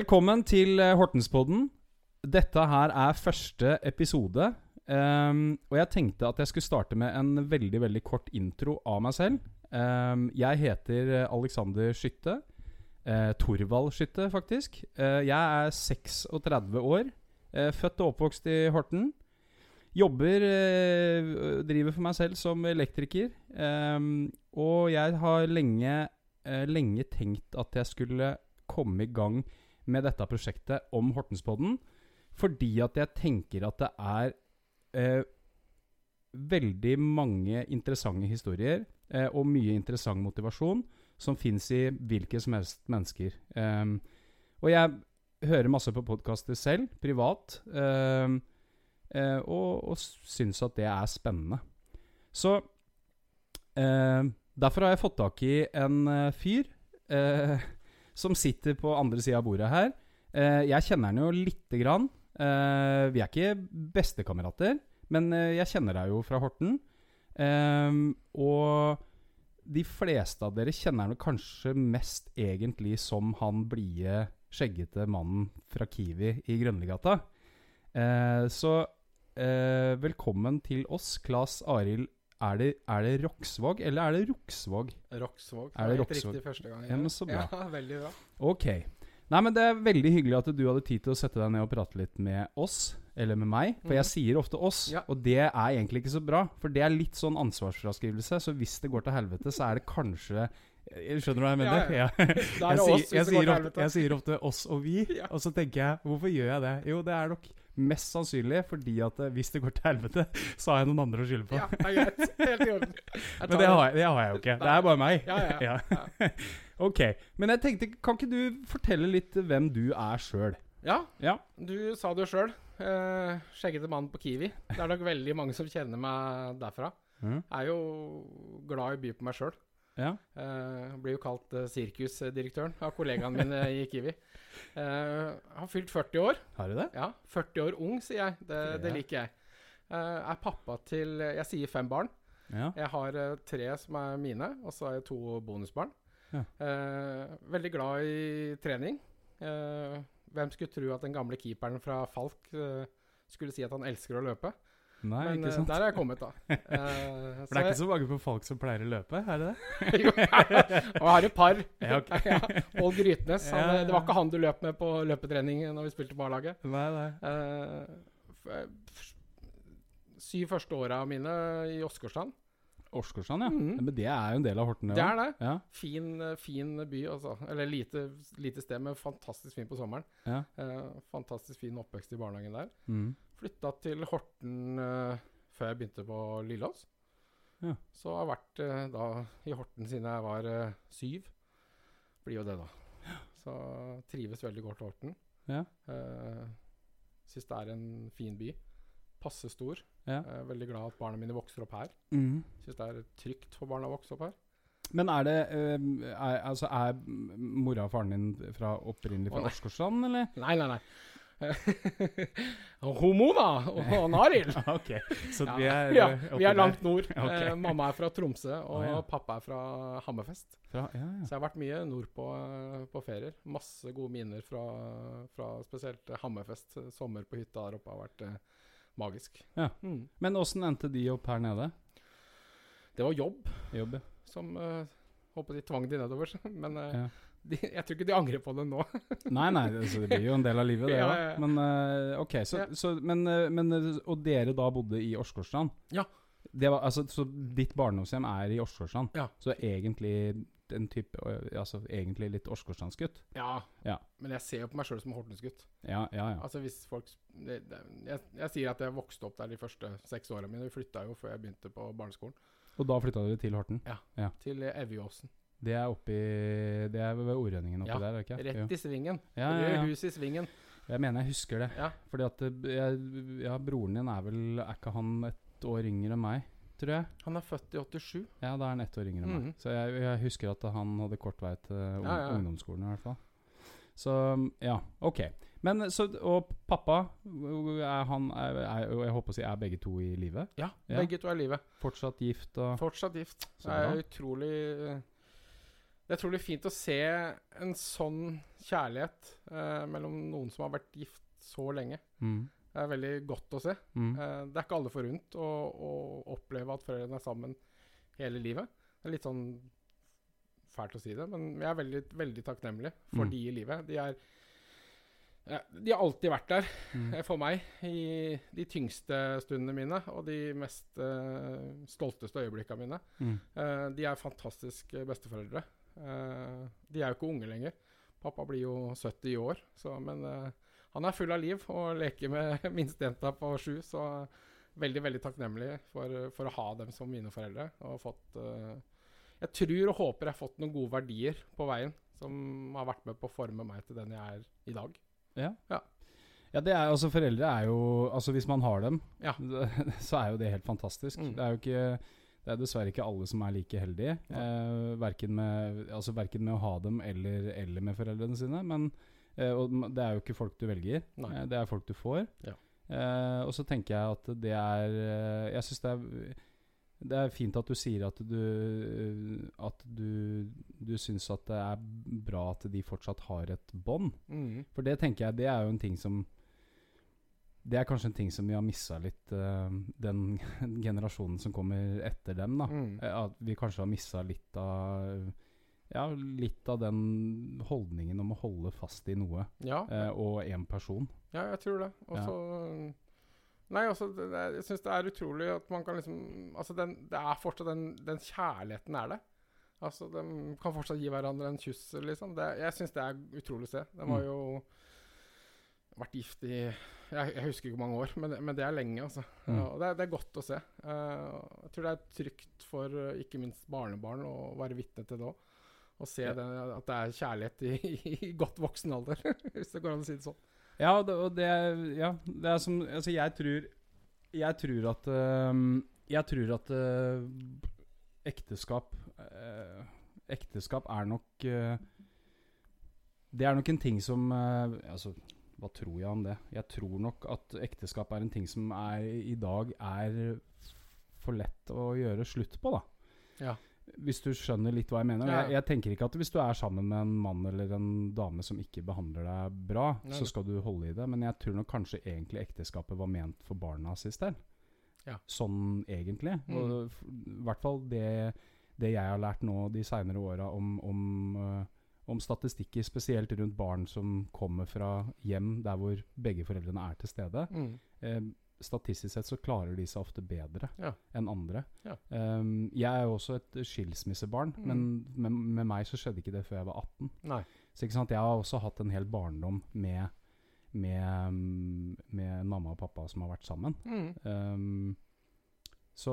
Velkommen til eh, Hortenspodden. Dette her er første episode. Um, og jeg tenkte at jeg skulle starte med en veldig veldig kort intro av meg selv. Um, jeg heter eh, Alexander Skytte. Uh, Torvald Skytte, faktisk. Uh, jeg er 36 år. Uh, født og oppvokst i Horten. Jobber Driver for meg selv som elektriker. Um, og jeg har lenge, lenge tenkt at jeg skulle komme i gang med dette prosjektet om Hortenspodden. Fordi at jeg tenker at det er eh, veldig mange interessante historier eh, og mye interessant motivasjon som fins i hvilke som helst mennesker. Eh, og jeg hører masse på podkaster selv, privat, ehm, eh, og, og syns at det er spennende. Så eh, derfor har jeg fått tak i en eh, fyr eh, som sitter på andre sida av bordet her. Eh, jeg kjenner han jo lite grann. Eh, vi er ikke bestekamerater, men eh, jeg kjenner deg jo fra Horten. Og de fleste av dere kjenner han kanskje mest egentlig som han blide, skjeggete mannen fra Kiwi i Grønligata. Så velkommen til oss, Klas Arild. Er det, er det Roksvåg, eller er det Roksvåg? Roksvåg. Er det helt Roksvåg? riktig første gang. Ja, men så bra. Ja, veldig bra. Ok. Nei, men Det er veldig hyggelig at du hadde tid til å sette deg ned og prate litt med oss. Eller med meg. For jeg Mhm. sier ofte oss, Ja. og det er egentlig ikke så bra. For det er litt sånn ansvarsfraskrivelse. Så hvis det går til helvete, så er det kanskje Eh, Skjønner du hva jeg mener? Ja, Ja. Er Jeg, det sier, jeg, sier ofte, jeg sier ofte 'oss og vi', og så tenker jeg 'hvorfor gjør jeg det?' Jo, det er nok mest sannsynlig fordi at eh, hvis det går til helvete, så har jeg noen andre å skylde på. Ja, det er greit. Helt i orden. Men det har, jeg, det har jeg jo ikke. Det er bare meg. Ja, ja, ja. ok. Men jeg tenkte, kan ikke du fortelle litt hvem du er sjøl? Ja, Ja. du sa det jo sjøl. Eh, skjeggete mann på Kiwi. Det er nok veldig mange som kjenner meg derfra. Mm. Jeg er jo glad i å by på meg sjøl. Ja. Uh, blir jo kalt uh, sirkusdirektøren av kollegaene mine i Kiwi. Uh, har fylt 40 år. Har du det? Ja, 40 år ung, sier jeg. Det, det liker jeg. Eh, er pappa til Jeg sier fem barn. Ja. Jeg har eh, tre som er mine, og så har jeg to bonusbarn. Ja. Eh, veldig glad i trening. Eh, hvem skulle tro at den gamle keeperen fra Falk eh, skulle si at han elsker å løpe? Nei, Men ikke sant. sant? der er jeg kommet, da. Uh, For det er ikke så mange på folk som pleier å løpe, er det det? Jo, og jeg har et par. Ja, ok. ja, Pål Grytnes. Han, Ja, ja, Det var ikke han du løp med på løpetrening når vi spilte på A-laget. Nei, nei. Uh, syv første åra mine i Åsgårdstrand. Åsgårdstrand, ja. Mhm. Men det er jo en del av Horten, Det er det. Ja. Fin, eh, fin by, altså. Eller lite, lite sted, men fantastisk fin på sommeren. ja. Eh, fantastisk fin oppvekst i barnehagen der. Mm. Flytta til Horten eh, før jeg begynte på Lillås. Ja. Så har jeg vært eh, da i Horten siden jeg var eh, syv. Blir jo det, da. Så trives veldig godt i Horten. Ja. Uh, Syns det er en fin by. Passe stor. Ja. Jeg er veldig glad at barna mine vokser opp her. Mm. Syns det er trygt for barna å vokse opp her. Men er det eh, er, Altså, er mora og faren din fra opprinnelig fra. Åsgårdstrand, eller? Nei, nei, nei. Homo, da! Og Naril. Ok, så vi er ja, eh, vi er langt nord. Okay. Eh, mamma er fra Tromsø, og ah, ja. pappa er fra Hammerfest. Fra, ja, ja. Så jeg har vært mye nordpå eh, på ferier. Masse gode minner fra, fra spesielt eh, Hammerfest. Sommer på hytta der oppe har vært eh, magisk. Ja. Mm. Men åssen endte de opp her nede? Det var jobb Jobb, som uh, håper de tvang de nedover. Men eh, ja. De, jeg tror ikke de angrer på det nå. Nei, nei, altså, det blir jo en del av livet, det Ja, òg. ja, ja. Men eh, ok, så, Ja. så men, eh, men eh, Og dere da bodde i Åsgårdstrand? Ja. Det var, altså, så ditt barndomshjem er i Åsgårdstrand? Ja. Så egentlig en type Altså egentlig litt Åsgårdstrandsgutt? Ja. Ja. Men jeg ser jo på meg sjøl som Hortensgutt. Ja, ja, ja. Altså hvis folk det, det, jeg, jeg sier at jeg vokste opp der de første seks åra mine. Vi flytta jo før jeg begynte på barneskolen. Og da flytta dere til Horten? Ja, Til Evjeåsen. Det er oppi Det er ved Ordrønningen oppi Ja, der, er ikke? Rett i svingen. Ja, ja, ja. hus i svingen. Jeg mener jeg husker det. Ja. Fordi at eh, jeg, ja, broren din er vel Er ikke han et år yngre enn meg, tror jeg? Han er født i 87. Ja, da er han ett år yngre enn meg. Mhm. Så jeg, jeg husker at han hadde kort vei til un Ja, ja, ungdomsskolen i hvert fall. Så ja, ok. Men så Og pappa, er han er, er, Jeg håper å si er begge to i live? Ja, begge to er i livet. Fortsatt gift og Fortsatt gift. Så Det er utrolig eh, det er utrolig fint å se en sånn kjærlighet eh, mellom noen som har vært gift så lenge. Mm. Det er veldig godt å se. Mm. Eh, det er ikke alle forunt å, å oppleve at foreldrene er sammen hele livet. Det er litt sånn fælt å si det, men jeg er veldig, veldig takknemlig for Mm. de i livet. De er De har alltid vært der Mm. eh, for meg i de tyngste stundene mine og de mest uh, stolteste øyeblikkene mine. Mm. Uh, de er fantastiske besteforeldre. Eh, de er jo ikke unge lenger. Pappa blir jo 70 i år, så, men eh, han er full av liv og leker med minstejenta på sju. Så veldig veldig takknemlig for, for å ha dem som mine foreldre. Og fått, eh, jeg tror og håper jeg har fått noen gode verdier på veien som har vært med på å forme meg til den jeg er i dag. Ja. Ja. Ja, det er, altså Foreldre er jo Altså Hvis man har dem, Ja. så er jo det helt fantastisk. Mm. Det er jo ikke Det er dessverre ikke alle som er like heldige. Eh, verken, med, altså, verken med å ha dem eller, eller med foreldrene sine. Men eh, det er jo ikke folk du velger. Nei. Eh, det er folk du får. Ja. Eh, og så tenker jeg at det er eh, Jeg syns det er det er fint at du sier at du At du, du syns at det er bra at de fortsatt har et bånd. Mm. For det tenker jeg, det er jo en ting som Det er kanskje en ting som vi har missa litt, uh, den generasjonen som kommer etter dem. da Mm. Eh, At vi kanskje har missa litt av Ja, litt av den holdningen om å holde fast i noe Ja, uh, og én person. Ja, jeg tror det. Og Ja. Nei, altså, det, jeg syns det er utrolig at man kan liksom Altså, den, det er fortsatt den, den kjærligheten er det. Altså, De kan fortsatt gi hverandre en kyss, liksom. Det, jeg syns det er utrolig å se. De jo Mm. Vært gift i jeg, jeg husker ikke hvor mange år, men, men det er lenge, altså. Mm. Ja, og det, er- det er godt å se. Uh, jeg tror det er trygt for eh, ikke minst barnebarn å være vitne til det òg. Å se Ja. det, at det er kjærlighet i, i godt voksen alder, hvis det går an å si det sånn. Ja, det, og det Ja, det er som Altså, jeg tror Jeg tror at uh, Jeg tror at øh, ekteskap Ekteskap er nok Det er nok en ting som Altså, hva tror jeg om det? Jeg tror nok at ekteskap er en ting som er, i dag er for lett å gjøre slutt på, da. Ja. Hvis du skjønner litt hva jeg mener. Jeg, jeg tenker ikke at hvis du er sammen med en mann eller en dame som ikke behandler deg bra, Nei. så skal du holde i det. Men jeg tror nok kanskje egentlig ekteskapet var ment for barna sist del. Ja. Sånn egentlig. Mm. Og i hvert fall det, det jeg har lært nå de seinere åra om, om, øh, om statistikker, spesielt rundt barn som kommer fra hjem der hvor begge foreldrene er til stede. Mm. Eh, statistisk sett så klarer de seg ofte bedre Ja. enn andre. Ja. Um, jeg er jo også et skilsmissebarn, Mm. men med, med meg så skjedde ikke det før jeg var 18. Nei. Så jeg har også hatt en hel barndom med, med, med mamma og pappa som har vært sammen. Mm. Um, så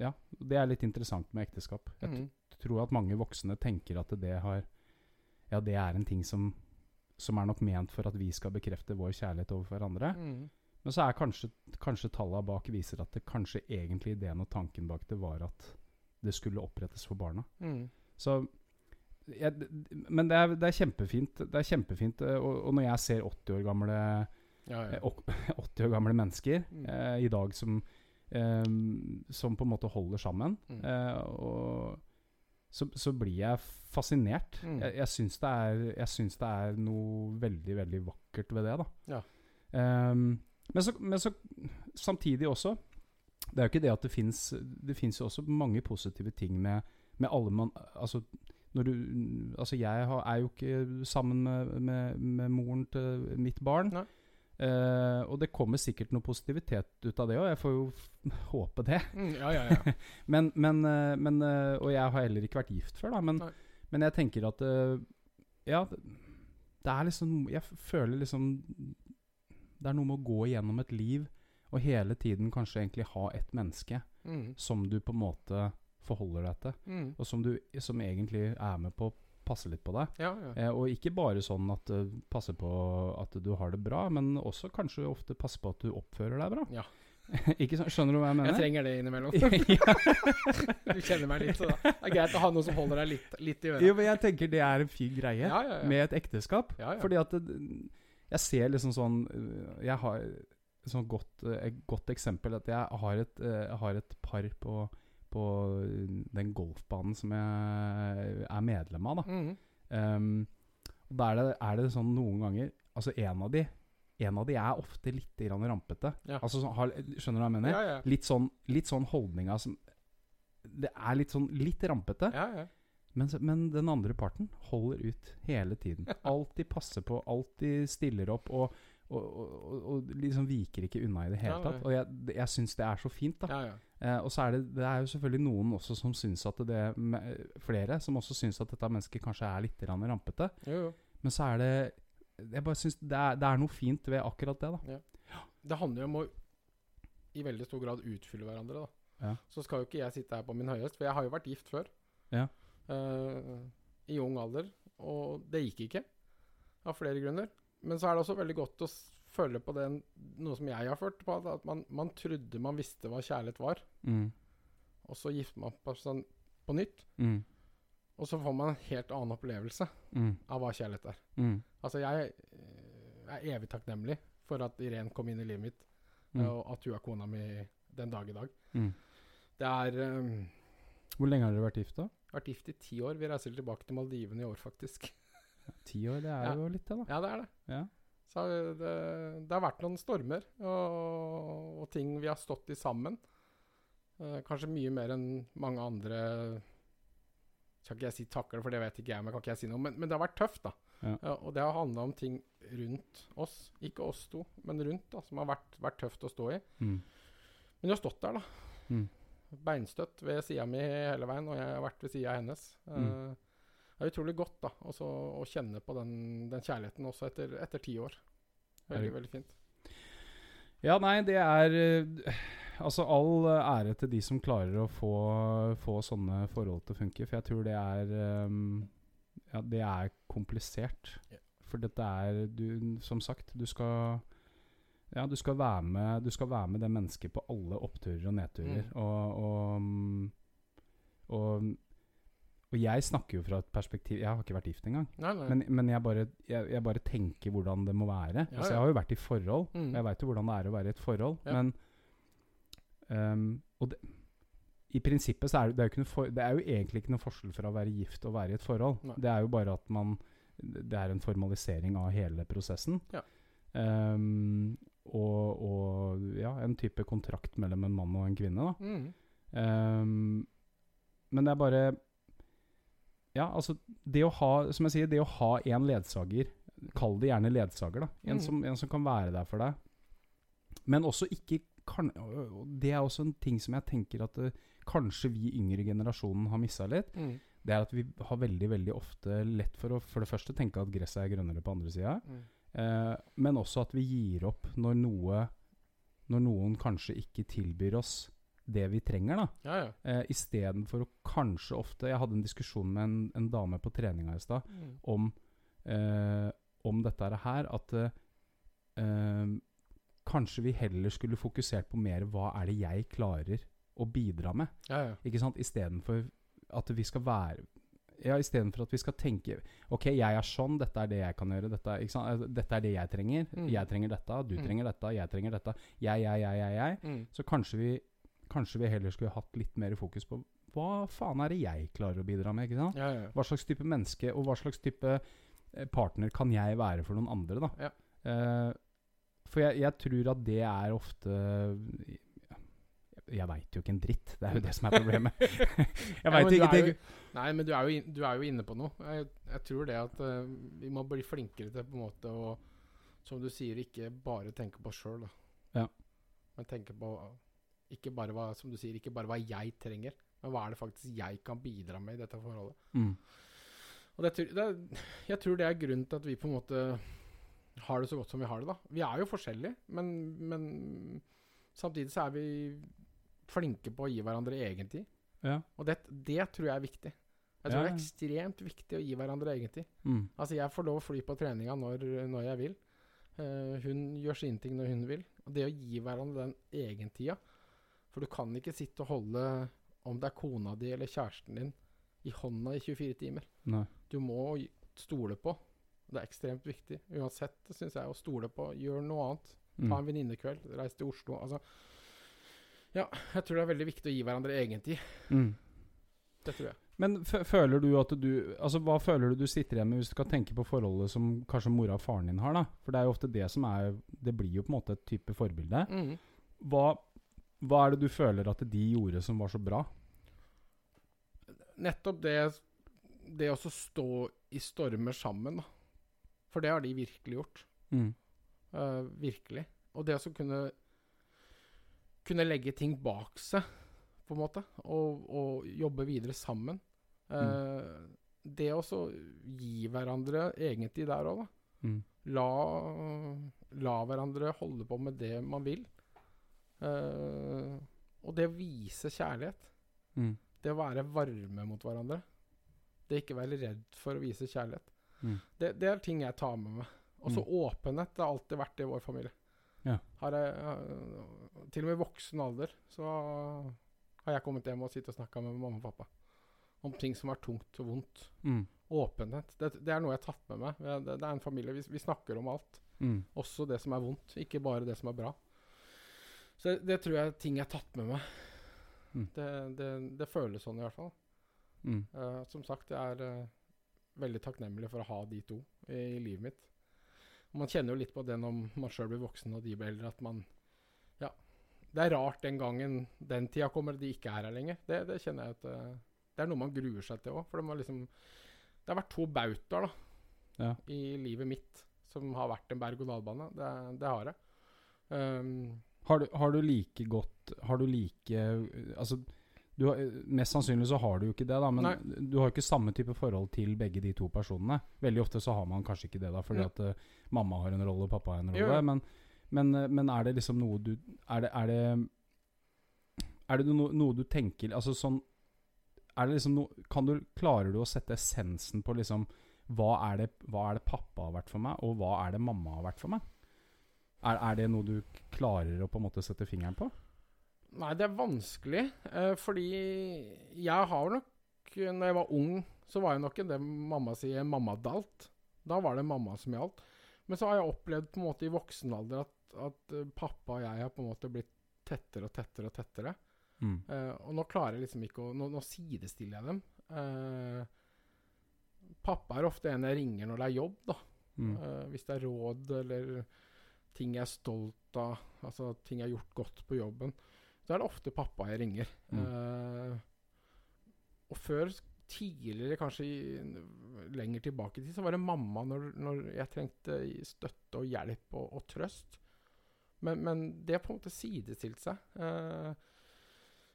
ja, det er litt interessant med ekteskap. Jeg Mm. tror at mange voksne tenker at det har Ja, det er en ting som, som er nok ment for at vi skal bekrefte vår kjærlighet overfor hverandre. Mm. Men så er kanskje, kanskje tallene bak viser at det kanskje egentlig ideen og tanken bak det var at det skulle opprettes for barna. Mm. Så jeg, Men det er, det er kjempefint. Det er kjempefint eh, og, og når jeg ser 80 år gamle Ja, eh, ja. 80 år gamle mennesker Mm. eh, i dag som, eh, som på en måte holder sammen, Mm. eh, og så, så blir jeg fascinert. Mm. Jeg, jeg syns det, er- det er noe veldig, veldig vakkert ved det. da. Ja. Um, men, så, men så samtidig også Det er jo ikke det at det fins Det fins jo også mange positive ting med, med alle man Altså når du Altså jeg har, er jo ikke sammen med, med, med moren til mitt barn. Nei. Eh, og det kommer sikkert noe positivitet ut av det òg, jeg får jo håpe det. Mm, ja, ja, ja. Men, men, uh, men uh, Og jeg har heller ikke vært gift før, da. Men, men jeg tenker at Ja, det, er liksom Jeg føler liksom Det er noe med å gå gjennom et liv og hele tiden kanskje egentlig ha et menneske Mm. som du på en måte forholder deg til, Mm. og som, du, som egentlig er med på passe litt på deg. Ja, ja. Eh, og ikke bare sånn at uh, passe på at du har det bra, men også kanskje ofte passe på at du oppfører deg bra. Ja. ikke sånn, Skjønner du hva jeg mener? Jeg trenger det innimellom. Du kjenner meg litt, så da. det er greit å ha noe som holder deg litt, litt i øret. Jo, men jeg tenker det er en fin greie Ja, ja, ja. med et ekteskap. Fordi at det, jeg ser liksom sånn øh, Jeg har et sånn godt, et godt eksempel at jeg har et, jeg har et par på, på den golfbanen som jeg er medlem av. da Mm. Um, og Da er det, er det sånn noen ganger Altså en av de En av de er ofte litt grann rampete. Ja. Altså så, har, Skjønner du hva jeg mener? Ja, ja. Litt sånn, litt sånn holdninga som Det er litt sånn litt rampete. ja, ja. Men, men den andre parten holder ut hele tiden. Alltid passer på, alltid stiller opp og, og, og, og, liksom viker ikke unna i det hele tatt. Og jeg, jeg syns det er så fint, da. ja, ja. Eh, og så er det, det er jo selvfølgelig noen også som syns at det Flere som også syns at dette mennesket kanskje er litt rampete. Jo, jo. Men så er det Jeg bare syns det, det er noe fint ved akkurat det, da. Det handler jo om å i veldig stor grad utfylle hverandre. da. Ja. Så skal jo ikke jeg sitte her på min høyest, for jeg har jo vært gift før. Ja. Eh, I ung alder. Og det gikk ikke, av flere grunner. Men så er det også veldig godt å føle på den, noe som jeg har følt på, at man, man trodde man visste hva kjærlighet var, Mm. og så gifter man på, sånn, på nytt. Mm. Og så får man en helt annen opplevelse Mm. av hva kjærlighet er. Mm. Altså, jeg eh, er evig takknemlig for at Irén kom inn i livet mitt, Mm. og at hun er kona mi den dag i dag. Mm. Det er um, Hvor lenge har dere vært gift, da? vært gift i ti år. Vi reiser tilbake til Maldivene i år, faktisk. Ti år, det er Ja. jo litt, det, da. Ja, det er det. Ja. Så det, det har vært noen stormer og, og ting vi har stått i sammen. Eh, kanskje mye mer enn mange andre Skal ikke jeg si takler, for det vet ikke jeg, men kan ikke jeg si noe. Men, men det har vært tøft, da. Ja. og det har handla om ting rundt oss. Ikke oss to, men rundt, da, som har vært, vært tøft å stå i. Mm. Men vi har stått der, da. Mm. Beinstøtt ved sida mi hele veien, og jeg har vært ved sida hennes. hennes. Mm. Det er utrolig godt da, også å kjenne på den, den kjærligheten også etter, etter ti år. Veldig, veldig fint. Ja, nei, det er eh, Altså, all eh, ære til de som klarer å få, få sånne forhold til å funke. For jeg tror det er um, Ja, det er komplisert. Yeah. For dette er du, Som sagt, du skal Ja, du skal være med Du skal være med det mennesket på alle oppturer og nedturer. Mm. Og, og, mm, og og jeg snakker jo fra et perspektiv Jeg har ikke vært gift engang. Nei, nei. Men, men jeg, bare, jeg, jeg bare tenker hvordan det må være. Ja, altså, jeg har jo vært i forhold. Mm. og Jeg veit jo hvordan det er å være i et forhold. Ja. Men um, Og det, i prinsippet så er det, det, er for, det er jo egentlig ikke noe forskjell fra å være gift og være i et forhold. Nei. Det er jo bare at man Det er en formalisering av hele prosessen. Ja. Um, og, og ja, en type kontrakt mellom en mann og en kvinne. Da. Mm. Um, men det er bare Ja, altså Det å ha Som jeg sier, det å ha en ledsager Kall det gjerne ledsager, da. En, mm. som, en som kan være der for deg. Men også ikke kan, og Det er også en ting som jeg tenker at uh, kanskje vi yngre generasjonen har missa litt. Mm. Det er at vi har veldig veldig ofte lett for å for det første tenke at gresset er grønnere på andre sida. Mm. Uh, men også at vi gir opp når noe Når noen kanskje ikke tilbyr oss det vi trenger. da Ja, ja. eh, Istedenfor å kanskje ofte Jeg hadde en diskusjon med en, en dame på treninga i stad Mm. om, eh, om dette her. At eh, eh, kanskje vi heller skulle fokusert på mer hva er det jeg klarer å bidra med. ja, ja. Ikke sant? Istedenfor at vi skal være ja, Istedenfor at vi skal tenke Ok, jeg er sånn, dette er det jeg kan gjøre. Dette, er- ikke sant? Eh, dette er det jeg trenger. Mm. Jeg trenger dette, du Mm. trenger dette, jeg trenger dette. Jeg, jeg, jeg, jeg. jeg. Mm. Så kanskje vi, kanskje vi heller skulle hatt litt mer fokus på hva faen er det jeg klarer å bidra med? ikke sant? ja, ja. Hva slags type menneske og hva slags type eh, partner kan jeg være for noen andre? da? Ja. Eh, for jeg, jeg tror at det er ofte Jeg, veit jo ikke en dritt. Det er jo det som er problemet. jeg Ja, vet ikke jo- Nei, men du er jo, in, du er jo inne på noe. Jeg, jeg tror det at uh, vi må bli flinkere til på en måte å, som du sier, ikke bare tenke på oss sjøl, da. Ja. Men tenke på ikke bare hva, som du sier, ikke bare hva jeg trenger, men hva er det faktisk jeg kan bidra med i dette forholdet. mm, Og det, det, jeg tror det er grunnen til at vi på en måte har det så godt som vi har det. da. Vi er jo forskjellige, men, men samtidig så er vi flinke på å gi hverandre egentid. ja. Og det, det tror jeg er viktig. Jeg tror Ja, det er ekstremt viktig å gi hverandre egentid. Mm, Altså, jeg får lov å fly på treninga når, når jeg vil. Uh, hun gjør sine ting når hun vil. Og det å gi hverandre den egentida For du kan ikke sitte og holde, om det er kona di eller kjæresten din, i hånda i 24 timer. nei. Du må stole på. Det er ekstremt viktig. Uansett, syns jeg, å stole på. Gjør noe annet. Ta Mm, en venninnekveld. Reis til Oslo. Altså, Jeg tror det er veldig viktig å gi hverandre egentid. Mm. Det tror jeg. Men føler du at du Altså Hva føler du du sitter igjen med hvis du skal tenke på forholdet som kanskje mora og faren din har? da For det er jo ofte det som er Det blir jo på en måte et type forbilde. Mm. Hva, hva er det du føler at de gjorde som var så bra? Nettopp det Det å stå i stormer sammen, da. For det har de virkelig gjort. Mm. Uh, virkelig. Og det å kunne Kunne legge ting bak seg, på en måte, og, og jobbe videre sammen. Eh, Det å gi hverandre egentlig der òg, da. Mm. La, la hverandre holde på med det man vil. Eh, og det å vise kjærlighet. Mm. Det å være varme mot hverandre. Det ikke være redd for å vise kjærlighet. Mm. Det, det er ting jeg tar med meg. Og så åpenhet. Det har alltid vært det i vår familie. Ja. Har jeg, uh, til og med i voksen alder så har jeg kommet hjem og sittet og snakka med mamma og pappa om ting som er tungt og vondt. Mm. Åpenhet. Det, det er noe jeg har tatt med meg. Det, det er en familie. Vi, vi snakker om alt. Mm. Også det som er vondt, ikke bare det som er bra. Så det, tror jeg er ting jeg har tatt med meg. Mm. Det, det, det føles sånn i hvert fall. Mm. Uh, som sagt, jeg er uh, veldig takknemlig for å ha de to i, livet mitt. Man kjenner jo litt på det når man sjøl blir voksen og de blir eldre, at man Ja. Det er rart den gangen den tida kommer, de ikke er her lenger. Det, det kjenner jeg at uh, Det er noe man gruer seg til òg. For det, liksom, det har vært to bautaer da, Ja. i livet mitt som har vært en berg-og-dal-bane. Det, det har jeg. Um, Har, du, har du like godt Har du like Altså du har, Mest sannsynlig så har du jo ikke det, da. Men Nei. du har jo ikke samme type forhold til begge de to personene. Veldig ofte så har man kanskje ikke det, da, fordi Ja. at uh, mamma har en rolle og pappa har en rolle. jo. Men, men, eh, men er det liksom noe du Er det, er det, er det no, noe du tenker Altså sånn Er det liksom noe Kan du Klarer du å sette essensen på liksom hva er, det, hva er det pappa har vært for meg, og hva er det mamma har vært for meg? Er, er det noe du klarer å på en måte sette fingeren på? Nei, det er vanskelig. Eh, fordi jeg har nok Når jeg var ung, så var jeg nok en det mamma sier 'mamma dalt'. Da var det mamma som gjaldt. Men så har jeg opplevd på en måte i voksen alder at, at eh, pappa og jeg har på en måte blitt tettere og tettere og tettere. Mm. Eh, og nå klarer jeg liksom ikke å Nå, nå sidestiller jeg dem. Eh, pappa er ofte en jeg ringer når det er jobb, da. Mm. Eh, hvis det er råd eller ting jeg er stolt av, altså ting jeg har gjort godt på jobben, så er det ofte pappa jeg ringer. Mm. Uh, og før, tidligere, kanskje lenger tilbake i tid, så var det mamma når, når jeg trengte støtte og hjelp og, og trøst. Men, men det har på en måte sidestilt seg. Eh,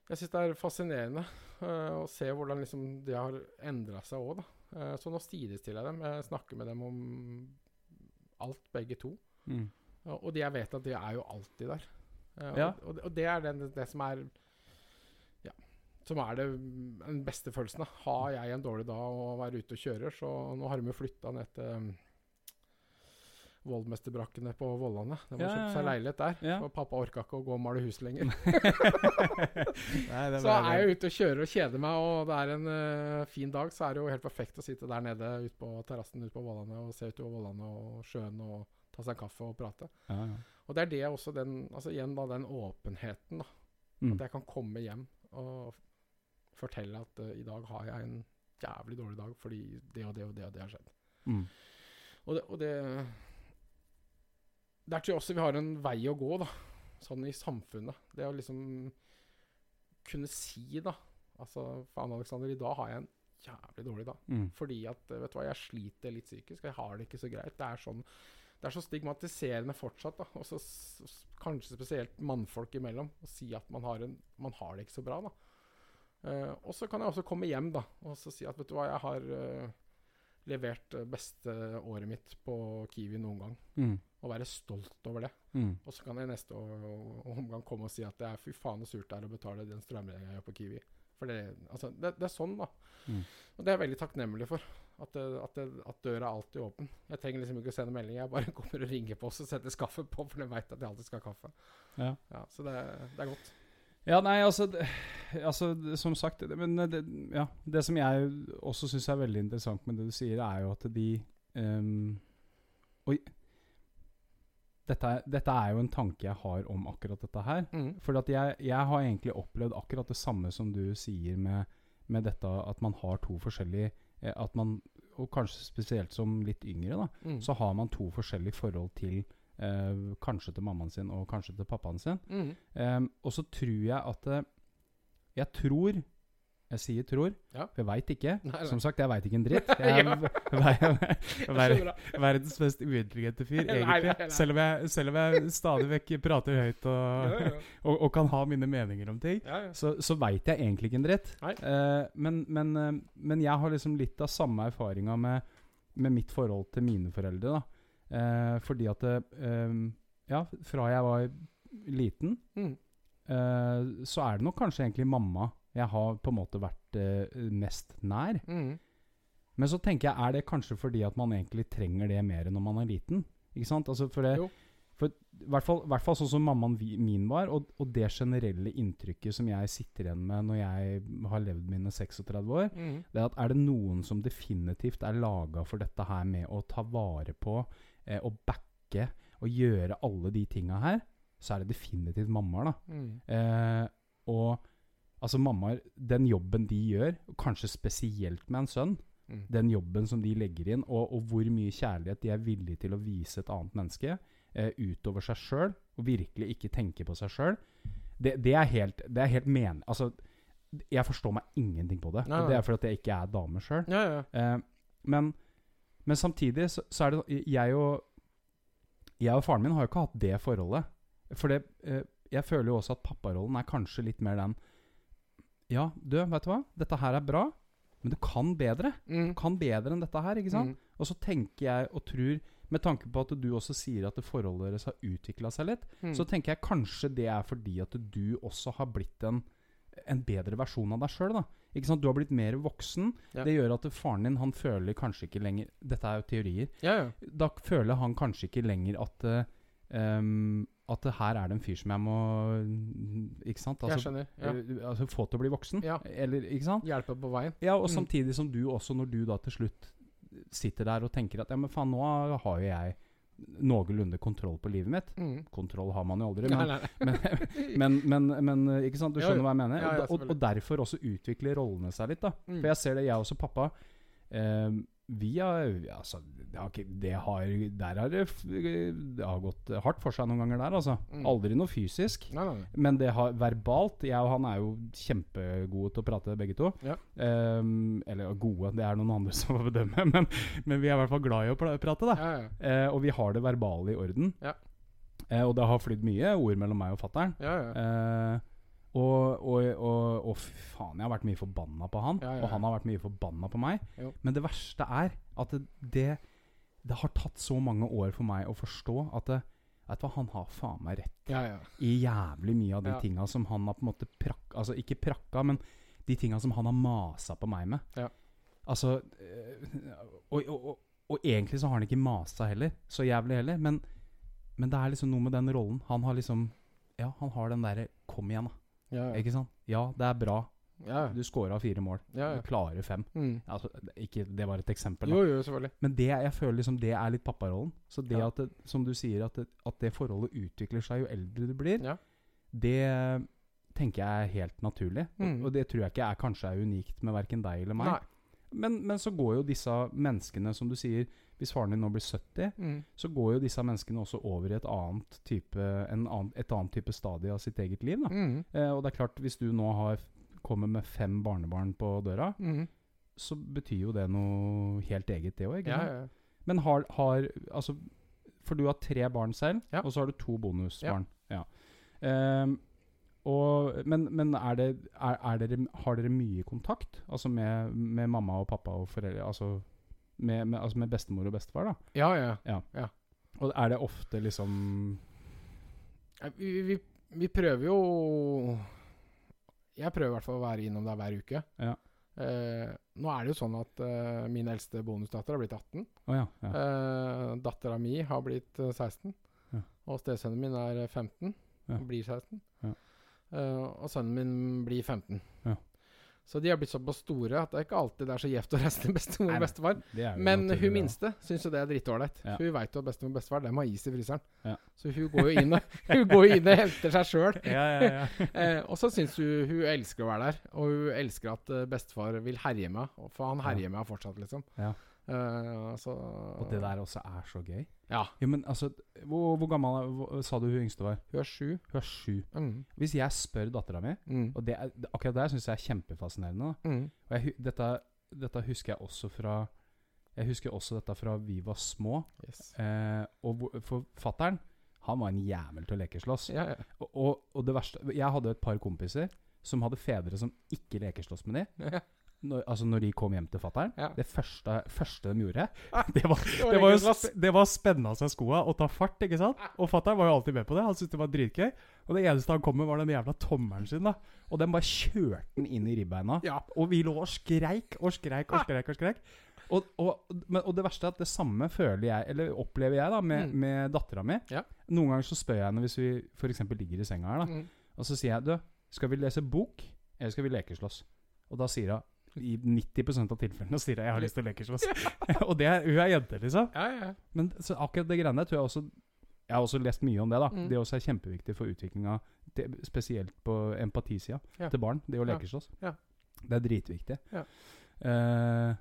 jeg syns det er fascinerende eh, å se hvordan liksom det har endra seg òg. Eh, så nå sidestiller jeg dem. Jeg snakker med dem om alt, begge to. Mm. Og de jeg vet at de er jo alltid der. Eh, Ja. og, og, det er den, det som er Ja. Som er det, den beste følelsen. da. Har jeg en dårlig dag og være ute og kjører, så nå har de jo flytta ned til um, Voldmesterbrakkene på Vollane. De har Ja, ja, kjøpt seg leilighet der. Ja. For pappa orka ikke å gå og male hus lenger. Nei, Så er jeg ute og kjører og kjeder meg, og det er en uh, fin dag, så er det jo helt perfekt å sitte der nede ute på terrassen ute på Vollane og se utover Vollane og sjøen og ta seg en kaffe og prate. ja, ja. Og det er det også den Altså igjen da den åpenheten, da. Mm. At jeg kan komme hjem og fortelle at uh, i dag har jeg en jævlig dårlig dag fordi det og det og det og det har skjedd. Mm. Og det, og det Der tror jeg også vi har en vei å gå, da. Sånn i samfunnet. Det å liksom kunne si, da Altså, faen, Alexander, i dag har jeg en jævlig dårlig dag. Mm. Fordi at vet du hva, jeg sliter litt psykisk. Jeg har det ikke så greit. Det er sånn Det er så stigmatiserende fortsatt, da. Og så s- s- kanskje spesielt mannfolk imellom. Å si at man har, en, man har det ikke så bra, da. Uh, og så kan jeg også komme hjem da og så si at vet du hva, jeg har uh, levert beste året mitt på Kiwi noen gang. Mm. Og være stolt over det. Mm. Og så kan jeg neste omgang komme og si at det er fy faen så surt det er å betale den strømregninga jeg gjør på Kiwi. For det, altså, det, det er sånn, da. Mm. Og det er jeg veldig takknemlig for. At, det, at, det, at døra er alltid åpen. Jeg trenger liksom ikke å sende melding. Jeg bare kommer og ringer på, og setter skaffet på, for de veit at jeg alltid skal ha kaffe. Ja. Ja, så det, det er godt. Ja, nei, altså, altså Som sagt det, Men det, ja, det som jeg også syns er veldig interessant med det du sier, er jo at de um, Oi. dette, dette er jo en tanke jeg har om akkurat dette her. Mm. For jeg, jeg har egentlig opplevd akkurat det samme som du sier med, med dette at man har to forskjellige eh, At man, og kanskje spesielt som litt yngre, da, Mm. så har man to forskjellige forhold til eh, Kanskje til mammaen sin og kanskje til pappaen sin. Mm. Em, og så tror jeg at eh, Jeg tror Jeg sier tror, Ja. for jeg veit ikke. Nei, nei. Som sagt, jeg veit ikke en dritt. Jeg er ver- verdens mest uintelligente fyr, egentlig. nei. Selv om jeg, selv om jeg stadig vekk prater høyt og, Ja, ja. og, og kan ha mine meninger om ting, så, så veit jeg egentlig ikke en dritt. Eh, men, men, uh, men jeg har liksom litt av samme erfaringa med, med mitt forhold til mine foreldre. Eh, fordi at Ja, fra jeg var liten, Mm. så er det nok kanskje egentlig mamma jeg har på en måte vært eh, mest nær. Mm. Men så tenker jeg, er det kanskje fordi at man egentlig trenger det mer når man er liten? Ikke sant? Altså for det, for i hvert fall, sånn som mammaen vi- min var, og, og det generelle inntrykket som jeg sitter igjen med når jeg har levd mine 36 år, Mm. det er at er det noen som definitivt er laga for dette her med å ta vare på eh, og backe og gjøre alle de tinga her, så er det definitivt mammaer, da. Mm. Eh, og altså mammaer, den jobben de gjør, kanskje spesielt med en sønn, Mm. den jobben som de legger inn, og, og hvor mye kjærlighet de er villige til å vise et annet menneske, eh, utover seg sjøl, og virkelig ikke tenke på seg sjøl, det, det er helt, det er helt men... Altså, jeg forstår meg ingenting på det. Og nei. det er fordi at jeg ikke er dame sjøl. Ja, ja. Eh, men, men samtidig så, så er det Jeg og Jeg og faren min har jo ikke hatt det forholdet. For det, eh, jeg føler jo også at papparollen er kanskje litt mer den Ja, du, vet du hva? Dette her er bra, men du kan bedre. Mm. Du kan bedre enn dette her, ikke sant? Mm. Og så tenker jeg og tror, med tanke på at du også sier at det forholdet deres har utvikla seg litt, Mm. så tenker jeg kanskje det er fordi at du også har blitt en, en bedre versjon av deg sjøl. Du har blitt mer voksen. Ja. Det gjør at faren din han føler kanskje ikke lenger Dette er jo teorier. Ja, ja. Da føler han kanskje ikke lenger at ehm, At det her er det en fyr som jeg må Ikke sant? Jeg Altså, skjønner. Ja. eh, altså få til å bli voksen. Ja. Eller, ikke sant? Hjelpe på veien. Ja, og Mm. samtidig som du også, når du da til slutt sitter der og tenker at ja, men faen, nå har jo jeg noenlunde kontroll på livet mitt. Mm. Kontroll har man jo aldri, men, nei, nei. men, men, men ikke sant, du skjønner hva jeg mener? Ja, og, og, derfor også utvikler rollene seg litt. da Mm. For jeg ser det, jeg og også pappa. Eh, vi har altså, det har ikke, det har, Der har det, det har gått hardt for seg noen ganger der, altså. Mm. Aldri noe fysisk. Nei, nei, nei. Men det har verbalt Jeg og han er jo kjempegode til å prate, begge to. Ja. Um, eller gode, det er noen andre som får bedømme, men, men vi er i hvert fall glad i å prate, da. Ja, ja. Uh, og vi har det verbale i orden. Ja. Eh, og det har flydd mye ord mellom meg og fattern. ja, ja. Eh, og, og, og, og faen, jeg har vært mye forbanna på han, Ja, ja, og han har vært mye forbanna på meg. Jo. Men det verste er at det, det, har tatt så mange år for meg å forstå at det, Vet du hva, han har faen meg rett ja, ja. i jævlig mye av de Ja. tinga som han har på en måte prakka Altså ikke prakka, men de tinga som han har masa på meg med. Ja. Altså og, og egentlig så har han ikke masa heller, så jævlig heller, men, men det er liksom noe med den rollen. Han har liksom Ja, han har den derre Kom igjen, da. Ja, ja. Ikke sant? Ja, det er bra. ja. Du scora fire mål. Du klarer fem. Mm. Altså, ikke, det var et eksempel. Jo, jo. Men det, jeg føler liksom det er litt papparollen. Så det at det, som du sier, at det, at det forholdet utvikler seg jo eldre du blir, Ja. det tenker jeg er helt naturlig. Mm. Og, og det tror jeg ikke er kanskje er unikt med verken deg eller meg. Men, men så går jo disse menneskene, som du sier Hvis faren din nå blir 70, Mm. så går jo disse menneskene også over i et annet type, en annen, et annet type stadie av sitt eget liv. Mm. Eh, og det er klart, hvis du nå har kommer med fem barnebarn på døra, Mm. så betyr jo det noe helt eget, det òg. Ja, ja. Men har, har Altså, for du har tre barn selv, Ja. og så har du to bonusbarn. Ja. Um, og, men men er det, er, er dere, har dere mye kontakt Altså med, med mamma og pappa og foreldre? Altså med, med, altså med bestemor og bestefar, da? ja, ja. Og er det ofte liksom Vi, vi, vi prøver jo Jeg prøver i hvert fall å være innom der hver uke. Ja. Eh, nå er det jo sånn at eh, min eldste bonusdatter har blitt 18. Oh, ja. ja. Eh, Dattera mi har blitt eh, 16. Ja. Og stesønnen min er eh, 15. Ja. Blir 16. Ja. Eh, og sønnen min blir 15. Ja. Så de har blitt såpass store at det er ikke alltid det er så gjevt å reise til bestemor og bestefar. Men naturlig, hun minste syns jo det er dritålreit. Ja. Hun veit jo at bestemor og bestefar de har is i fryseren. Ja. Så hun går jo inn og, hun går inn og henter seg sjøl. Ja, ja, ja. Eh, og så syns hun hun elsker å være der. Og hun elsker at eh, bestefar vil herje med henne. For han herjer med henne fortsatt, liksom. Eh, så Og det der også er så gøy. Ja. ja men altså Hvor, hvor gammel er- hvor, sa du hun yngste var? Hun er sju. Hun er sju. Mm. Hvis jeg spør dattera mi Mm. Og det er, akkurat det syns jeg er kjempefascinerende. Mm. Og jeg, dette, dette husker jeg også fra Jeg husker også dette fra vi var små. Yes. Eh, og hvor- for fattern, han var en jævel til å lekeslåss. Ja, ja. Og, og, og det verste Jeg hadde et par kompiser som hadde fedre som ikke lekeslåss med dem. Når, altså når de kom hjem til fattern. Ja. Det første, første de gjorde, det var, var det var, jo, sp- det var å spenne av seg skoa og ta fart, ikke sant? Og fatter'n var jo alltid med på det. Han syntes det var dritgøy. Og det eneste han kom med, var den jævla tommelen sin. da Og den bare kjørte den inn i ribbeina. Ja. Og vi lå og skreik og skreik og skreik. Og skreik og, og, men, og det verste er at det samme føler jeg, eller opplever jeg, da med, Mm. med dattera mi. Ja. Noen ganger så spør jeg henne hvis vi f.eks. ligger i senga her, da. Mm. Og så sier jeg du, skal vi lese bok, eller skal vi lekeslåss? Og da sier hun i 90% av tilfellene sier at jeg har lyst til å lekeslåss. og det er, hun er jente, liksom. ja, ja. Men så akkurat det greiene der tror jeg også Jeg har også lest mye om det. da Mm. Det også er kjempeviktig for utviklinga, spesielt på empatisida Ja. til barn. Det å Ja. lekeslåss. Ja. Det er dritviktig. Ja. Eh,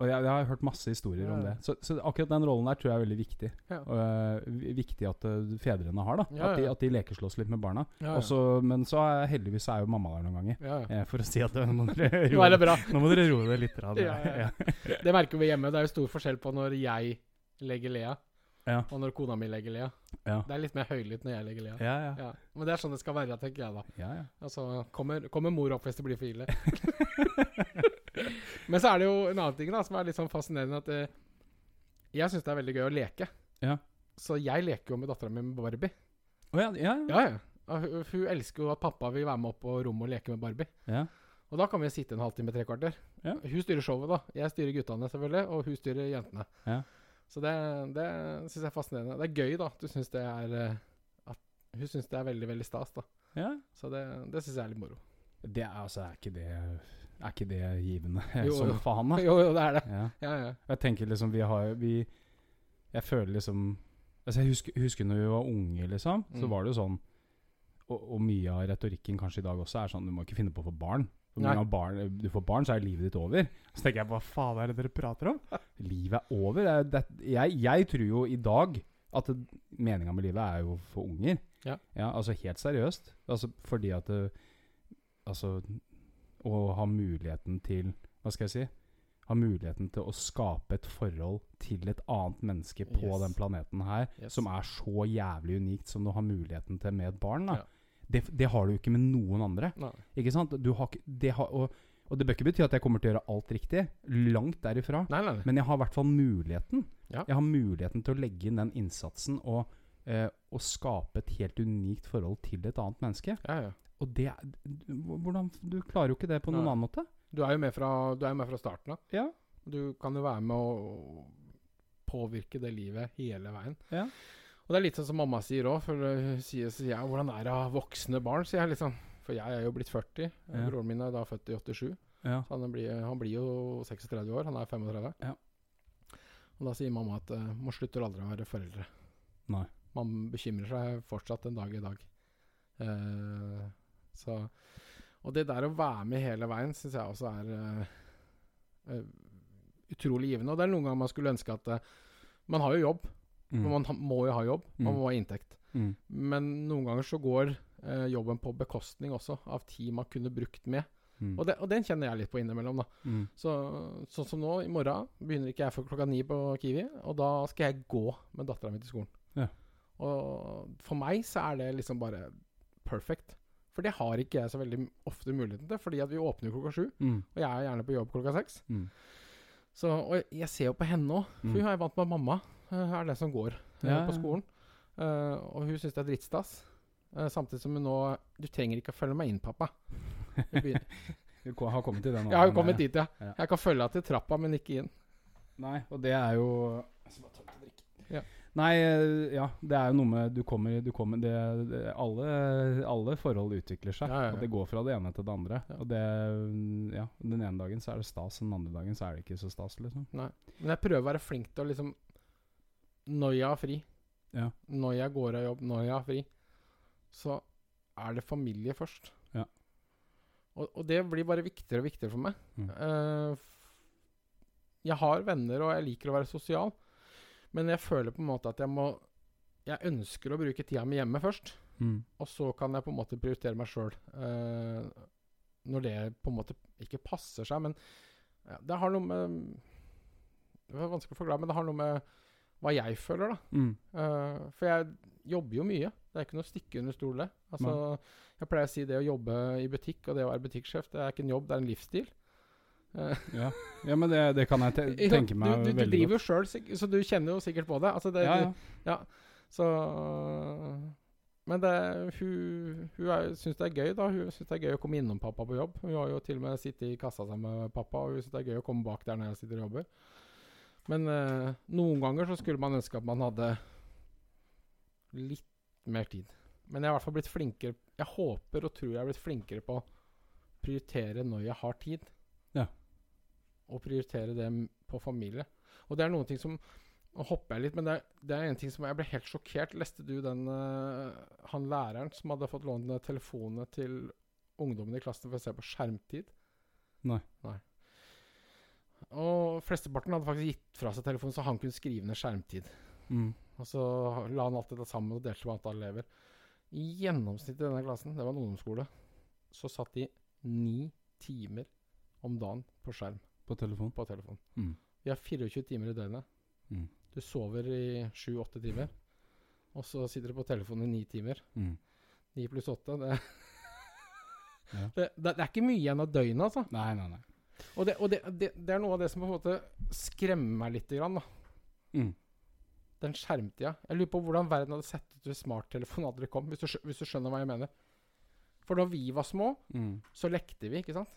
og jeg, jeg har hørt masse historier Ja, om det. Så, så akkurat den rollen der tror jeg er veldig viktig. Ja. Eh, viktig at uh, fedrene har. da Ja, At, de, at de lekeslåss litt med barna. Også, men så er heldigvis er jo mamma der noen ganger. Eh, for å si at nå må dere roe, det nå må dere roe det litt. ja, ja. Det merker vi hjemme. Det er jo stor forskjell på når jeg legger Lea, Ja. og når kona mi legger Lea. Ja. Det er litt mer høylytt når jeg legger Lea. Ja, ja. Ja. Men det er sånn det skal være, tenker jeg da. ja, ja. Altså, kommer, kommer mor opp hvis det blir for ille. Men så er det jo en annen ting da som er litt sånn fascinerende. At eh, jeg syns det er veldig gøy å leke. Ja. Så jeg leker jo med dattera mi med Barbie. Oh, ja, ja, ja. Ja, ja. Hun, hun elsker jo at pappa vil være med opp på rommet og leke med Barbie. ja. Og da kan vi sitte en halvtime, tre kvarter. Ja. Hun styrer showet, da. Jeg styrer guttene, selvfølgelig, og hun styrer jentene. Ja. Så det, det syns jeg er fascinerende. Det er gøy, da. Du synes det er eh, at Hun syns det er veldig, veldig stas, da. ja. Så det, det syns jeg er litt moro. Det er altså Er ikke det Er ikke det givende Jo, som faen, da? Jo, jo, det er det. Ja. Ja, ja. Jeg tenker liksom Vi har vi Jeg føler liksom Altså Jeg husker, husker når vi var unge, liksom. Så Mm. var det jo sånn og, og mye av retorikken kanskje i dag også er sånn Du må ikke finne på å få barn. Barn, du får barn, så er livet ditt over. Så tenker jeg, hva faen er det dere prater om? Livet er over. Det, er- det, jeg, jeg tror jo i dag at meninga med livet er jo for unger. Ja. altså helt seriøst. Altså fordi at det, Altså å ha muligheten til Hva skal jeg si? Ha muligheten til å skape et forhold til et annet menneske på Yes. den planeten her, Yes. som er så jævlig unikt som du har muligheten til med et barn. da Ja. det, det har du ikke med noen andre. Nei. Ikke sant? Du har, det har, og, og det bør ikke bety at jeg kommer til å gjøre alt riktig. Langt derifra. Nei, nei, nei. Men jeg har i hvert fall muligheten. Ja. Jeg har muligheten til å legge inn den innsatsen og, eh, og skape et helt unikt forhold til et annet menneske. Ja, ja. Og det hvordan, Du klarer jo ikke det på noen Nei. annen måte. Du er jo med fra, du med fra starten av. Ja. Du kan jo være med å påvirke det livet hele veien. Ja. Og det er litt sånn som mamma sier òg, for hun sier, sier jeg, hvordan er det å ha voksne barn, sier jeg liksom. For jeg er jo blitt 40. Ja. Broren min er da født i 87. Ja. Så han blir, han blir jo 36 år. Han er 35. Ja. Og da sier mamma at uh, man slutter aldri å være foreldre. Nei. Man bekymrer seg fortsatt en dag i dag. Eh, så Og det der å være med hele veien syns jeg også er uh, utrolig givende. Og det er noen ganger man skulle ønske at uh, Man har jo jobb. Mm. Man må jo ha jobb. Man Mm. må ha inntekt. Mm. Men noen ganger så går uh, jobben på bekostning også av tid man kunne brukt med. Mm. Og, det, og den kjenner jeg litt på innimellom. da Mm. så, Sånn som nå, i morgen begynner ikke jeg før klokka ni på Kiwi. Og da skal jeg gå med dattera mi til skolen. Ja. Og for meg så er det liksom bare perfect. For det har ikke jeg så veldig ofte muligheten til, fordi at vi åpner jo klokka sju. Mm. Og jeg er gjerne på jobb klokka seks. Mm. Så, og jeg ser jo på henne òg, for Mm. hun er vant med at mamma eh, er den som går eh, Ja, på skolen. Uh, og hun syns det er drittstas. Uh, samtidig som hun nå Du trenger ikke å følge meg inn, pappa. Du har kommet til det nå? Jeg har jo kommet dit, ja. Ja. Jeg kan følge deg til trappa, men ikke inn. Nei, og det er jo. Ja. Nei, eh, ja, det er jo noe med Du kommer, du kommer det, det, alle, alle forhold utvikler seg. Ja, ja. Og det går fra det ene til det andre. Og det Ja, den ene dagen så er det stas, den andre dagen så er det ikke så stas, liksom. Nei. Men jeg prøver å være flink til å liksom Når jeg har fri, Ja. når jeg går av jobb, når jeg har fri, så er det familie først. Ja. Og, og det blir bare viktigere og viktigere for meg. Mm. Uh, jeg har venner, og jeg liker å være sosial, men jeg føler på en måte at jeg må Jeg ønsker å bruke tida mi hjemme først, Mm. og så kan jeg på en måte prioritere meg sjøl. når det på en måte ikke passer seg, men ja, det har noe med Det er vanskelig å forklare, men det har noe med hva jeg føler, da. Mm. Uh, for jeg jobber jo mye. Det er ikke noe å stikke under stol, det. Altså, jeg pleier å si det å jobbe i butikk og det å være butikksjef, det er ikke en jobb, det er en livsstil. Eh, Ja. ja, men det, det kan jeg te tenke meg du, du, du veldig driver jo sjøl, så du kjenner jo sikkert på det. Altså det, Ja, ja. Så Men det, hun, hun syns det er gøy, da. Hun syns det er gøy å komme innom pappa på jobb. Hun har jo til og med sittet i kassa sammen med pappa, og hun syns det er gøy å komme bak der når jeg sitter og jobber. Men uh, noen ganger så skulle man ønske at man hadde litt mer tid. Men jeg har i hvert fall blitt flinkere Jeg håper og tror jeg har blitt flinkere på å prioritere når jeg har tid. Og prioritere det på familie. Og det er noen ting som Nå hopper jeg litt, men det er, det er en ting som jeg ble helt sjokkert. Leste du den eh, Han læreren som hadde fått låne telefonene til ungdommen i klassen for å se på skjermtid? Nei. Nei. Og flesteparten hadde faktisk gitt fra seg telefonen, så han kunne skrive ned skjermtid. Mm. Og så la han alt dette sammen og delte på antall elever. I gjennomsnitt i denne klassen, det var en ungdomsskole, så satt de ni timer om dagen på skjerm På telefon. på telefon. Mm. Vi har 24 timer i døgnet. Mm. Du sover i 7-8 timer. Og så sitter du på telefonen i 9 timer. Mm. 9 pluss 8, det, Ja. det, det, det er ikke mye igjen av døgnet, altså. Nei, nei, nei. Og, det, og det, det, det er noe av det som på en måte skremmer meg litt. Grann. Mm. Den skjermtida. Jeg lurer på hvordan verden hadde sett ut hvis smarttelefonen aldri kom. Hvis du, hvis du skjønner hva jeg mener. For da vi var små, Mm. så lekte vi, ikke sant?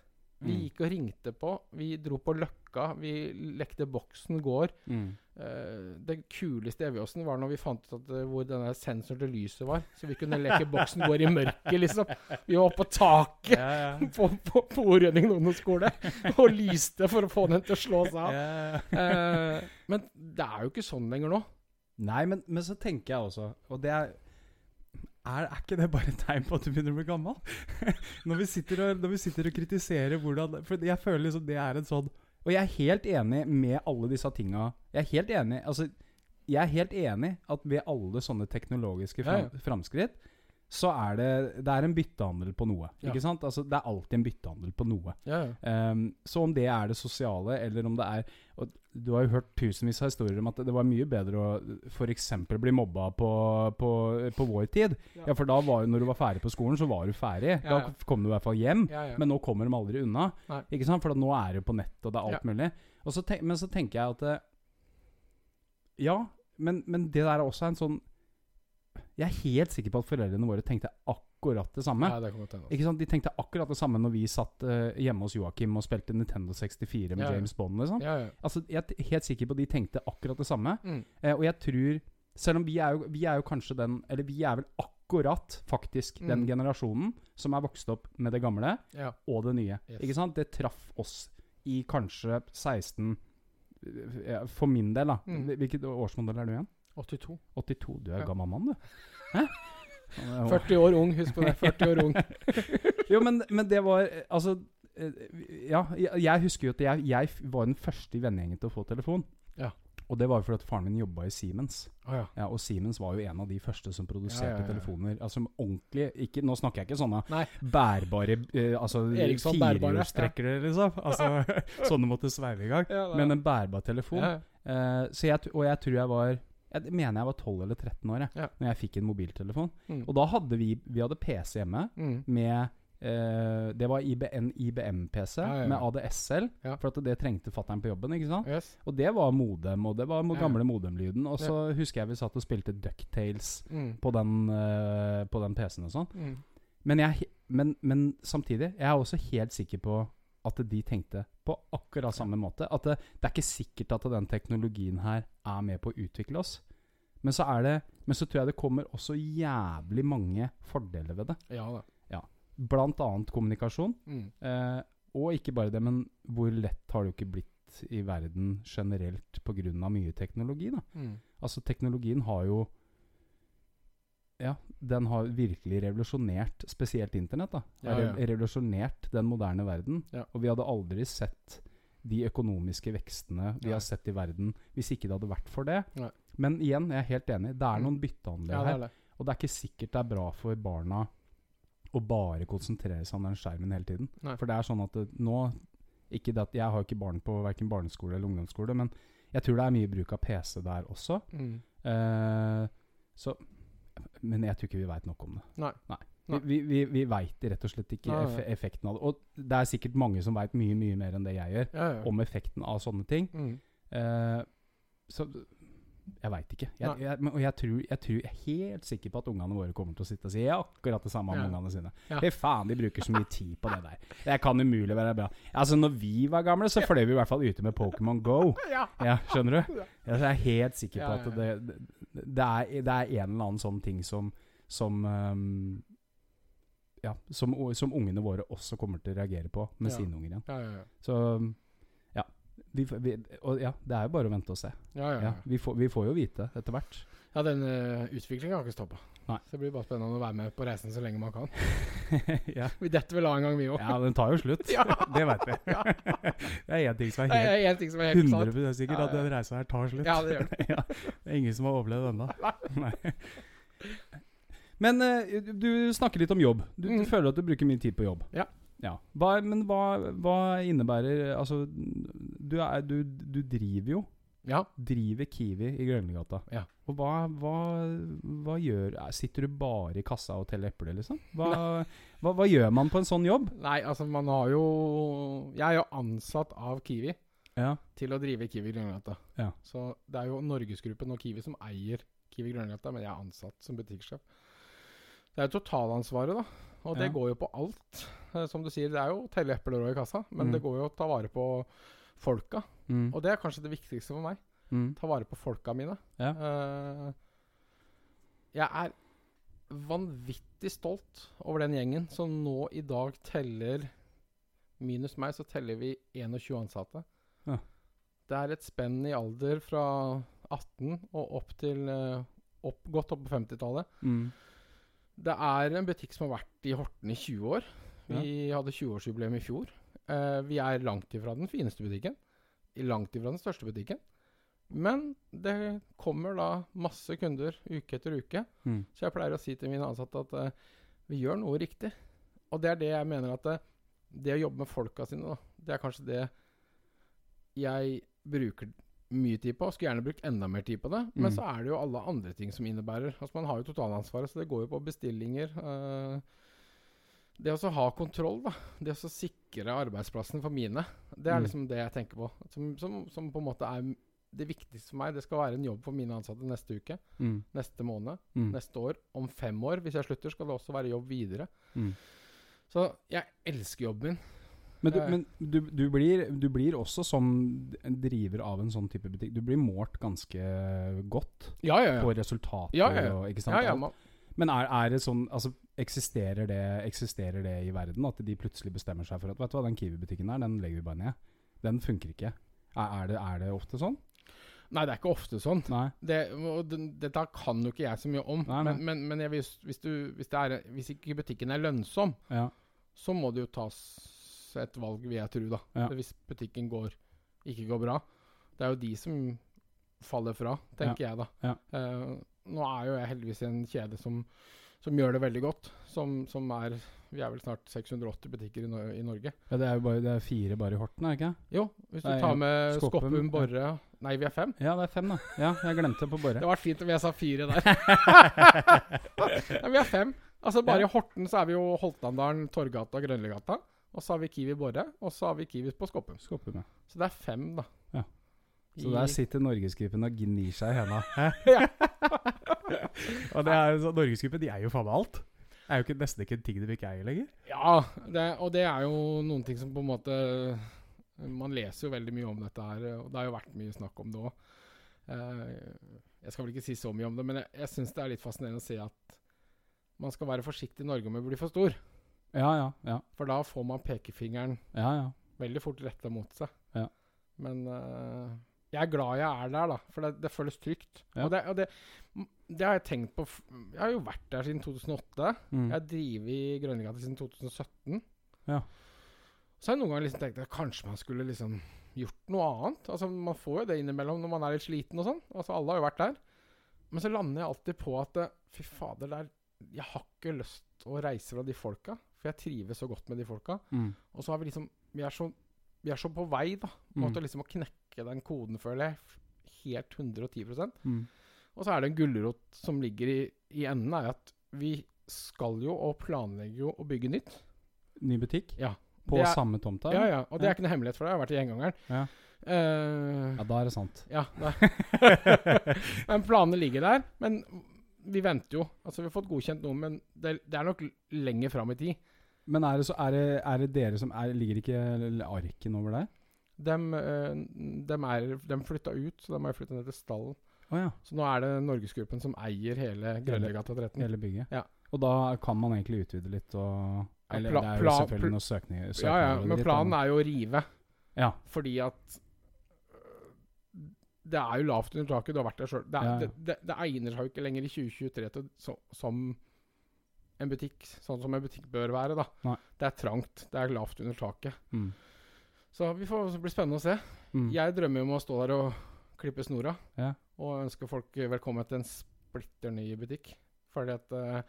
Vi Mm. gikk og ringte på. Vi dro på Løkka. Vi lekte Boksen gård. Mm. Uh, det kuleste i Evjåsen var når vi fant ut at, uh, hvor denne sensoren til lyset var. Så vi kunne leke Boksen gård i mørket, liksom. Vi var på taket Ja, ja. på, på, på Orønning ungdomsskole og lyste for å få den til å slå seg av. Ja. uh, men det er jo ikke sånn lenger nå. Nei, men, men så tenker jeg også Og det er er, er ikke det bare et tegn på at du begynner å bli gammel? når, vi sitter og, når vi sitter og kritiserer hvordan For jeg føler liksom det er en sånn Og jeg er helt enig med alle disse tinga. Jeg er helt enig Altså, jeg er helt enig at ved alle sånne teknologiske fram, Ja, ja. framskritt, så er det Det er en byttehandel på noe. Ja. Ikke sant? Altså, det er alltid en byttehandel på noe. Ja, ja. Um, så om det er det sosiale, eller om det er og Du har jo hørt tusenvis av historier om at det var mye bedre å f.eks. bli mobba på, på, på vår tid. Ja. For da var jo når du var ferdig på skolen, så var du ferdig. Da kom du i hvert fall hjem. Men nå kommer de aldri unna. Nei. Ikke sant? For nå er det på nett, og det er alt mulig. Så tenk, men så tenker jeg at Ja, men, men det der er også en sånn Jeg er helt sikker på at foreldrene våre tenkte akkurat det samme. ja, det kan. Ikke sant? De tenkte akkurat det samme når vi satt uh, hjemme hos Joakim og spilte Nintendo 64 med Ja, ja. James Bond. Liksom. Ja. Altså, jeg er helt sikker på at de tenkte akkurat det samme. Mm. Uh, og jeg tror Selv om vi er, jo, vi er jo kanskje den Eller vi er vel akkurat faktisk den Mm. generasjonen som er vokst opp med det gamle og det nye. Yes. Ikke sant? Det traff oss i kanskje 16 eh, For min del, da. Mm. Hvilket årsmodell er du igjen? 82. 82. Du er Ja. gammel mann, du. Hæ? 40 år ung, husk på det. 40 år ung. Jo, men, men det var Altså eh, Ja, jeg, husker jo at jeg, jeg var den første i vennegjengen til å få telefon. Ja. Og det var jo fordi at faren min jobba i Siemens. Å ja. Ja, Og Siemens var jo en av de første som produserte Ja, ja, ja. telefoner. Altså ordentlig ikke, Nå snakker jeg ikke sånne Nei. bærbare eh, Altså Eriksson bærbare, firehjulstrekkere, liksom. Altså Sånne måtte sveive i gang. Ja, Men en bærbar telefon. ja. Eh, så jeg, og jeg tror jeg var Jeg mener jeg var 12 eller 13 år jeg, Ja. Når jeg fikk en mobiltelefon. Mm. Og da hadde vi Vi hadde PC hjemme Mm. med eh, Det var en IBM-PC Ja, ja, ja. med ADSL. For det trengte fattern på jobben. Yes. Og det var modem, og det var gamle modemlyden. Og så husker jeg vi satt og spilte Ducktales Mm. på den, uh, den PC-en og sånn. Mm. Men, men, men samtidig, jeg er også helt sikker på at de tenkte på akkurat samme måte. At det, det er ikke sikkert at den teknologien her er med på å utvikle oss. Men så er det Men så tror jeg det kommer også jævlig mange fordeler ved det. Ja da. Blant annet kommunikasjon. Mm. Eh, og ikke bare det, men hvor lett har det jo ikke blitt i verden generelt pga. mye teknologi, da. Mm. Altså, teknologien har jo Ja, den har virkelig revolusjonert spesielt internett. da Ja, ja. Revolusjonert den moderne verden. Ja. Og vi hadde aldri sett de økonomiske vekstene vi har sett i verden hvis ikke det hadde vært for det. Men igjen, jeg er helt enig. Det er Mm. noen byttehandler Ja, her. er. Og det er ikke sikkert det er bra for barna å bare konsentrere seg om den skjermen hele tiden. Nei. For det er sånn at det, nå ikke det at Jeg har ikke barn på verken barneskole eller ungdomsskole, men jeg tror det er mye bruk av PC der også. Mm. Eh, så Men jeg tror ikke vi veit nok om det. Nei. Nei. vi, vi, vi veit rett og slett ikke eff effekten av det. Og det er sikkert mange som veit mye, mye mer enn det jeg gjør, Ja, ja. om effekten av sånne ting. Mm. Uh, så jeg veit ikke. Jeg, jeg, og jeg tror, jeg tror jeg er helt sikker på at ungene våre kommer til å sitte og si akkurat det samme om Ja. ungene sine. Ja. Fy faen, de bruker så mye tid på det der. Det kan umulig være bra. Altså, når vi var gamle, så fløy vi i hvert fall ute med Pokémon Go. Ja. Skjønner du? Jeg er helt sikker på at det, det, det, er, det er en eller annen sånn ting som Som um, Ja, som, som ungene våre også kommer til å reagere på med sine unger igjen. Ja, ja, ja. Så ja. Vi, vi, og ja, det er jo bare å vente og se. ja, ja, Ja, vi, får, vi får jo vite etter hvert. ja den uh, utviklinga har ikke stoppa. Så det blir bare spennende å være med på reisen så lenge man kan. ja. Vi detter vel av en gang, vi òg. ja, den tar jo slutt. Ja. Det veit vi. Det er én ting som er helt ting som er helt sant. 100 sikkert, at den reisa her tar slutt. Ja, det gjør det. ja, det er ingen som har overlevd ennå. Men uh, du snakker litt om jobb. Du, du Mm. føler at du bruker mye tid på jobb. Ja. Hva, men hva, hva innebærer Altså, du, er, du, du driver jo Ja. Driver Kiwi i Grønlegata. Ja. Og hva, hva, hva gjør er- Sitter du bare i kassa og teller epler, liksom? Hva, hva, gjør man på en sånn jobb? Nei, altså, man har jo Jeg er jo ansatt av Kiwi Ja. til å drive Kiwi Grønlegata. Ja. Så det er jo Norgesgruppen og Kiwi som eier Kiwi Grønlegata, men jeg er ansatt som butikksjef. Det er jo totalansvaret, da. Og det Ja. går jo på alt. Eh, Som du sier, det er jo å telle epler òg i kassa, men Mm. det går jo å ta vare på folka. Mm. Og det er kanskje det viktigste for meg. Mm. Ta vare på folka mine. Ja. Uh, jeg er vanvittig stolt over den gjengen som nå i dag teller Minus meg, så teller vi 21 ansatte. Ja. Det er et spenn i alder fra 18 og opp til uh, opp, godt opp på 50-tallet. Mm. Det er en butikk som har vært i Horten i 20 år. Vi hadde 20-årsjubileum i fjor. Uh, vi er langt ifra den fineste butikken. Langt ifra den største butikken. Men det kommer da masse kunder uke etter uke. Mm. Så jeg pleier å si til mine ansatte at uh, vi gjør noe riktig. Og det er det jeg mener at eh, det å jobbe med folka sine, da, det er kanskje det jeg bruker mye tid på. Skulle gjerne brukt enda mer tid på det. Men Mm. så er det jo alle andre ting som innebærer. Altså Man har jo totalansvaret, så det går jo på bestillinger. Uh, det å så ha kontroll, da. Det å så sikre arbeidsplassen for mine. Det er Mm. liksom det jeg tenker på. Som, som, som på en måte er det viktigste for meg. Det skal være en jobb for mine ansatte neste uke, Mm. neste måned, Mm. neste år. Om fem år, hvis jeg slutter, skal det også være jobb videre. Mm. Så jeg elsker jobben min. Men, du, men du, du, blir, du blir også som driver av en sånn type butikk Du blir målt ganske godt Ja, ja, ja. på resultater Ja, ja, og ikke sant? ja, ja man, Men er, er det sånn altså, eksisterer, det, eksisterer det i verden at de plutselig bestemmer seg for at Vet du hva, den Kiwi-butikken der, den legger vi bare ned. Den funker ikke. Er, er, det, er det ofte sånn? nei, det er ikke ofte sånn. Det, og dette kan jo ikke jeg så mye om. Nei, nei. Men, men, men hvis, hvis, du, hvis, det hvis ikke butikken er lønnsom, Ja. så må det jo tas et valg, vil jeg tro. da. Ja. Hvis butikken går, ikke går bra. Det er jo de som faller fra, tenker jeg da. Ja. Uh, nå er jo jeg heldigvis i en kjede som, som gjør det veldig godt. Som, som er Vi er vel snart 680 butikker i, no i Norge. ja, det er jo bare det er fire bare i Horten, er det ikke? Jo, hvis du tar med Skoppum, Skoppum, ja. Borre Nei, vi er fem. Ja, det er fem, da. Ja, jeg glemte på Borre. Det var fint om jeg sa fire der. Nei, vi er fem. Altså Bare Ja. i Horten så er vi jo Holtandalen, Torgata, Grønlegata. Og så har vi Kiwi Borre, og så har vi Kiwi på Skoppum. Skoppum, ja. Så det er fem, da. Ja. Så I- der sitter Norgesgruppen og gnir seg i henda. Og det er jo Norgesgruppen de eier jo faen meg alt. Det er jo ikke, nesten ikke en ting de ikke eier lenger. Ja, det, og det er jo noen ting som på en måte Man leser jo veldig mye om dette her, og det har jo vært mye snakk om det òg. Jeg skal vel ikke si så mye om det, men jeg, jeg syns det er litt fascinerende å se at man skal være forsiktig i Norge med å bli for stor. Ja, ja, ja. For da får man pekefingeren ja, ja. veldig fort retta mot seg. Ja. Men uh, jeg er glad jeg er der, da. For det, det føles trygt. Ja. Og, det, og det, det har jeg tenkt på Jeg har jo vært der siden 2008. Mm. Jeg har drevet i Grønnegata siden 2017. Ja. Så har jeg noen ganger liksom tenkt at kanskje man skulle liksom gjort noe annet. Altså Man får jo det innimellom når man er litt sliten og sånn. Altså Alle har jo vært der. Men så lander jeg alltid på at eh, fy fader, der, jeg har ikke lyst å reise fra de folka. For jeg trives så godt med de folka. Mm. Og så har vi liksom Vi er så, vi er så på vei, da. Mm. Liksom å knekke den koden, føler jeg. Helt 110 Mm. Og så er det en gulrot som ligger i, i enden, er at vi skal jo og planlegger jo å bygge nytt. Ny butikk? Ja. På er- samme tomta? Ja, ja. Og det er ikke noe hemmelighet for deg. Jeg har vært i gjengangeren. Ja. Uh, Ja, da er det sant. ja. men planene ligger der. Men vi venter jo. Altså, vi har fått godkjent noe, men det, det er nok lenger fram i tid. Men er det, så, er det, er det dere som er, Ligger ikke arken over der? De, de, er, de flytta ut, så de har flytta ned til stallen. Oh, ja. Så nå er det Norgesgruppen som eier hele Grønlegata 13. Hele bygget? Ja. Og da kan man egentlig utvide litt og Ja, Eller pla- det er jo selvfølgelig noen søkninger, Ja, ja, men planen er jo å rive. Ja. Fordi at øh, Det er jo lavt under taket. Du har vært der sjøl. Det, Ja, ja. det, det, det egner seg jo ikke lenger i 2023 til, så, som en butikk. Sånn som en butikk bør være. da Nei. Det er trangt. Det er lavt under taket. Mm. Så vi får det blir spennende å se. Mm. Jeg drømmer om å stå der og klippe snora. Ja. Og ønske folk velkommen til en splitter ny butikk. Fordi at uh,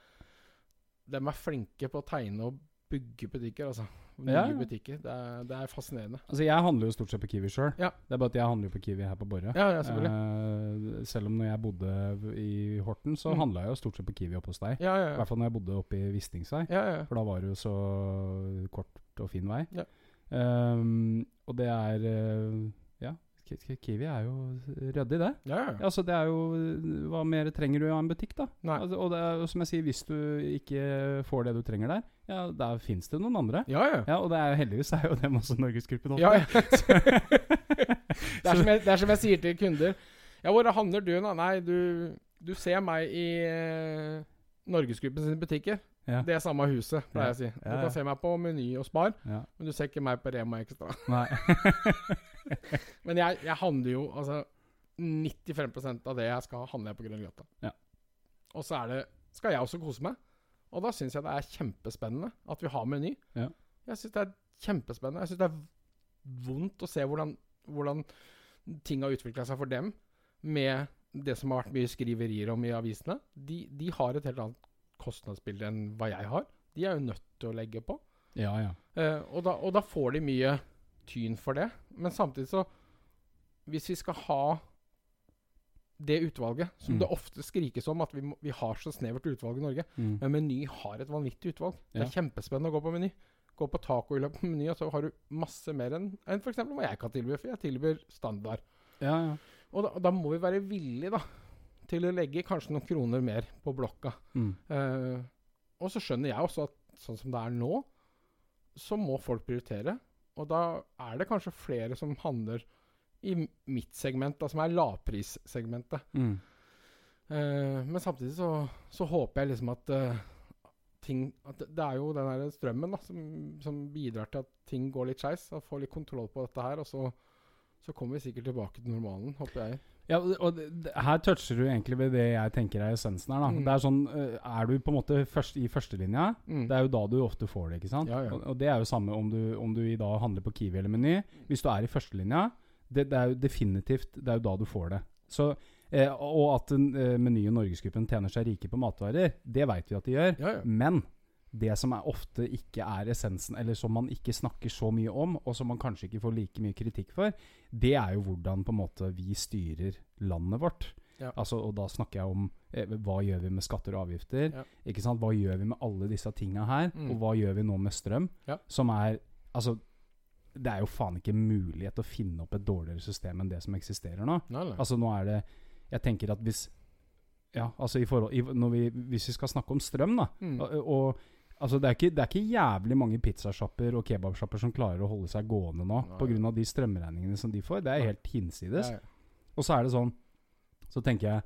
de er flinke på å tegne og bygge butikker, altså. Nye Ja, butikker. Det er, det er fascinerende. Altså, jeg handler jo stort sett på Kiwi sjøl. Ja. Det er bare at jeg handler jo på Kiwi her på Borre. Ja. Eh, selv om når jeg bodde i Horten, så Mm. handla jeg jo stort sett på Kiwi oppe hos deg. Ja, ja, I hvert fall når jeg bodde oppe i Vistingsvei, ja, ja. For da var det jo så kort og fin vei. Ja. Ehm, og det er eh, Ja, Ki- Ki- Kiwi er jo ryddig, det. ja, ja. Altså, det er jo Hva mer trenger du av en butikk, da? Altså, og det er jo som jeg sier, hvis du ikke får det du trenger der, ja, der fins det noen andre. Ja, ja. Ja, og det er jo heldigvis er jo dem også Norgesgruppen. ja, ja. det, er som jeg, det er som jeg sier til kunder. Ja, hvor handler du, da? Nei, du, du ser meg i eh, Norgesgruppen sine butikker. Ja. Det er samme huset, pleier jeg å si. Du kan se meg på Meny og Spar, men du ser ikke meg på Rema Extra. Nei. Men jeg, jeg handler jo altså 95% av det jeg skal ha, handler jeg på Grønn Ja. Og så er det, skal jeg også kose meg. Og da syns jeg det er kjempespennende at vi har Meny. Ja. Jeg syns det er kjempespennende. Jeg syns det er vondt å se hvordan, hvordan ting har utvikla seg for dem med det som har vært mye skriverier om i avisene. De, de har et helt annet kostnadsbilde enn hva jeg har. De er jo nødt til å legge på. Ja, ja. Eh, og, da, og da får de mye tyn for det. Men samtidig så Hvis vi skal ha det utvalget, som Mm. det ofte skrikes om, at vi, må, vi har så snevert utvalg i Norge Mm. Men Meny har et vanvittig utvalg. Det er kjempespennende å gå på Meny. Gå på tacohylla på Meny, og så har du masse mer enn en f.eks. hva jeg kan tilby. For jeg tilbyr standard. ja, ja. Og da, da må vi være villige da, til å legge kanskje noen kroner mer på blokka. Mm. Uh, og så skjønner jeg også at sånn som det er nå, så må folk prioritere. Og da er det kanskje flere som handler i mitt segment, da, som er lavprissegmentet. Mm. Uh, men samtidig så, så håper jeg liksom at uh, ting at det, er jo den der strømmen da, som, som bidrar til at ting går litt skeis. Får litt kontroll på dette her. Og så, så kommer vi sikkert tilbake til normalen, håper jeg. Ja, og- og det, det, her toucher du egentlig ved det jeg tenker er essensen her. da Mm. Det Er sånn, øh, er du på en måte først i førstelinja, Mm. det er jo da du ofte får det. ikke sant? Ja, ja. Og, og det er jo samme om du, om du i dag handler på Kiwi eller Meny. Hvis du er i førstelinja, det, det er jo definitivt det er jo da du får det. Så, eh, og at eh, Meny og Norgesgruppen tjener seg rike på matvarer, det veit vi at de gjør. Ja, ja. Men det som er ofte ikke er essensen, eller som man ikke snakker så mye om, og som man kanskje ikke får like mye kritikk for, det er jo hvordan på en måte vi styrer landet vårt. Ja. Altså, og da snakker jeg om eh, hva gjør vi med skatter og avgifter? Ja. Ikke sant? Hva gjør vi med alle disse tinga her? Mm. Og hva gjør vi nå med strøm? Ja. Som er Altså, det er jo faen ikke mulighet til å finne opp et dårligere system enn det som eksisterer nå. Nei, nei. Altså nå er det Jeg tenker at hvis Ja, altså i forhold i, når vi, Hvis vi skal snakke om strøm, da Mm. og, og altså det, er ikke, det er ikke jævlig mange pizzasjapper og kebabsjapper som klarer å holde seg gående nå pga. de strømregningene som de får. Det er helt hinsides. Og så er det sånn Så tenker jeg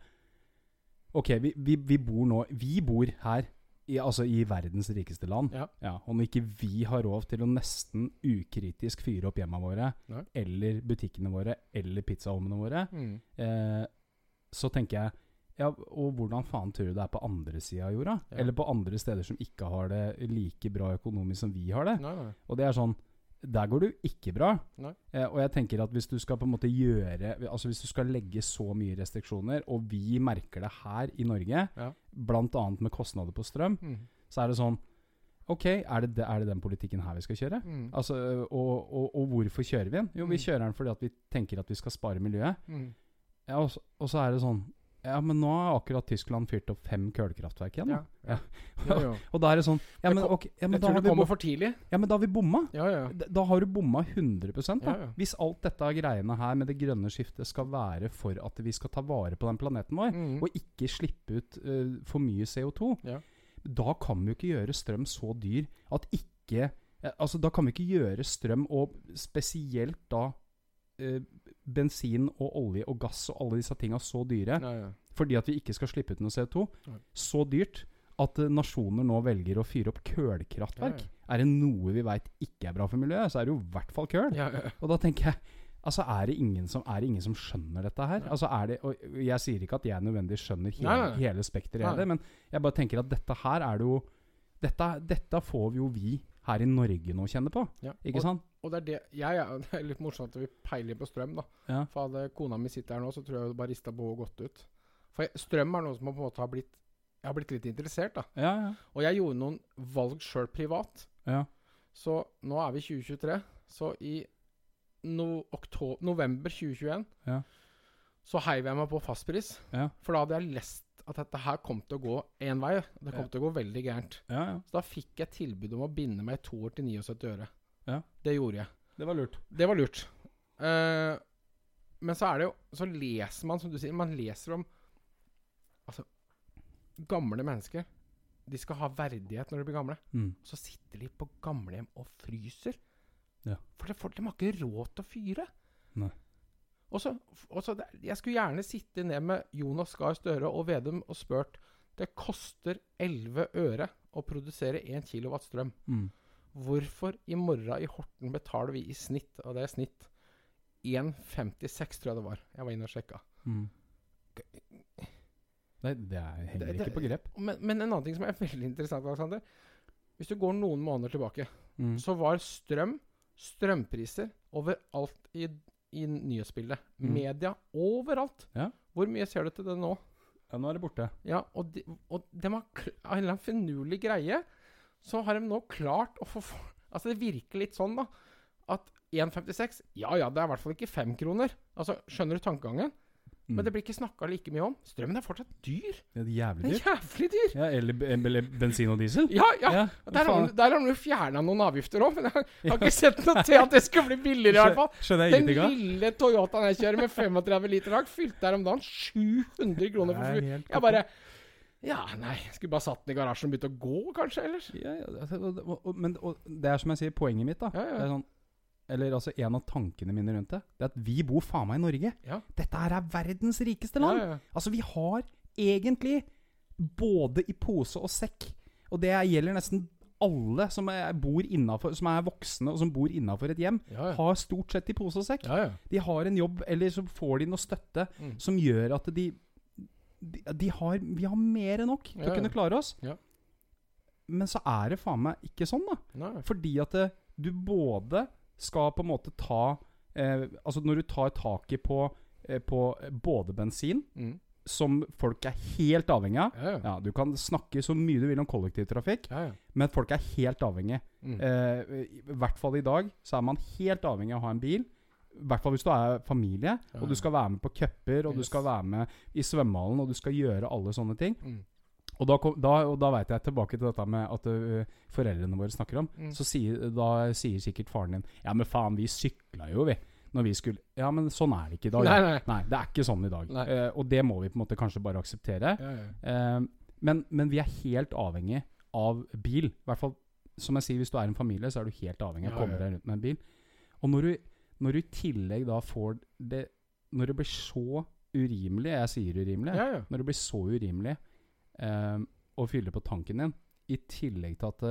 Ok, vi, vi, vi bor nå Vi bor her, i, altså i verdens rikeste land. Ja. Og når ikke vi har råd til å nesten ukritisk fyre opp hjemmene våre, Nei. eller butikkene våre, eller pizzaovnene våre, Mm. eh, så tenker jeg ja, og hvordan faen tror du det er på andre sida av jorda? Ja. Eller på andre steder som ikke har det like bra økonomisk som vi har det? Nei, nei. Og det er sånn Der går det jo ikke bra. Eh, og jeg tenker at hvis du skal på en måte gjøre Altså hvis du skal legge så mye restriksjoner, og vi merker det her i Norge, Ja. bl.a. med kostnader på strøm, Mm. så er det sånn Ok, er det, er det den politikken her vi skal kjøre? Mm. Altså, og, og, og hvorfor kjører vi den? Jo, vi Mm. kjører den fordi at vi tenker at vi skal spare miljøet. Mm. Ja, og, og så er det sånn Ja, men nå har akkurat Tyskland fyrt opp fem kullkraftverk igjen. Ja. Ja. Ja. Og da er det sånn Ja, men, okay, ja, men, Jeg tror har det kommer for tidlig. ja, men da har vi bomma. Ja, ja. Da, har du bomma 100 da. Hvis alt dette greiene her med det grønne skiftet skal være for at vi skal ta vare på den planeten vår, Mm. og ikke slippe ut uh, for mye CO2, Ja. da kan vi jo ikke gjøre strøm så dyr at ikke eh, Altså, da kan vi ikke gjøre strøm, og spesielt da eh, bensin og olje og gass og alle disse tinga så dyre, Ja, ja. fordi at vi ikke skal slippe ut noe CO2, Nei. så dyrt at eh, nasjoner nå velger å fyre opp kullkraftverk. Er det noe vi veit ikke er bra for miljøet, så er det jo i hvert fall ja. Og da tenker jeg Altså, er det ingen som, er det ingen som skjønner dette her? Ja. Altså, er det, og Jeg sier ikke at jeg nødvendigvis skjønner hele, Nei, nei, nei. hele spekteret men jeg bare tenker at dette her er det jo dette, dette får vi jo vi her i Norge nå kjenne på, Ja. ikke og, sant? Og det er det jeg jeg, Det er litt morsomt at vi peiler på strøm, da. Ja. For hadde kona mi sittet her nå, så tror jeg hun bare rista på og gått ut. For jeg, strøm er noe som på en måte har blitt Jeg har blitt litt interessert, da. Ja, ja. Og jeg gjorde noen valg sjøl privat. ja. Så nå er vi 2023. Så i no, oktober, november 2021 Ja. så heiv jeg meg på fastpris. Ja. For da hadde jeg lest at dette her kom til å gå én vei. Det kom til å gå veldig gærent. ja, ja. Så da fikk jeg tilbud om å binde meg i to år til 79 øre. Ja. Det gjorde jeg. Det var lurt. Det var lurt. Uh, men så er det jo Så leser man, som du sier, man leser om Altså Gamle mennesker. De skal ha verdighet når de blir gamle. Mm. Så sitter de på gamlehjem og fryser. Ja. For de har ikke råd til å fyre. Nei. Og så, og så Jeg skulle gjerne sitte ned med Jonas Gahr Støre og Vedum og spurt Det koster 11 øre å produsere 1 kW strøm. Mm. Hvorfor i morgen i Horten betaler vi i snitt, og det er snitt, 1,56 tror jeg det var. Jeg var inne og sjekka. Mm. Nei, det er heller Det- ikke på grep. Men, men en annen ting som er veldig interessant, Alexander. Hvis du går noen måneder tilbake, Mm. så var strøm, strømpriser, overalt i, i nyhetsbildet. Mm. Media, overalt. Ja. Hvor mye ser du til det nå? Ja, nå er det borte. Ja, og de, og de har av en eller annen finurlig greie, så har de nå klart å få Altså, det virker litt sånn, da, at 1,56 Ja ja, det er i hvert fall ikke fem kroner. Altså, Skjønner du tankegangen? Mm. Men det blir ikke snakka like mye om. Strømmen er fortsatt dyr. Ja, det er jævlig dyr. Det er jævlig dyr. Ja, eller, eller bensin og diesel. Ja, ja. Ja, Der har der har de jo fjerna noen avgifter òg, men jeg har ikke sett noe til at det skal bli billigere, i hvert fall. Skjønner jeg Den ingenting av. lille Toyotaen jeg kjører med 35 liter lag, fylte her om dagen 700 kroner for helt Jeg bare Ja, nei, skulle bare satt den i garasjen og begynt å gå, kanskje, ellers? Ja, ja, altså, men og, det er som jeg sier, poenget mitt, da. Ja, ja. Det er sånn, eller altså En av tankene mine rundt det, det er at vi bor faen meg i Norge. Ja. Dette her er verdens rikeste land. Ja, ja. Altså, vi har egentlig både i pose og sekk. Og det gjelder nesten alle som er, bor innenfor, som er voksne og som bor innafor et hjem. Har stort sett i pose og sekk. De har en jobb, eller så får de noe støtte Mm. som gjør at de, de, de har, Vi har mer enn nok til å kunne klare oss. Ja. Men så er det faen meg ikke sånn, da. Nei. Fordi at det, du både skal på en måte ta eh, Altså når du tar taket på, eh, på både bensin, Mm. som folk er helt avhengig av Ja, ja. ja, Du kan snakke så mye du vil om kollektivtrafikk, men folk er helt avhengig. Mm. Eh, I hvert fall i dag så er man helt avhengig av å ha en bil. I hvert fall hvis du er familie, og du skal være med på cuper, og du skal være med i svømmehallen, og du skal gjøre alle sånne ting. Mm. Og da, kom, da, og da veit jeg tilbake til dette med at uh, foreldrene våre snakker om. Mm. Så sier, da sier sikkert faren din Ja, men faen, vi sykla jo, vi. Når vi skulle Ja, men sånn er det ikke i dag. Nei, nei. nei. det er ikke sånn i dag. Eh, og det må vi på en måte kanskje bare akseptere. Ja, ja. Uh, men, men vi er helt avhengig av bil. I hvert fall, som jeg sier, hvis du er en familie, så er du helt avhengig av å komme deg rundt med en bil. Og når du, når du i tillegg da får det Når det blir så urimelig, jeg sier urimelig, Ja, ja. når det blir så urimelig eh, og fylle på tanken din, i tillegg til at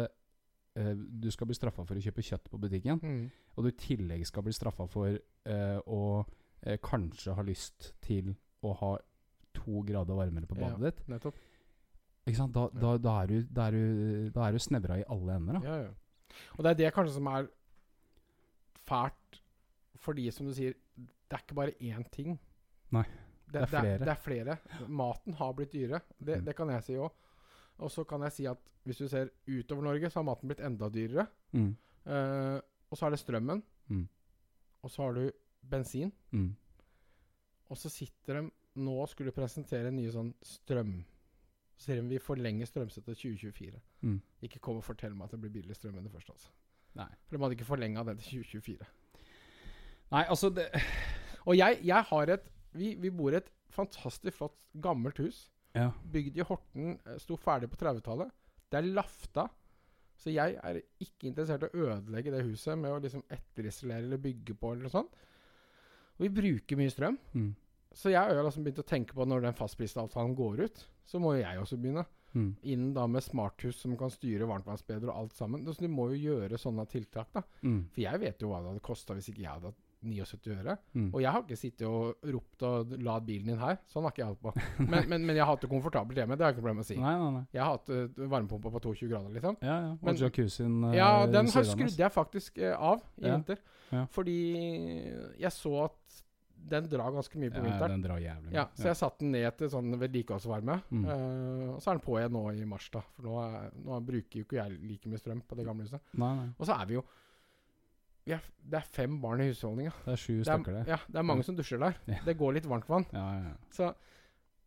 eh, du skal bli straffa for å kjøpe kjøtt på butikken, Mm. og du i tillegg skal bli straffa for eh, å eh, kanskje ha lyst til å ha to grader varmere på Ja. badet ditt Nettopp. Ikke sant? Da, da, da, er du, da, er du, da er du snevra i alle ender. Da. Ja, ja. Og det er det kanskje som er fælt fordi, som du sier, det er ikke bare én ting. Nei, Det, det er er, flere. det er flere. Maten har blitt dyrere. Det, Mm. det kan jeg si òg. Og så kan jeg si at hvis du ser utover Norge, så har maten blitt enda dyrere. Mm. Uh, og så er det strømmen. Mm. Og så har du bensin. Mm. Og så sitter de nå og skulle presentere nye sånn strøm... Så sier de vi forlenger strømsettet til 2024. Mm. Ikke kom og fortell meg at det blir billig strøm enn det første. altså. Nei. For de hadde ikke forlenga det til 2024. Nei, altså det Og jeg, jeg har et vi, vi bor i et fantastisk flott, gammelt hus. Ja. Bygd i Horten. eh, Sto ferdig på 30-tallet. Det er lafta. Så jeg er ikke interessert i å ødelegge det huset med å liksom etterisolere eller bygge på eller noe sånt. Og vi bruker mye strøm. Mm. Så jeg har liksom begynt å tenke på at når den fastprisavtalen går ut, så må jo jeg også begynne. Mm. Inn da med smarthus som kan styre varmtvannsbedre og alt sammen. Så du må jo gjøre sånne tiltak, da. Mm. For jeg vet jo hva det hadde kosta hvis ikke jeg hadde 79 øre. Mm. Og jeg har ikke sittet og ropt og lad bilen din her. Sånn har ikke jeg hatt på. Men, men, men jeg har hatt det komfortabelt hjemme. Det har jeg ikke problem med å si. Nei, nei, nei. Jeg har hatt uh, varmepumpa på 22 grader, liksom. Ja, ja. Og Men- jacuzzien uh, Ja, den har skrudde jeg faktisk uh, av i Ja. vinter. Ja. Fordi jeg så at den drar ganske mye på Ja, vinteren. den drar jævlig mye. Ja, så jeg satte den ned til sånn vedlikeholdsvarme. Mm. Uh, og så er den på igjen nå i mars, da. For nå, er, nå bruker jo ikke jeg like mye strøm på det gamle huset. Nei, nei. Og så er vi jo er, Det er fem barn i husholdninga. Det er sju stykker er, der. ja, det er mange som dusjer der. Ja. Det går litt varmt vann. Ja, ja, ja. Så,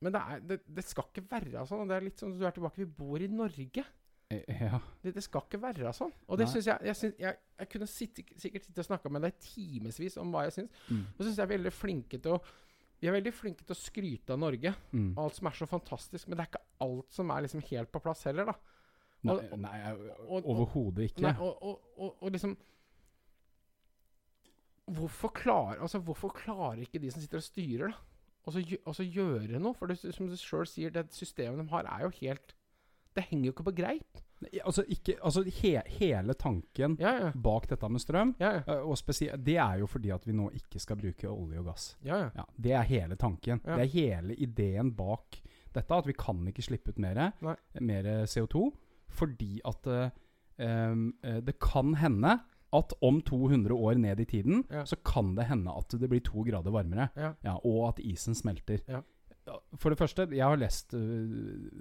men det, er, det, det skal ikke være sånn. Det er litt sånn du er tilbake Vi bor i Norge. Eh, ja. Det, det skal ikke være sånn. Og det Nei. synes jeg, jeg, synes, jeg Jeg kunne sitte, sikkert sitte og snakka med deg timevis om hva jeg syns. Mm. Og så syns jeg er veldig flinke til å Vi er veldig flinke til å skryte av Norge. Mm. Alt som er så fantastisk. Men det er ikke alt som er liksom helt på plass heller, da. Nei, og- nei overhodet ikke. Nei, og, og, og liksom Hvorfor klarer, altså, hvorfor klarer ikke de som sitter og styrer, da, og så, og så gjøre noe? For det, som du sjøl sier, det systemet de har, er jo helt Det henger jo ikke på greip. Altså, ikke, altså he, hele tanken Ja, ja. bak dette med strøm, Ja, eh, og spesielt, det er jo fordi at vi nå ikke skal bruke olje og gass. ja, ja. Ja, Det er hele tanken. Det er hele ideen bak dette. At vi kan ikke slippe ut mer, mer CO2. Fordi at eh, eh, det kan hende at om 200 år ned i tiden, Ja. så kan det hende at det blir to grader varmere. Ja. og at isen smelter. Ja. Ja, For det første, jeg har lest uh,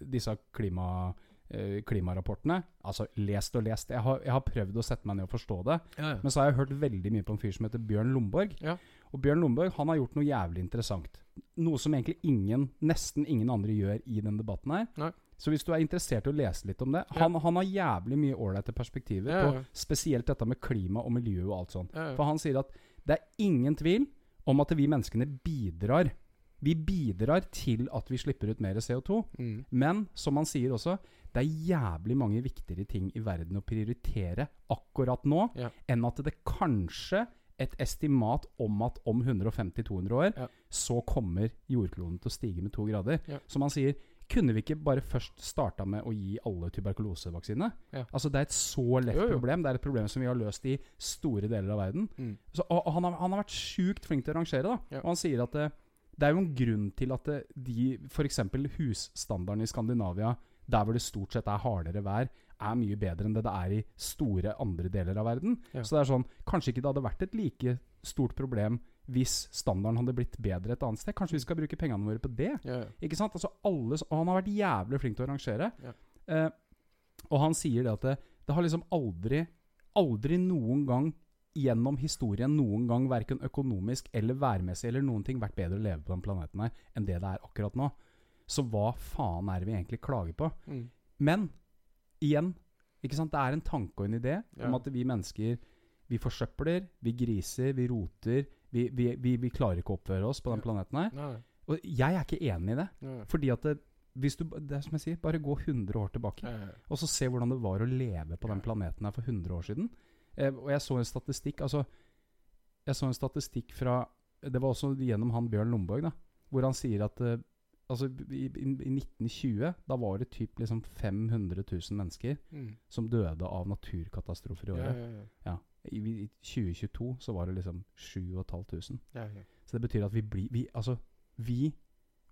disse klima, uh, klimarapportene. Altså lest og lest. Jeg har, jeg har prøvd å sette meg ned og forstå det. ja, ja. Men så har jeg hørt veldig mye på en fyr som heter Bjørn Lomborg. Ja. Og Bjørn Lomborg han har gjort noe jævlig interessant. Noe som egentlig ingen, nesten ingen andre gjør i den debatten her. Nei. Så hvis du er interessert i å lese litt om det han, han har jævlig mye ålreite perspektiver på spesielt dette med klima og miljø og alt sånt. For han sier at det er ingen tvil om at vi menneskene bidrar. Vi bidrar til at vi slipper ut mer CO2. Mm. Men som han sier også, det er jævlig mange viktigere ting i verden å prioritere akkurat nå, Ja. enn at det kanskje et estimat om at om 150-200 år Ja. så kommer jordkloden til å stige med to grader. Ja. Som han sier, kunne vi ikke bare først starta med å gi alle tuberkulosevaksine? Ja. Altså Det er et så lett Jo, jo. problem. Det er et problem som vi har løst i store deler av verden. Mm. Så, og, og han, har, han har vært sjukt flink til å rangere. da Ja. Og han sier at det, det er jo en grunn til at det, de f.eks. husstandarden i Skandinavia, der hvor det stort sett er hardere vær, er mye bedre enn det det er i store andre deler av verden. Ja. Så det er sånn Kanskje ikke det hadde vært et like stort problem hvis standarden hadde blitt bedre et annet sted. Kanskje vi skal bruke pengene våre på det? Ja, ja. Ikke sant? Altså alle, og han har vært jævlig flink til å rangere. Ja. Eh, og han sier det at det, det har liksom aldri, aldri noen gang gjennom historien noen gang verken økonomisk eller værmessig eller noen ting vært bedre å leve på den planeten her enn det det er akkurat nå. Så hva faen er det vi egentlig klager på? Mm. Men igjen, ikke sant? det er en tanke og en idé om at vi mennesker vi forsøpler, vi griser, vi roter. Vi, vi, vi, vi klarer ikke å oppføre oss på den planeten her. Nei, Og jeg er ikke enig i det. nei. Fordi at det, hvis du, det er som jeg sier, bare gå 100 år tilbake. Ja, ja, ja. Og så se hvordan det var å leve på den planeten her for 100 år siden. Eh, og jeg så en statistikk Altså Jeg så en statistikk fra Det var også gjennom han Bjørn Lomborg, da. hvor han sier at eh, Altså, i, i, i 1920, da var det typ liksom 500 000 mennesker Mm. som døde av naturkatastrofer i Ja, året. ja, ja. I, I 2022 så var det liksom 7500. ja, okay. Så det betyr at vi blir vi, Altså, vi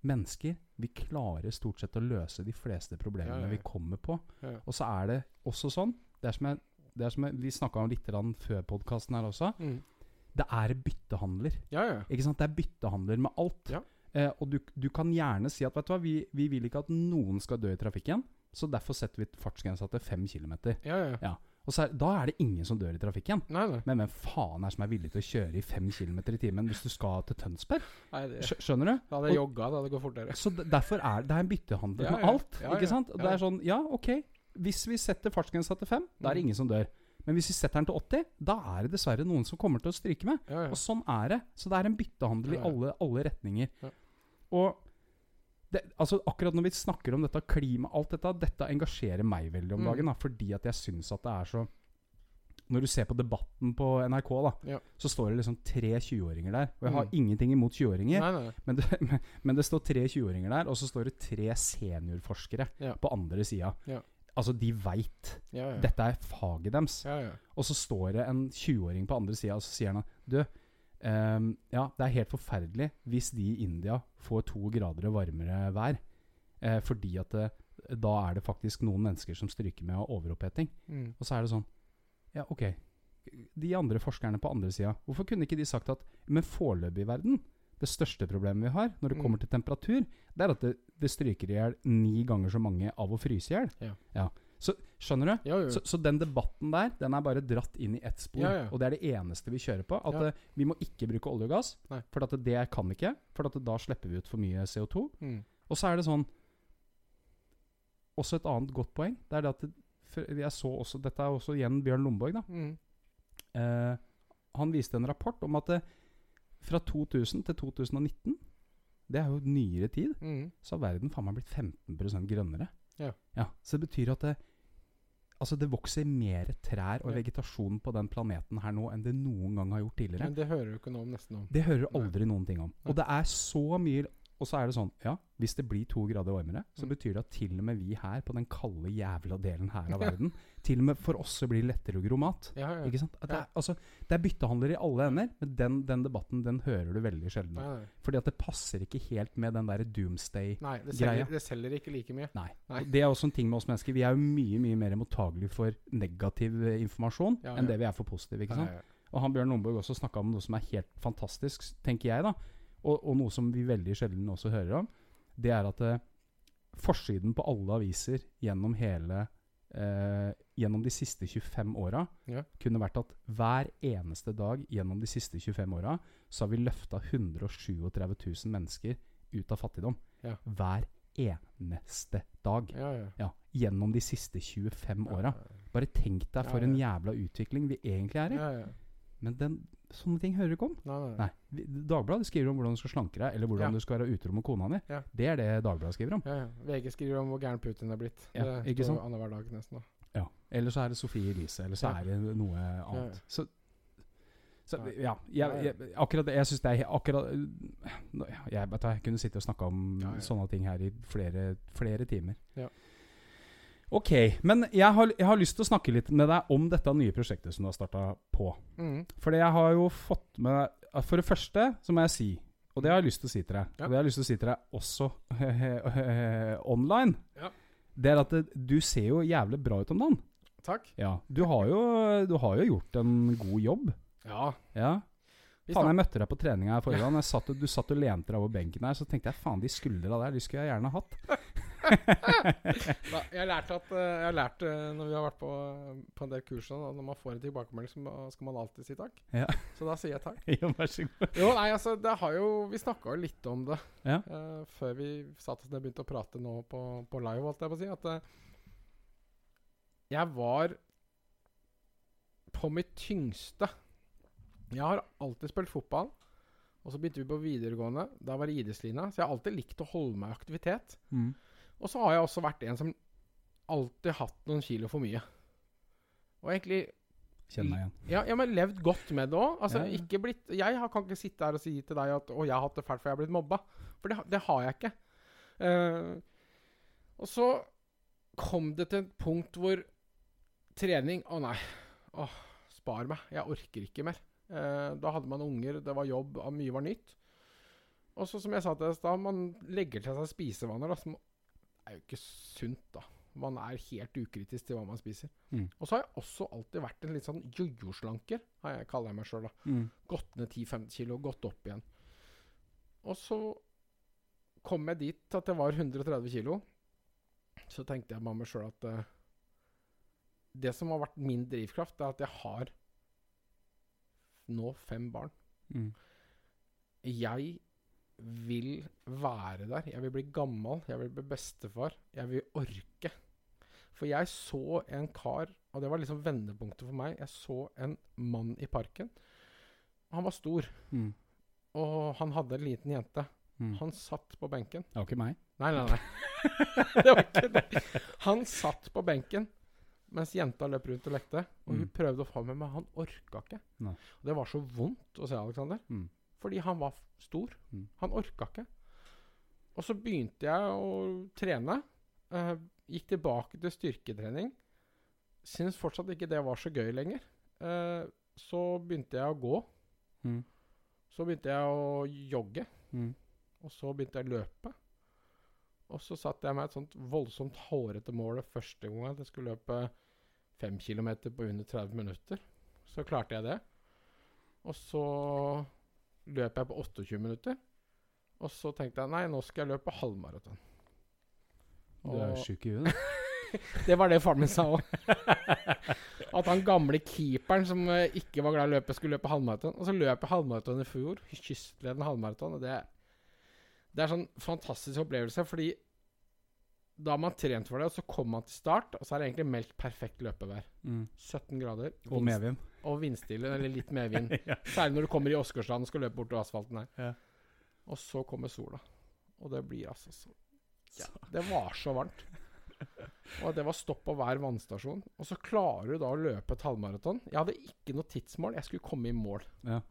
mennesker, vi klarer stort sett å løse de fleste problemene Ja, ja, vi kommer på. Og så er det også sånn Det er som jeg, det er som jeg Vi snakka om litt før podkasten her også. Mm. Det er byttehandler. ja, ja. Ikke sant? Det er byttehandler med alt. Eh, og du, du kan gjerne si at vet du hva, vi, vi vil ikke at noen skal dø i trafikken, så derfor setter vi fartsgrensa til 5 km. ja, ja. Ja. Og så da er det ingen som dør i trafikken. Nei, nei. Men hvem faen er som er villig til å kjøre i 5 km i timen hvis du skal til Tønsberg? nei det, Skjønner du? da hadde jeg jogga, da hadde det gått fortere. Så derfor er det er en byttehandel Ja, med alt. Ja, ikke ja. sant? Det er sånn, ja, ok. Hvis vi setter fartsgrensa til 5, da er det Mm. ingen som dør. Men hvis vi setter den til 80, da er det dessverre noen som kommer til å stryke med. Og sånn er det. Så det er en byttehandel i alle, alle retninger. Og det, altså akkurat når vi snakker om dette klima, alt dette, dette engasjerer meg veldig om Mm. dagen. Da, fordi at jeg syns at det er så Når du ser på debatten på NRK, da, Ja. så står det liksom tre 20-åringer der. Og jeg har Mm. ingenting imot 20-åringer, Nei, nei. men, men, men det står tre 20-åringer der, og så står det tre seniorforskere Ja. på andre sida. Ja. Altså, de veit. Dette er faget deres. Ja, ja. Og så står det en 20-åring på andre sida, og så sier han Du, ehm, ja, det er helt forferdelig hvis de i India får to grader varmere vær. Eh, fordi at det, da er det faktisk noen mennesker som stryker med av overoppheting. Mm. Og så er det sånn Ja, ok. De andre forskerne på andre sida, hvorfor kunne ikke de sagt at Men foreløpig i verden, det største problemet vi har når det Mm. kommer til temperatur, det er at det, det stryker i hjel ni ganger så mange av å fryse i hjel. Ja. Så skjønner du? Jo. Så, så den debatten der, den er bare dratt inn i ett spor. Ja, ja. Og det er det eneste vi kjører på. At Ja. eh, vi må ikke bruke olje og gass. Nei. For at det kan vi ikke. For at da slipper vi ut for mye CO2. mm. Og så er det sånn Også et annet godt poeng. Det er det at det, jeg så også, Dette er også igjen Bjørn Lomborg. da Mm. eh, Han viste en rapport om at det, fra 2000 til 2019 Det er jo nyere tid. Mm. Så har verden faen meg blitt 15% grønnere. Ja. Så det betyr at det, altså det vokser mer trær og Ja. vegetasjon på den planeten her nå enn det noen gang har gjort tidligere. Men det hører du ikke noe om nesten om. Det hører du Nei. aldri noen ting om. Nei. Og det er så mye Og så er det sånn, ja, hvis det blir to grader varmere, så Mm. betyr det at til og med vi her på den kalde jævla delen her av verden Til og med for oss så blir det lettere å gro mat. Ja, ja. Ikke sant? Det, er, altså, det er byttehandler i alle ender, men den, den debatten den hører du veldig sjelden. Fordi at det passer ikke helt med den der doomsday-greia. det, selger, det selger ikke like mye. Nei. Nei. Det er også en ting med oss mennesker. Vi er jo mye mye mer mottagelige for negativ eh, informasjon Ja, enn det vi er for positiv. ikke sant? Ja, ja. Og han Bjørn Lomborg også snakka om noe som er helt fantastisk, tenker jeg, da. Og, og noe som vi veldig sjelden også hører om. Det er at eh, forsiden på alle aviser gjennom hele eh, Gjennom de siste 25 åra Ja. kunne vært at hver eneste dag gjennom de siste 25 åra så har vi løfta 137 000 mennesker ut av fattigdom. Ja. Hver eneste dag. Ja, ja. Ja, gjennom de siste 25 Ja, åra. Bare tenk deg for en jævla utvikling vi egentlig er i. Men den, sånne ting hører du ikke om. Nei, nei. Nei. Dagbladet skriver om hvordan du skal slanke deg, eller hvordan Ja. du skal være utro med kona di. Ja. Det er det Dagbladet skriver om. Ja, ja. VG skriver om hvor gæren Putin er blitt. Det ikke står annenhver dag nesten. da. Ja. Eller så er det Sofie Elise, eller så er det noe annet. Så, så Ja. jeg, jeg, akkurat det Jeg syns det er akkurat Jeg, Jeg, jeg kunne sitte og snakke om sånne ting her i flere, flere timer. Ja. Ok, men jeg har, jeg har lyst til å snakke litt med deg om dette nye prosjektet som du har starta på. Mm. Fordi jeg har jo fått med For det første så må jeg si, og det har jeg lyst til å si til deg, Ja. og det har jeg lyst til å si til deg også online, Ja. det er at det, du ser jo jævlig bra ut om dagen. Takk. Ja. Du har jo, du har jo gjort en god jobb. Ja. Ja. Faen, jeg møtte deg på treninga her forrige gang. Satt, Du satt og lente deg over benken her, så tenkte jeg faen, de skuldra der, de skulle jeg gjerne hatt. Da, jeg har lært at eh, Jeg har lært eh, når vi har vært på, på en del kurs sånn, at når man får en tilbakemelding, så skal man alltid si takk. Ja. Så da sier jeg takk. Jo, vær så god. Jo, nei, altså, det har jo Vi snakka jo litt om det Ja. uh, før vi satt oss ned og begynte å prate nå på, på live, holdt jeg på å si. At uh, jeg var på mitt tyngste. Jeg har alltid spilt fotball. Og så begynte vi på videregående. Da var det idrettslinja. Så jeg har alltid likt å holde meg i aktivitet. Mm. Og så har jeg også vært en som alltid hatt noen kilo for mye. Og egentlig Kjenn meg igjen. ja, ja, men levd godt med det òg. Altså, Ja, ja. blitt Jeg har- kan ikke sitte her og si til deg at 'Å, jeg har hatt det fælt, for jeg har blitt mobba'. For det, det har jeg ikke. Uh, og så kom det til et punkt hvor trening Å nei. Åh, spar meg. Jeg orker ikke mer. Uh, da hadde man unger, det var jobb, mye var nytt. Og så som jeg sa til deg i stad, man legger til seg spisevaner da, som er jo ikke sunt, da. Man er helt ukritisk til hva man spiser. Mm. Og så har jeg også alltid vært en litt sånn jojo-slanker, jeg- kaller jeg meg sjøl. da. Mm. Gått ned 10-15 kilo, gått opp igjen. Og så kom jeg dit at jeg var 130 kilo. Så tenkte jeg med meg sjøl at uh, det som har vært min drivkraft, er at jeg har nå fem barn. Mm. Jeg vil være der. Jeg vil bli gammel. Jeg vil bli bestefar. Jeg vil orke. For jeg så en kar, og det var liksom vendepunktet for meg. Jeg så en mann i parken. Han var stor, Mm. og han hadde en liten jente. Mm. Han satt på benken. Det var ikke meg. Nei, nei, nei. det var ikke det. Han satt på benken mens jenta løp rundt og lekte. Og hun Mm. prøvde å få med, men han orka ikke. Nei. Og det var så vondt å se Alexander. Mm. Fordi han var stor. Mm. Han orka ikke. Og så begynte jeg å trene. eh, gikk tilbake til styrketrening. Syns fortsatt ikke det var så gøy lenger. Eh, så begynte jeg å gå. Mm. Så begynte jeg å jogge. Mm. Og så begynte jeg å løpe. Og så satte jeg meg et sånt voldsomt hårete mål første gang at jeg skulle løpe fem kilometer på under 30 minutter. Så klarte jeg det. Og så løp jeg på 28 minutter. Og så tenkte jeg nei, nå skal jeg løpe halvmaraton. Du er jo sjuk i huet. Det var det faren min sa òg. At han gamle keeperen som eh, ikke var glad i å løpe, skulle løpe halvmaraton. Og så løp jeg halvmaraton i fjor. Kystledende halvmaraton. Og det, det er sånn fantastisk opplevelse, fordi da har man trent for det, og så kommer man til start, og så er det egentlig meldt perfekt løpevær. Mm. 17 grader. Og medvind. Og vindstille, eller litt medvind. ja. Særlig når du kommer i Åsgårdstrand og skal løpe bortover asfalten her. Ja. Og så kommer sola. Og det blir altså så ja, Det var så varmt. Og det var stopp på hver vannstasjon. Og så klarer du da å løpe et halvmaraton. Jeg hadde ikke noe tidsmål. Jeg skulle komme i mål. Ja.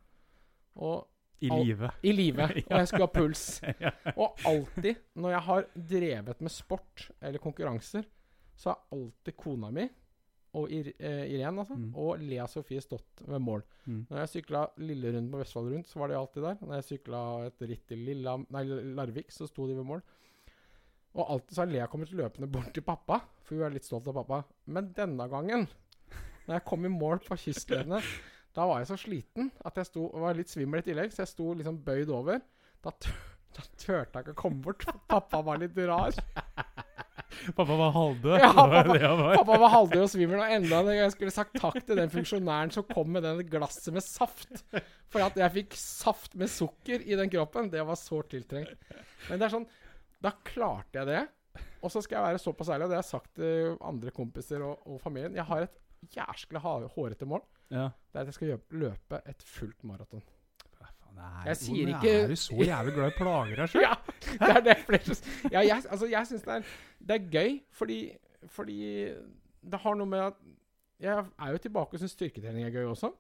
Og I live. i live. Og jeg skulle ha puls. Og alltid når jeg har drevet med sport eller konkurranser, så har alltid kona mi og Ir eh, Irén altså, Mm. og Lea Sofie stått ved mål. Mm. Når jeg sykla Lille Rund på Vestfold rundt, så var de alltid der. Når jeg sykla et ritt til Larvik, så sto de ved mål. Og alltid så har Lea kommet løpende bort til pappa, for hun er litt stolt av pappa. Men denne gangen, når jeg kom i mål på kystledene, da var jeg så sliten at jeg sto, var litt svimmel i tillegg, så jeg sto liksom bøyd over. Da, tør, da turte jeg ikke å komme bort, for pappa var litt rar. Pappa var halvdød. Ja, pappa-. Pappa var halvdød og svimmel, og enda en gang jeg skulle sagt takk til den funksjonæren som kom med den glasset med saft. For at jeg fikk saft med sukker i den kroppen, det var sårt tiltrengt. Men det er sånn Da klarte jeg det. Og så skal jeg være såpass ærlig, og det har jeg sagt til andre kompiser og, og familien. Jeg har et jæskla hårete mål. Ja. Det er at jeg skal løpe et fullt maraton. Nei, Jeg sier ikke- Er du så jævlig glad i plager deg sjøl? Ja, det er det flere Ja, jeg, altså, jeg syns det, det er gøy, fordi, fordi det har noe med at Jeg er jo tilbake og syns styrketrening er gøy også.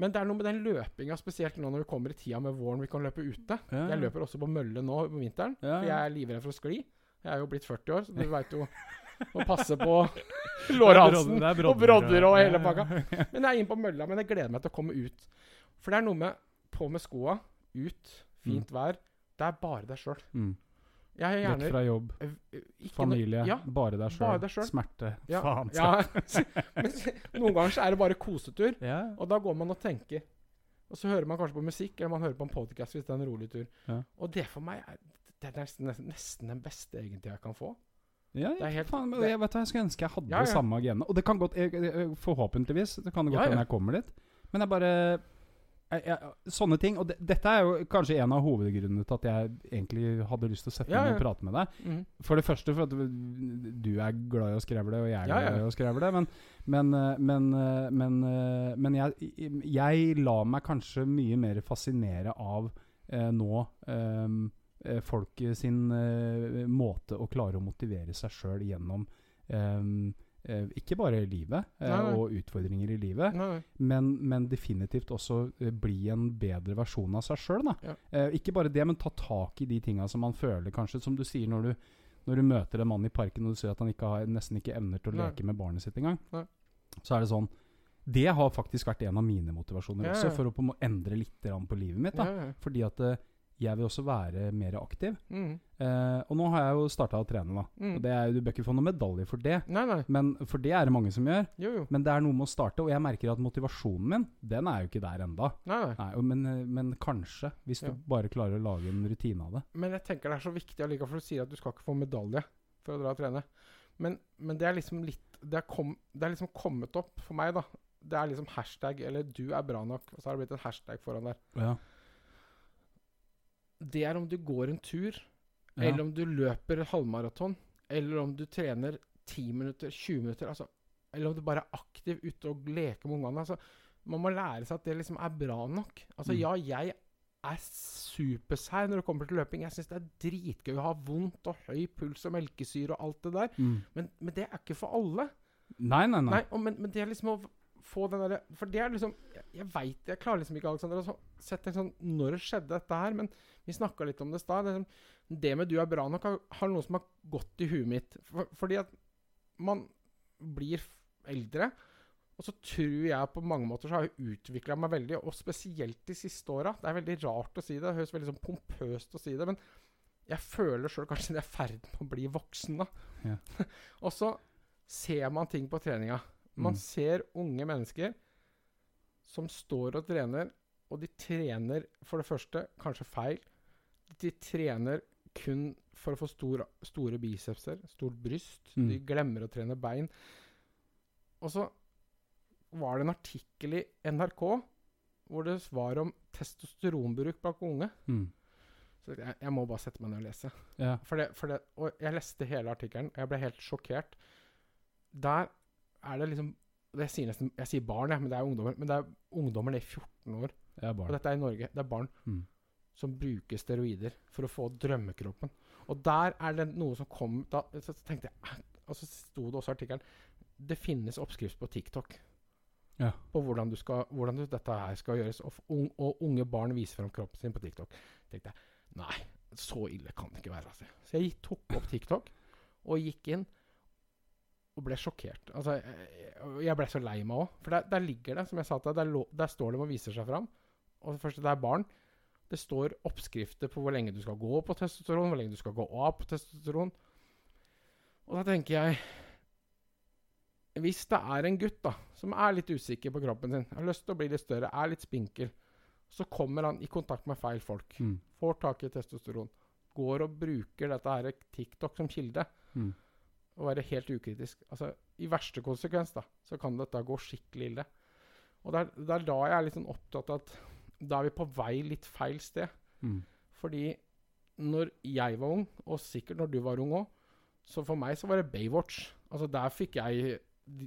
Men det er noe med den løpinga, spesielt nå når vi kommer i tida med våren vi kan løpe ute. Ja. Jeg løper også på mølle nå på vinteren, Ja, for jeg er livredd for å skli. Jeg er jo blitt 40 år, så du veit jo å passe på lårhalsen og brodder og hele pakka. Men jeg er inne på mølla, men jeg gleder meg til å komme ut. For det er noe med på med skoa, ut, fint vær. Det er bare deg sjøl. Mm. Vekk fra jobb, eh, familie, Ja, bare deg sjøl. Smerte. ja, Faen. ja. Men noen ganger så er det bare kosetur, Ja. og da går man og tenker. Og så hører man kanskje på musikk, eller man hører på en podcast hvis det er en rolig tur. Og det for meg er, det er nesten, nesten, den beste egentlig jeg kan få. Ja, Det er helt- faen, det- jeg, vet, jeg skulle ønske jeg hadde Ja, ja. samme genene. Og det kan godt jeg, jeg, Forhåpentligvis det kan det godt hende jeg kommer dit. Men jeg bare jeg, jeg, Sånne ting. Og de, dette er jo kanskje en av hovedgrunnene til at jeg egentlig hadde lyst til å sette Ja, meg ned og prate med deg. Mm. For det første for at du er glad i å skrevle, og jeg er Ja, ja. glad i å skrevle. Men, men, eh, men, eh, men, eh, men jeg, jeg lar meg kanskje mye mer fascinere av eh, nå eh, eh, folk sin eh, måte å klare å motivere seg sjøl gjennom eh, eh, Ikke bare livet eh, Nei, nei. og utfordringer i livet, men, men definitivt også eh, bli en bedre versjon av seg sjøl. Ja. Eh, ikke bare det, men ta tak i de tinga som man føler, kanskje. Som du sier når du, når du møter en mann i parken og du ser at han ikke har, nesten ikke evner til å Nei. leke med barnet sitt engang. Så er det sånn Det har faktisk vært en av mine motivasjoner Ja, også, for å endre litt på livet mitt. da Ja, ja. Fordi at eh, jeg vil også være mer aktiv. Mm. Eh, og nå har jeg jo starta å trene, da. Mm. Og det er, du bør ikke få noen medalje for det. Nei, nei. Men For det er det mange som gjør. Jo, jo. Men det er noe med å starte, og jeg merker at motivasjonen min, den er jo ikke der enda. Nei, men, eh, men kanskje, hvis Ja. du bare klarer å lage en rutine av det. Men jeg tenker det er så viktig allikevel, for du sier at du skal ikke få medalje for å dra og trene. Men, men det er liksom litt det er, kom, det er liksom kommet opp for meg, da. Det er liksom hashtag eller 'du er bra nok', og så har det blitt en hashtag foran der. Ja. Det er om du går en tur, Ja. eller om du løper halvmaraton, eller om du trener 10 minutter, 20 minutter, altså, eller om du bare er aktiv ute og leker med ungene. Altså, man må lære seg at det liksom er bra nok. Altså, Mm. ja, jeg er supersær når det kommer til løping. Jeg syns det er dritgøy å ha vondt og høy puls og melkesyre og alt det der. Mm. Men, men det er ikke for alle. Nei, nei, nei. Nei, og, men, men det er liksom å få den derre For det er liksom Jeg, jeg veit Jeg klarer liksom ikke, Alexander, å så- sette en sånn Når skjedde dette her? Men vi snakka litt om det i stad. Det, liksom, det med 'du er bra nok' har, har noe som har gått i huet mitt. For, fordi at man blir eldre. Og så tror jeg på mange måter så har jeg utvikla meg veldig, og spesielt de siste åra. Det er veldig rart å si det, det høres veldig sånn pompøst å si det, men jeg føler sjøl kanskje at jeg er i ferd med å bli voksen, da. Ja. og så ser man ting på treninga. Man Mm. ser unge mennesker som står og trener, og de trener for det første kanskje feil. De trener kun for å få stor, store bicepser, stort bryst. Mm. De glemmer å trene bein. Og så var det en artikkel i NRK hvor det var om testosteronbruk blant unge. Mm. Så jeg, jeg må bare sette meg ned og lese. Ja. For det, for det, og jeg leste hele artikkelen, og jeg ble helt sjokkert. Der er det liksom det Jeg sier nesten Jeg sier barn, jeg, men det er ungdommer. Men det er ungdommer ned i 14 år. Det er Og dette er i Norge. Det er barn Mm. som bruker steroider for å få drømmekroppen. Og der er det noe som kom da, Så tenkte jeg Og så sto det også i artikkelen Det finnes oppskrift på TikTok Ja. på hvordan, du skal, hvordan du, dette her skal gjøres. Og, unge, og unge barn viser frem kroppen sin på TikTok. tenkte jeg Nei, så ille kan det ikke være. Altså. Så jeg tok opp TikTok og gikk inn og ble sjokkert. Altså, jeg, jeg ble så lei meg òg. For der, der ligger det, som jeg sa til deg, der, der står det og viser seg fram. Og det første, det er barn. Det står oppskrifter på hvor lenge du skal gå på testosteron, hvor lenge du skal gå av på testosteron. Og da tenker jeg Hvis det er en gutt da, som er litt usikker på kroppen sin, har lyst til å bli litt større, er litt spinkel, så kommer han i kontakt med feil folk, Mm. får tak i testosteron, går og bruker dette her TikTok som kilde, Mm. Og være helt ukritisk. Altså, I verste konsekvens da, så kan dette gå skikkelig ille. Og det er, det er da jeg er litt sånn opptatt av at da er vi på vei litt feil sted. Mm. Fordi når jeg var ung, og sikkert når du var ung òg, så for meg så var det Baywatch. Altså Der fikk jeg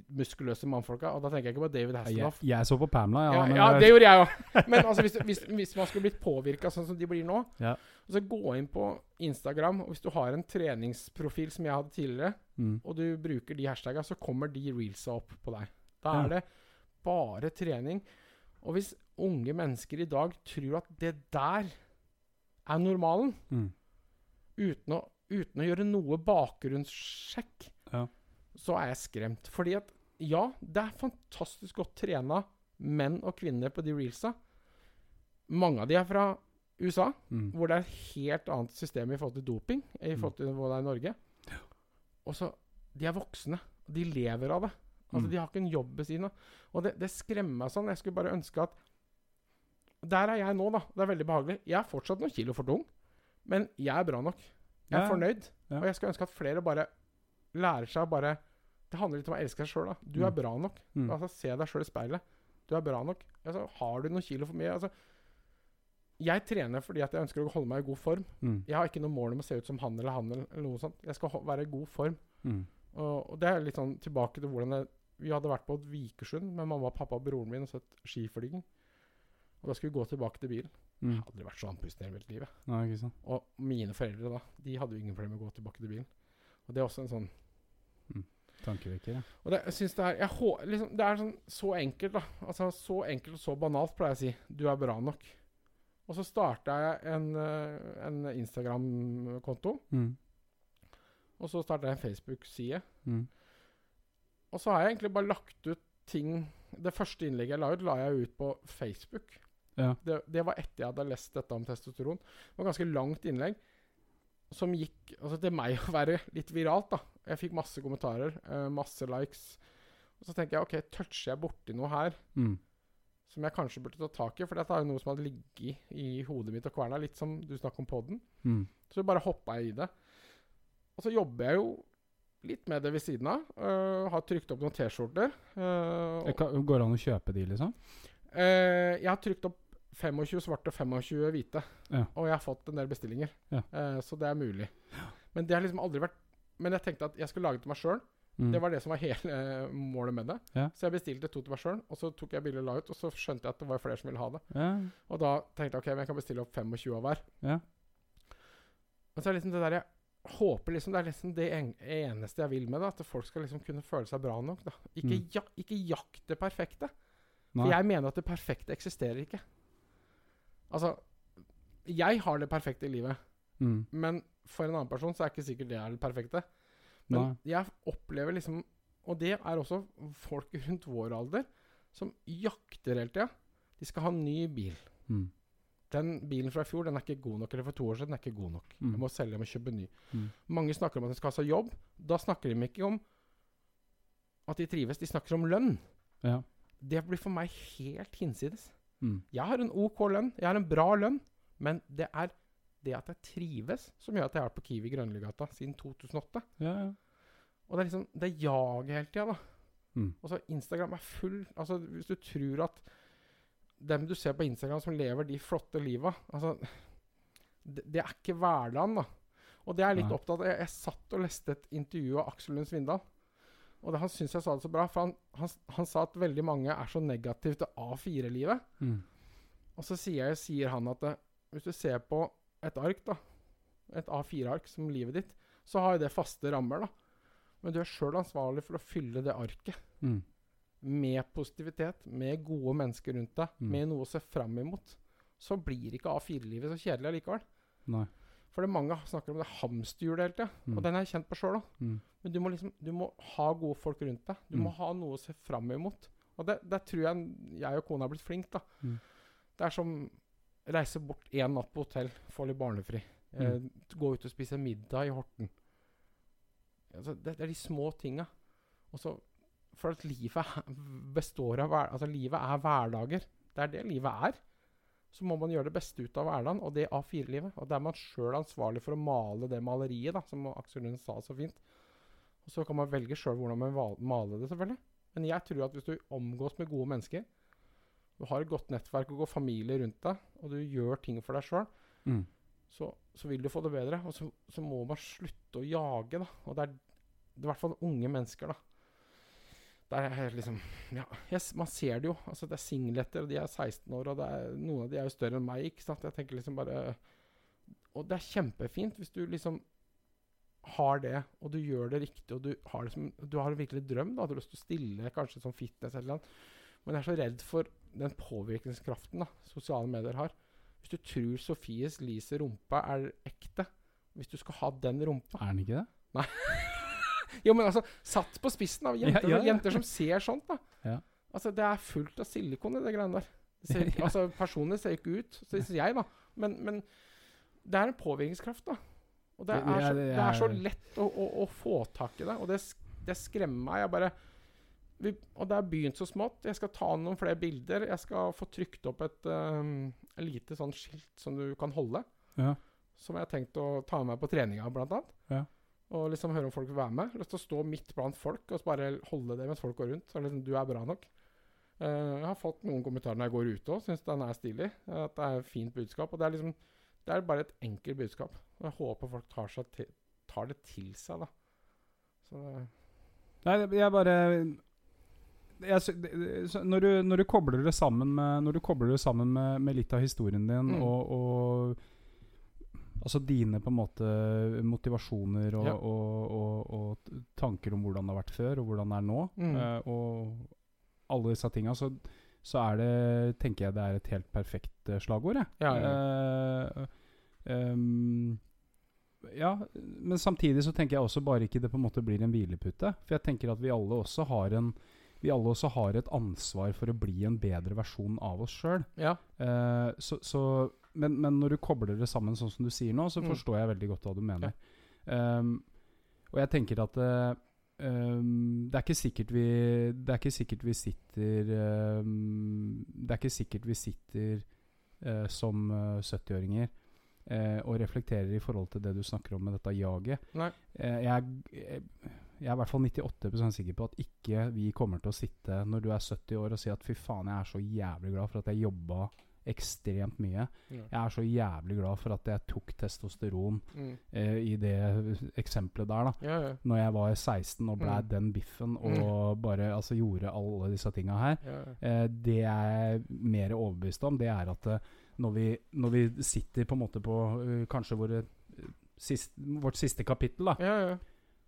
muskuløse mannfolka, og da tenker jeg ikke på David Jeg, Hasselhoff. jeg så på Pamela, ja. Ja, ja, det gjorde jeg òg. Men altså, hvis, hvis, hvis man skulle blitt påvirka sånn som de blir nå Ja. og Så gå inn på Instagram, og hvis du har en treningsprofil som jeg hadde tidligere, mm. og du bruker de hashtagga, så kommer de reelsa opp på deg. Da er det bare trening. Og hvis unge mennesker i dag tror at det der er normalen, Mm. uten å, uten å gjøre noe bakgrunnssjekk, Ja. Så er jeg skremt. Fordi at ja, det er fantastisk godt trena menn og kvinner på de reelsa. Mange av de er fra USA, Mm. hvor det er et helt annet system i forhold til doping i forhold til hva det er i Norge. Og så De er voksne. De lever av det. Altså Mm. De har ikke en jobb ved siden av. Og det, det skremmer meg sånn. Jeg skulle bare ønske at Der er jeg nå, da. Det er veldig behagelig. Jeg er fortsatt noen kilo for tung, men jeg er bra nok. Jeg er Ja. fornøyd. Ja. Og jeg skal ønske at flere bare lærer seg å bare Det handler litt om å elske seg sjøl. Du er Mm. bra nok. Mm. Altså, se deg sjøl i speilet. Du er bra nok. Altså, har du noen kilo for mye altså, Jeg trener fordi at jeg ønsker å holde meg i god form. Mm. Jeg har ikke noe mål om å se ut som han eller han. eller noe sånt. Jeg skal være i god form. Mm. Og, og det er litt sånn tilbake til hvordan jeg, Vi hadde vært på et Vikersund med mamma, pappa og broren min og sett skiflyging. Og da skulle vi gå tilbake til bilen. Jeg Mm. har aldri vært så andpusten i hele livet. Nei. Og mine foreldre da, de hadde jo ingen problemer med å gå tilbake til bilen. Og det er også en sånn. Tankevekker, ja. Og det, jeg synes det er jeg, liksom, Det er sånn så enkelt, da. Altså Så enkelt og så banalt, pleier jeg å si. Du er bra nok. Og så starta jeg en, eh, en Instagram-konto. Mm. Og så starta jeg en Facebook-side. Mm. Og så har jeg egentlig bare lagt ut ting Det første innlegget jeg la ut, la jeg ut på Facebook. Ja. Det, det var etter jeg hadde lest dette om testosteron. Det var et ganske langt innlegg som gikk altså til meg å være litt viralt. da. Jeg fikk masse kommentarer, uh, masse likes. Og så tenker jeg OK, toucher jeg borti noe her Mm. som jeg kanskje burde ta tak i? For dette er jo noe som hadde ligget i hodet mitt og kverna, litt som du snakker om podden. Mm. Så bare hoppa jeg i det. Og så jobber jeg jo litt med det ved siden av. Uh, har trykt opp noen T-skjorter. Uh, går det an å kjøpe de, liksom? Uh, jeg har trykt opp 25 svarte og 25 hvite. Ja. Og jeg har fått en del bestillinger. Ja. Eh, så det er mulig. Men det har liksom aldri vært Men jeg tenkte at jeg skulle lage det til meg sjøl. Mm. Det var det som var hele eh, målet med det. Ja. Så jeg bestilte to til meg sjøl, og så tok jeg bilde og la ut. Og så skjønte jeg at det var flere som ville ha det. Ja. Og da tenkte jeg ok, men jeg kan bestille opp 25 av hver. Ja. Men så er det liksom det der jeg håper liksom Det er liksom det en, eneste jeg vil med det. At folk skal liksom kunne føle seg bra nok. da Ikke, Mm. ja, ikke jakt det perfekte. Nei. For jeg mener at det perfekte eksisterer ikke. Altså Jeg har det perfekte i livet, Mm. men for en annen person så er ikke sikkert det er det perfekte. Men Nei. jeg opplever liksom Og det er også folk rundt vår alder som jakter hele tida. De skal ha ny bil. Mm. Den bilen fra i fjor den er ikke god nok, eller for to år siden den er ikke god nok. Mm. Jeg må selge, jeg må kjøpe ny. Mm. Mange snakker om at de skal ha seg jobb. Da snakker de ikke om at de trives, de snakker om lønn. Ja. Det blir for meg helt hinsides. Mm. Jeg har en OK lønn, jeg har en bra lønn, men det er det at jeg trives, som gjør at jeg har vært på Kiwi Grønligata siden 2008. Ja, ja. Og det er liksom Det jager hele tida, da. Mm. Og så Instagram er full Altså, hvis du tror at dem du ser på Instagram som lever de flotte liva Altså Det, det er ikke hverdagen, da. Og det er jeg litt Nei. opptatt av. Jeg, jeg satt og leste et intervju av Aksel Lund Svindal. Og det, han syns jeg sa det så bra, for han, han, han sa at veldig mange er så negative til A4-livet. Mm. Og så sier, jeg, sier han at det, hvis du ser på et ark, da, et A4-ark som livet ditt, så har jo det faste rammer, da. Men du er sjøl ansvarlig for å fylle det arket Mm. med positivitet, med gode mennesker rundt deg, Mm. med noe å se fram imot. Så blir ikke A4-livet så kjedelig allikevel. Nei. For det mange snakker om det hamsterhjulet hele tida, Mm. og den er jeg kjent på sjøl òg. Mm. Men du må liksom Du må ha gode folk rundt deg. Du Mm. må ha noe å se fram imot. Og det, det tror jeg jeg og kona har blitt flink, da. Mm. Det er som reise bort én natt på hotell, få litt barnefri. Eh, Mm. gå ut og spise middag i Horten. Altså, det, det er de små tinga. Og så For at livet består av Altså, livet er hverdager. Det er det livet er. Så må man gjøre det beste ut av hverdagen, og det A4-livet. Og da er man sjøl ansvarlig for å male det maleriet, da, som Aksel Lund sa så fint. Og så kan man velge sjøl hvordan man maler det, selvfølgelig. Men jeg tror at hvis du omgås med gode mennesker, du har et godt nettverk og god familie rundt deg, og du gjør ting for deg sjøl, Mm. så, så vil du få det bedre. Og så, så må man slutte å jage, da. Og det er, det er i hvert fall unge mennesker, da. Der er liksom Ja, jeg, man ser det jo. Altså, det er singleter, og de er 16 år, og det er, noen av de er jo større enn meg, ikke sant. Jeg tenker liksom bare Og det er kjempefint hvis du liksom har det, og du gjør det riktig, og du har, det som, du har en virkelig drøm. da, Du har lyst til å stille kanskje som fitness eller noe. Men jeg er så redd for den påvirkningskraften da, sosiale medier har. Hvis du tror Sofies Lise rumpa er ekte, hvis du skal ha den rumpa Er den ikke det? Jo, men altså, satt på spissen av jenter, Ja, ja, jenter som ser sånt, da. Ja. Altså, det er fullt av silikon i det greiene der. Ser. Altså, Personlig ser ikke ut, syns jeg, da. Men, men det er en påvirkningskraft, da. Og det er, det så, det er så lett å, å, å få tak i det, og det, det skremmer meg. Jeg bare vi, Og det har begynt så smått. Jeg skal ta noen flere bilder. Jeg skal få trykt opp et um, lite sånn skilt som du kan holde. Ja. Som jeg har tenkt å ta med meg på treninga, blant annet. Ja. Og liksom høre om folk vil være med. Lyst til å stå midt blant folk og så bare holde det mens folk går rundt. Så liksom, du er bra nok. Uh, jeg har fått noen kommentarer når jeg går ute òg. Syns den er stilig. At det er et fint budskap. Og det er liksom Det er bare et enkelt budskap. Og jeg håper folk tar, til, tar det til seg, da. Så Nei, jeg bare jeg, når, du, når du kobler det sammen med Når du det sammen med, med litt av historien din Mm. og, og Altså dine på en måte motivasjoner og, Ja. og, og, og tanker om hvordan det har vært før, og hvordan det er nå. Mm. Uh, og alle disse tinga. Så, så er det, tenker jeg det er et helt perfekt eh, slagord, jeg. Ja, ja. Uh, um, ja, men samtidig så tenker jeg også bare ikke det på en måte blir en hvilepute. For jeg tenker at vi alle også har en vi alle også har et ansvar for å bli en bedre versjon av oss sjøl. Ja. Uh, så, så, men, men når du kobler det sammen sånn som du sier nå, så Mm. forstår jeg veldig godt hva du mener. Ehm, og jeg tenker at uh, um, det er vi Det er ikke sikkert vi sitter um, Det er ikke sikkert vi sitter uh, som eh, 70-åringer uh, og reflekterer i forhold til det du snakker om med dette jaget. Eh, jeg, jeg, jeg er i hvert fall 98 sikker på at ikke vi kommer til å sitte når du er 70 år og si at fy faen, jeg er så jævlig glad for at jeg jobba ekstremt mye. Ja. Jeg er så jævlig glad for at jeg tok testosteron Mm. eh, i det eksempelet der, da. Ja, ja. Når jeg var 16 og blei Mm. den biffen og bare altså gjorde alle disse tinga her. Eh, det jeg er mer overbevist om, det er at eh, når, vi, når vi sitter på en måte på uh, kanskje våre, uh, sist, vårt siste kapittel, da, ja, ja.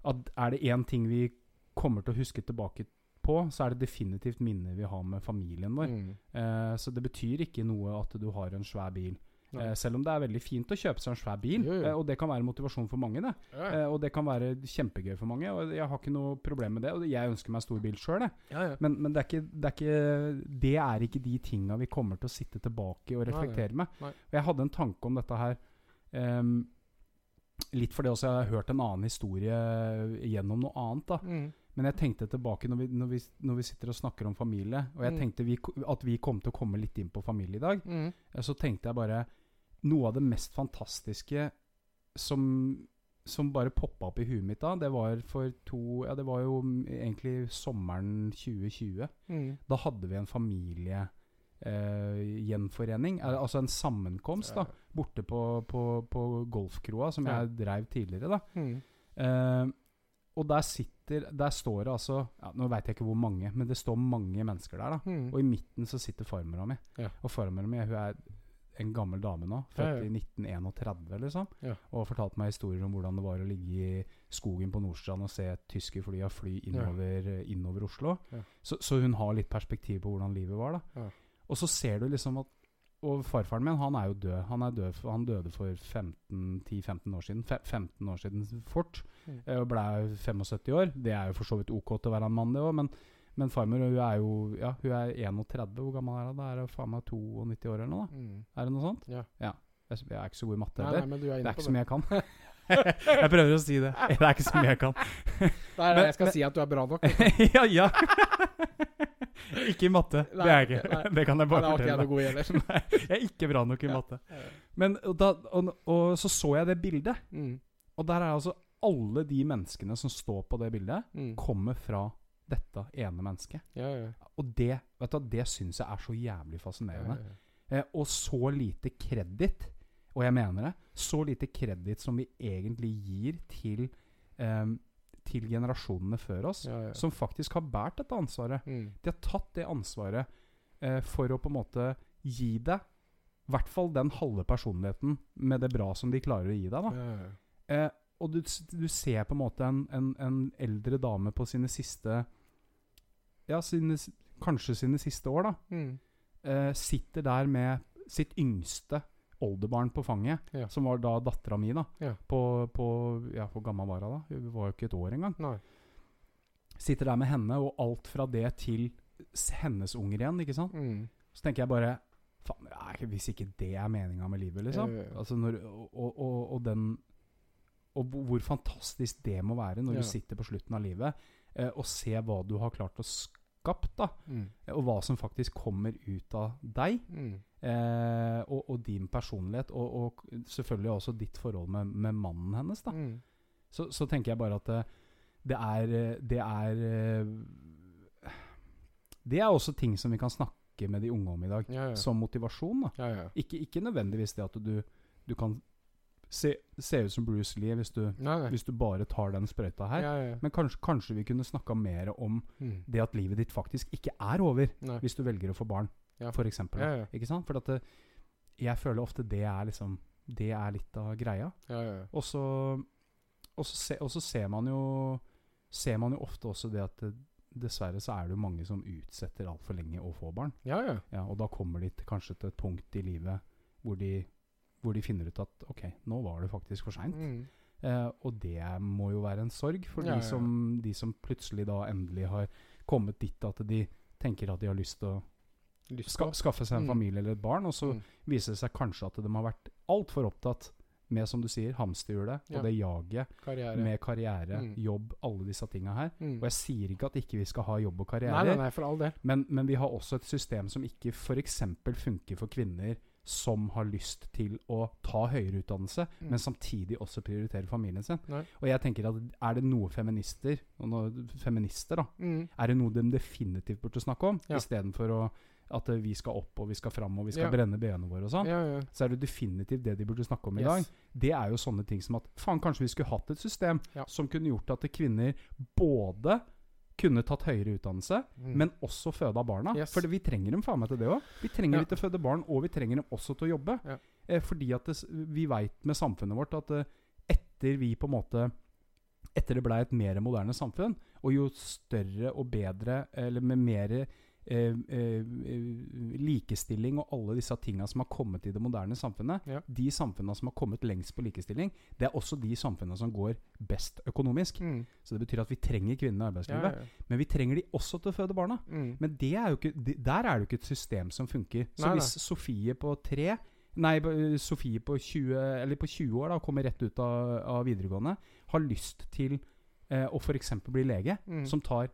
at er det én ting vi kommer til å huske tilbake på, så er det definitivt minner vi har med familien vår. Mm. Eh, så det betyr ikke noe at du har en svær bil. Eh, selv om det er veldig fint å kjøpe seg en svær bil, Jo, jo. eh, og det kan være motivasjon for mange. det Ja, eh, Og det kan være kjempegøy for mange, og jeg har ikke noe problem med det. Og jeg ønsker meg stor bil sjøl, ja, ja. men, men det, er ikke, det, er ikke, det er ikke de tinga vi kommer til å sitte tilbake og reflektere med. Nei. Og jeg hadde en tanke om dette her Um, Litt fordi også jeg har hørt en annen historie gjennom noe annet. da Mm. Men jeg tenkte tilbake når vi, når vi, når vi sitter og snakker om familie, og jeg Mm. tenkte vi, at vi kom til å komme litt inn på familie i dag, Mm. så tenkte jeg bare Noe av det mest fantastiske som, som bare poppa opp i huet mitt da, det var for to Ja, det var jo egentlig sommeren 2020. Mm. Da hadde vi en familiegjenforening, Uh, gjenforening, er, altså en sammenkomst, da, borte på, på, på golfkroa, som Ja. jeg dreiv tidligere. da Mm. Eh, og der sitter Der står det altså ja, Nå veit jeg ikke hvor mange, men det står mange mennesker der. da Mm. Og i midten så sitter farmora mi. Ja. Og farmora mi hun er en gammel dame nå, født i 1931, liksom. Og har fortalt meg historier om hvordan det var å ligge i skogen på Nordstrand og se tyske fly og fly innover, innover Oslo. Så, så hun har litt perspektiv på hvordan livet var. da. Og så ser du liksom at Og farfaren min, han er jo død. Han, er død han døde for 15 10-15 år siden. Fe 15 år siden fort. Mm. eh, Og ble 75 år. Det er jo for så vidt ok til å være en mann, det òg, men, men farmor hun er jo Ja, hun er 31. Hvor gammel er hun? Da er hun faen meg 92 år eller noe? da Mm. Er det noe sånt? Ja. Jeg, jeg er ikke så god i matte heller. nei, er Det er ikke så mye jeg kan. jeg prøver å si det. Det er ikke så mye jeg kan. Nei, Men- jeg skal men- si at du er bra nok. ja, ja. ikke i matte. Det er jeg ikke. Nei. Det kan jeg bare fortelle. jeg god. Nei, jeg er ikke bra nok i Ja. matte. Men og da, og, og så så jeg det bildet, Mm. og der er altså alle de menneskene som står på det bildet, Mm. kommer fra dette ene mennesket. Ja, ja. Og det vet du, det syns jeg er så jævlig fascinerende. ja. Eh, og så lite kreditt, og jeg mener det, så lite kreditt som vi egentlig gir til, em, til generasjonene før oss, som faktisk har båret dette ansvaret. Mm. De har tatt det ansvaret eh, for å på en måte gi deg i hvert fall den halve personligheten med det bra som de klarer å gi deg. da. Ja, ja. Eh, og du, du ser på en måte en, en, en eldre dame på sine siste Ja, sine, kanskje sine siste år, da. Mm. Eh, sitter der med sitt yngste oldebarn på fanget, Ja. som var da dattera mi, da. Ja. På, på Ja, hvor gammel var hun da? Hun var jo ikke et år engang. Nei. Sitter der med henne, og alt fra det til hennes unger igjen, ikke sant. Mm. Så tenker jeg bare Faen, hvis ikke det er meninga med livet, liksom. Altså når, og, og, og den Og hvor fantastisk det må være når Ja. du sitter på slutten av livet eh, og ser hva du har klart å skapt, da. Mm. Og hva som faktisk kommer ut av deg. Mm. Eh, og, og din personlighet, og, og selvfølgelig også ditt forhold med, med mannen hennes. da Mm. så, så tenker jeg bare at det, det er eh, Det er eh, Det er også ting som vi kan snakke med de unge om i dag, Ja, ja. som motivasjon. da ja, ja. Ikke, ikke nødvendigvis det at du, du kan se, se ut som Bruce Lee hvis du, Nei, nei. hvis du bare tar den sprøyta her. Ja, ja. Men kanskje, kanskje vi kunne snakka mer om Mm. det at livet ditt faktisk ikke er over Nei. hvis du velger å få barn, Ja. for eksempel. Ja, ja. Ikke sant? For at det, jeg føler ofte det er liksom det er litt av greia. Ja, ja, ja. Og så, se, ser man jo Ser man jo ofte også det at det, dessverre så er det jo mange som utsetter altfor lenge å få barn. ja, ja. Ja, og da kommer de til, kanskje til et punkt i livet hvor de, hvor de finner ut at ok, nå var det faktisk for seint. Mm. Eh, og det må jo være en sorg for Ja, de, de, ja. som, de som plutselig da endelig har kommet dit at de tenker at de har lyst til å ska, skaffe seg en Mm. familie eller et barn, og så Mm. viser det seg kanskje at de har vært altfor opptatt med, som du sier, hamsterhjulet Ja. og det jaget Karriere. med karriere, Mm. jobb, alle disse tinga her. Mm. Og jeg sier ikke at ikke vi skal ha jobb og karriere, Nei, nei, nei. Men, men vi har også et system som ikke f.eks. funker for kvinner som har lyst til å ta høyere utdannelse, Mm. men samtidig også prioritere familien sin. Nei. Og jeg tenker at er det noe feminister, feminister da, Mm. er det noe de definitivt burde snakke om, Ja. istedenfor å at eh, vi skal opp og vi skal fram og vi skal Ja. brenne benene våre og sånn, Ja, ja. så er det definitivt det de burde snakke om i Yes. dag. Det er jo sånne ting som at faen, kanskje vi skulle hatt et system som kunne gjort at kvinner både kunne tatt høyere utdannelse, Mm. men også føda barna. Yes. For vi trenger dem faen meg til det òg. Vi trenger Ja. dem til å føde barn, og vi trenger dem også til å jobbe. Ja. Eh, fordi at det, vi veit med samfunnet vårt at eh, etter vi på en måte Etter det blei et mer moderne samfunn, og jo større og bedre, eller med mer eh, eh, likestilling og alle disse tinga som har kommet i det moderne samfunnet, Ja. de samfunna som har kommet lengst på likestilling, det er også de samfunna som går best økonomisk. Mm. Så det betyr at vi trenger kvinnene i arbeidslivet. ja. Men vi trenger de også til å føde barna. Mm. Men det er ikke, der er det jo ikke et system som funker. Så Nei, nei. hvis Sofie på tre Nei, Sofie på 20, eller på 20 år da, kommer rett ut av, av videregående, har lyst til eh, å f.eks. bli lege, Mm. som tar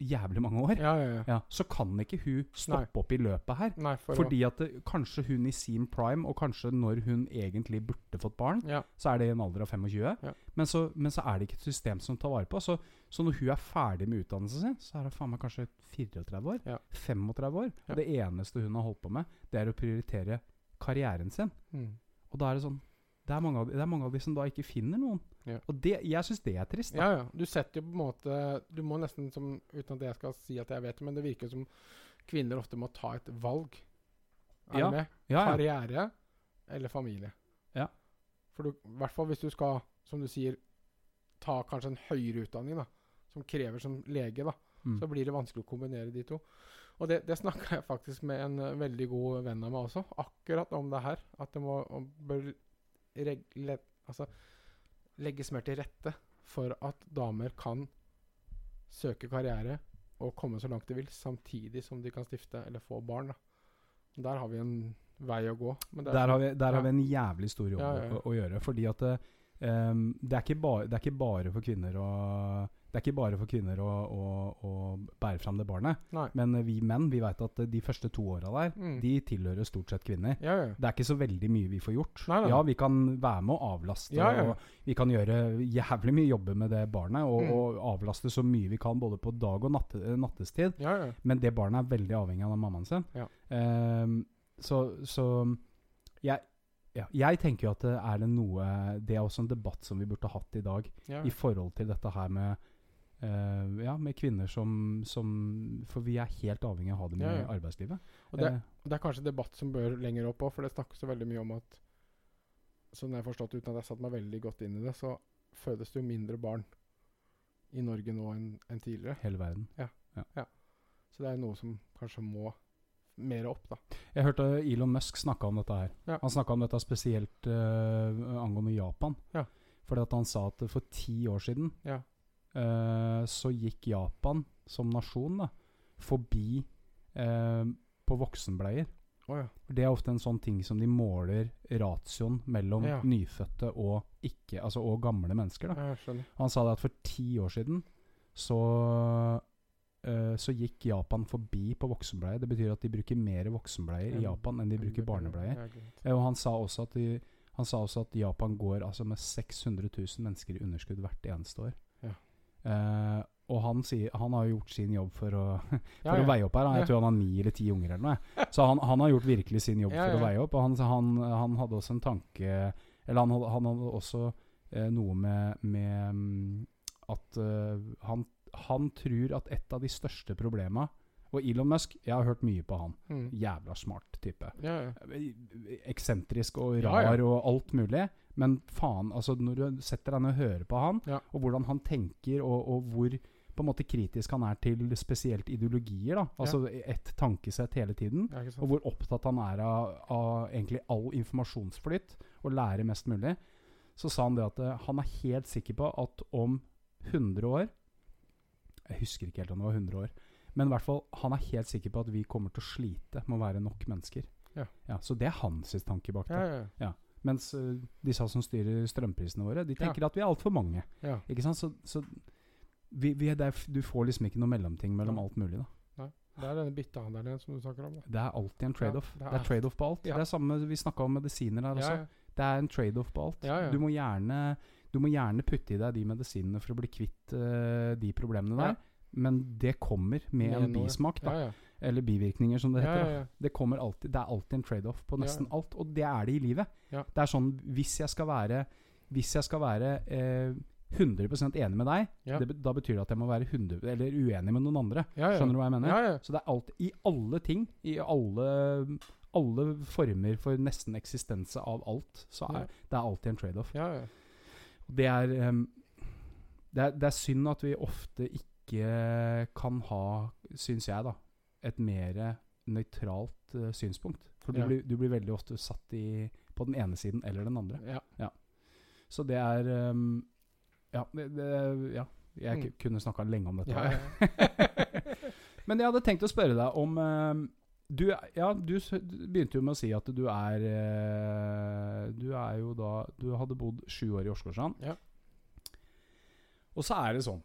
jævlig mange år, Ja, ja, ja. så kan ikke hun stoppe opp i løpet her. Nei, for Fordi at det, kanskje hun i sin prime, og kanskje når hun egentlig burde fått barn, så er det i en alder av 25. Ja. Men, så, men så er det ikke et system som tar vare på. Så, så når hun er ferdig med utdannelsen sin, så er hun faen meg kanskje 34 år. Ja. 35 år. Og det eneste hun har holdt på med, det er å prioritere karrieren sin. Mm. Og da er det sånn Det er de, det er mange av de som da ikke finner noen. Ja. Og det, jeg syns det er trist. Da. Ja, ja. Du setter jo på en måte Du må nesten som Uten at jeg skal si at jeg vet det, men det virker som kvinner ofte må ta et valg. Er Ja. du med? Ja, ja. Karriere eller familie. Ja. For du, i hvert fall hvis du skal, som du sier, ta kanskje en høyere utdanning, da, som krever som lege, da, Mm. så blir det vanskelig å kombinere de to. Og det, det snakka jeg faktisk med en eh, veldig god venn av meg også, akkurat om det her. At det må bør reg, altså, legges mer til rette for at damer kan søke karriere og komme så langt de vil, samtidig som de kan stifte eller få barn. Da. Der har vi en vei å gå. Er Der, sånn- har vi, der ja. har vi en jævlig stor jobb Ja, ja. Å, å gjøre. Fordi at ehm, det, er bare, det er ikke bare for kvinner å Det er ikke bare for kvinner å, å, å bære fram det barnet. Nei. Men eh, vi menn vi vet at eh, de første to åra der, Mm. de tilhører stort sett kvinner. Ja, ja. Det er ikke så veldig mye vi får gjort. Nei, nei. Ja, vi kan være med å avlaste, Ja, og vi kan gjøre jævlig mye jobber med det barnet, og, Mm. og avlaste så mye vi kan både på dag og natte, eh, nattestid. Men det barnet er veldig avhengig av mammaen sin. Ehm, så så jeg, ja, jeg tenker jo at det er det noe Det er også en debatt som vi burde hatt i dag, ja. i forhold til dette her med eh, ja, med kvinner som, som For vi er helt avhengig av å ha dem Ja, i arbeidslivet. Og det, uh, det er kanskje debatt som bør lenger opp òg, for det snakkes så veldig mye om at Sånn jeg har forstått uten at jeg satt meg veldig godt inn i det, så fødes det jo mindre barn i Norge nå enn en tidligere. hele verden. Så det er noe som kanskje må mer opp, da. Jeg hørte Elon Musk snakke om dette her. Ja. Han snakka om dette spesielt uh, angående Japan. Ja. Fordi at han sa at for ti år siden Ja. Eh, så gikk Japan som nasjon da, forbi eh, på voksenbleier. Oh, ja. Det er ofte en sånn ting som de måler ratioen mellom Ja. nyfødte og ikke, altså og gamle mennesker. Ja. Han sa det at for ti år siden så eh, så gikk Japan forbi på voksenbleier. Det betyr at de bruker mer voksenbleier i Japan enn de bruker barnebleier. Og han sa også at, de, han sa også at Japan går altså med 600 000 mennesker i underskudd hvert eneste år. Ja. Eh, og han, sier, han har gjort sin jobb for å, for Ja, å veie opp her. Han- Jeg tror han har ni eller ti unger eller noe. Så han, han har gjort virkelig sin jobb Ja, for å veie opp. Og han, han, han hadde også en tanke Eller han hadde, også eh, noe med, med mm, at uh, han, han tror at et av de største problema Og Elon Musk, jeg har hørt mye på han. Mm. Jævla smart type. Ja, ja. Eksentrisk og rar ja. og alt mulig. Men faen, altså når du setter deg ned og hører på han, og hvordan han tenker, og, og hvor på en måte kritisk han er til spesielt ideologier, da. Altså ett tankesett hele tiden. Og hvor opptatt han er av, av egentlig all informasjonsflytt, og lære mest mulig. Så sa han det at eh, han er helt sikker på at om 100 år Jeg husker ikke helt om det var 100 år. Men i hvert fall, han er helt sikker på at vi kommer til å slite med å være nok mennesker. Ja. så det er hans tanke bak det. Ja, ja, Mens uh, disse som styrer strømprisene våre, de tenker at vi er altfor mange. ja. Ikke sant? Så, så vi, vi er der, du får liksom ikke noe mellomting mellom Ja. alt mulig. da Det er denne byttehandelen som du snakker om. Da. Det er alltid en trade-off. Ja, det er- er trade-off på alt. Ja. Det er samme vi snakka om medisiner her også. Ja, ja. Det er en trade-off på alt. Ja, ja. Du, må gjerne, du må gjerne putte i deg de medisinene for å bli kvitt uh, de problemene Ja. der. Men det kommer med, Med en bismak, da. Ja, ja. Eller bivirkninger, som det heter. ja. Det, kommer alltid, det er alltid en trade-off på nesten alt. Og det er det i livet. Det er sånn Hvis jeg skal være Hvis jeg skal være eh, 100 enig med deg, det, da betyr det at jeg må være 100 eller uenig med noen andre. Skjønner du hva jeg mener? Så det er alt I alle ting, i alle, alle former for nesten eksistense av alt, så er det er alltid en trade-off. Det er, ehm, det er Det er synd at vi ofte ikke kan ha, syns jeg, da, et mer nøytralt uh, synspunkt. For du, Ja. blir, du blir veldig ofte satt i på den ene siden eller den andre. ja. Så det er um, Ja. Det, det, ja. Jeg Mm. kunne snakka lenge om dette. ja, ja. Men jeg hadde tenkt å spørre deg om ehm, du, ja, du begynte jo med å si at du er eh, Du er jo da Du hadde bodd sju år i Åsgårdstrand. Ja. Og så er det sånn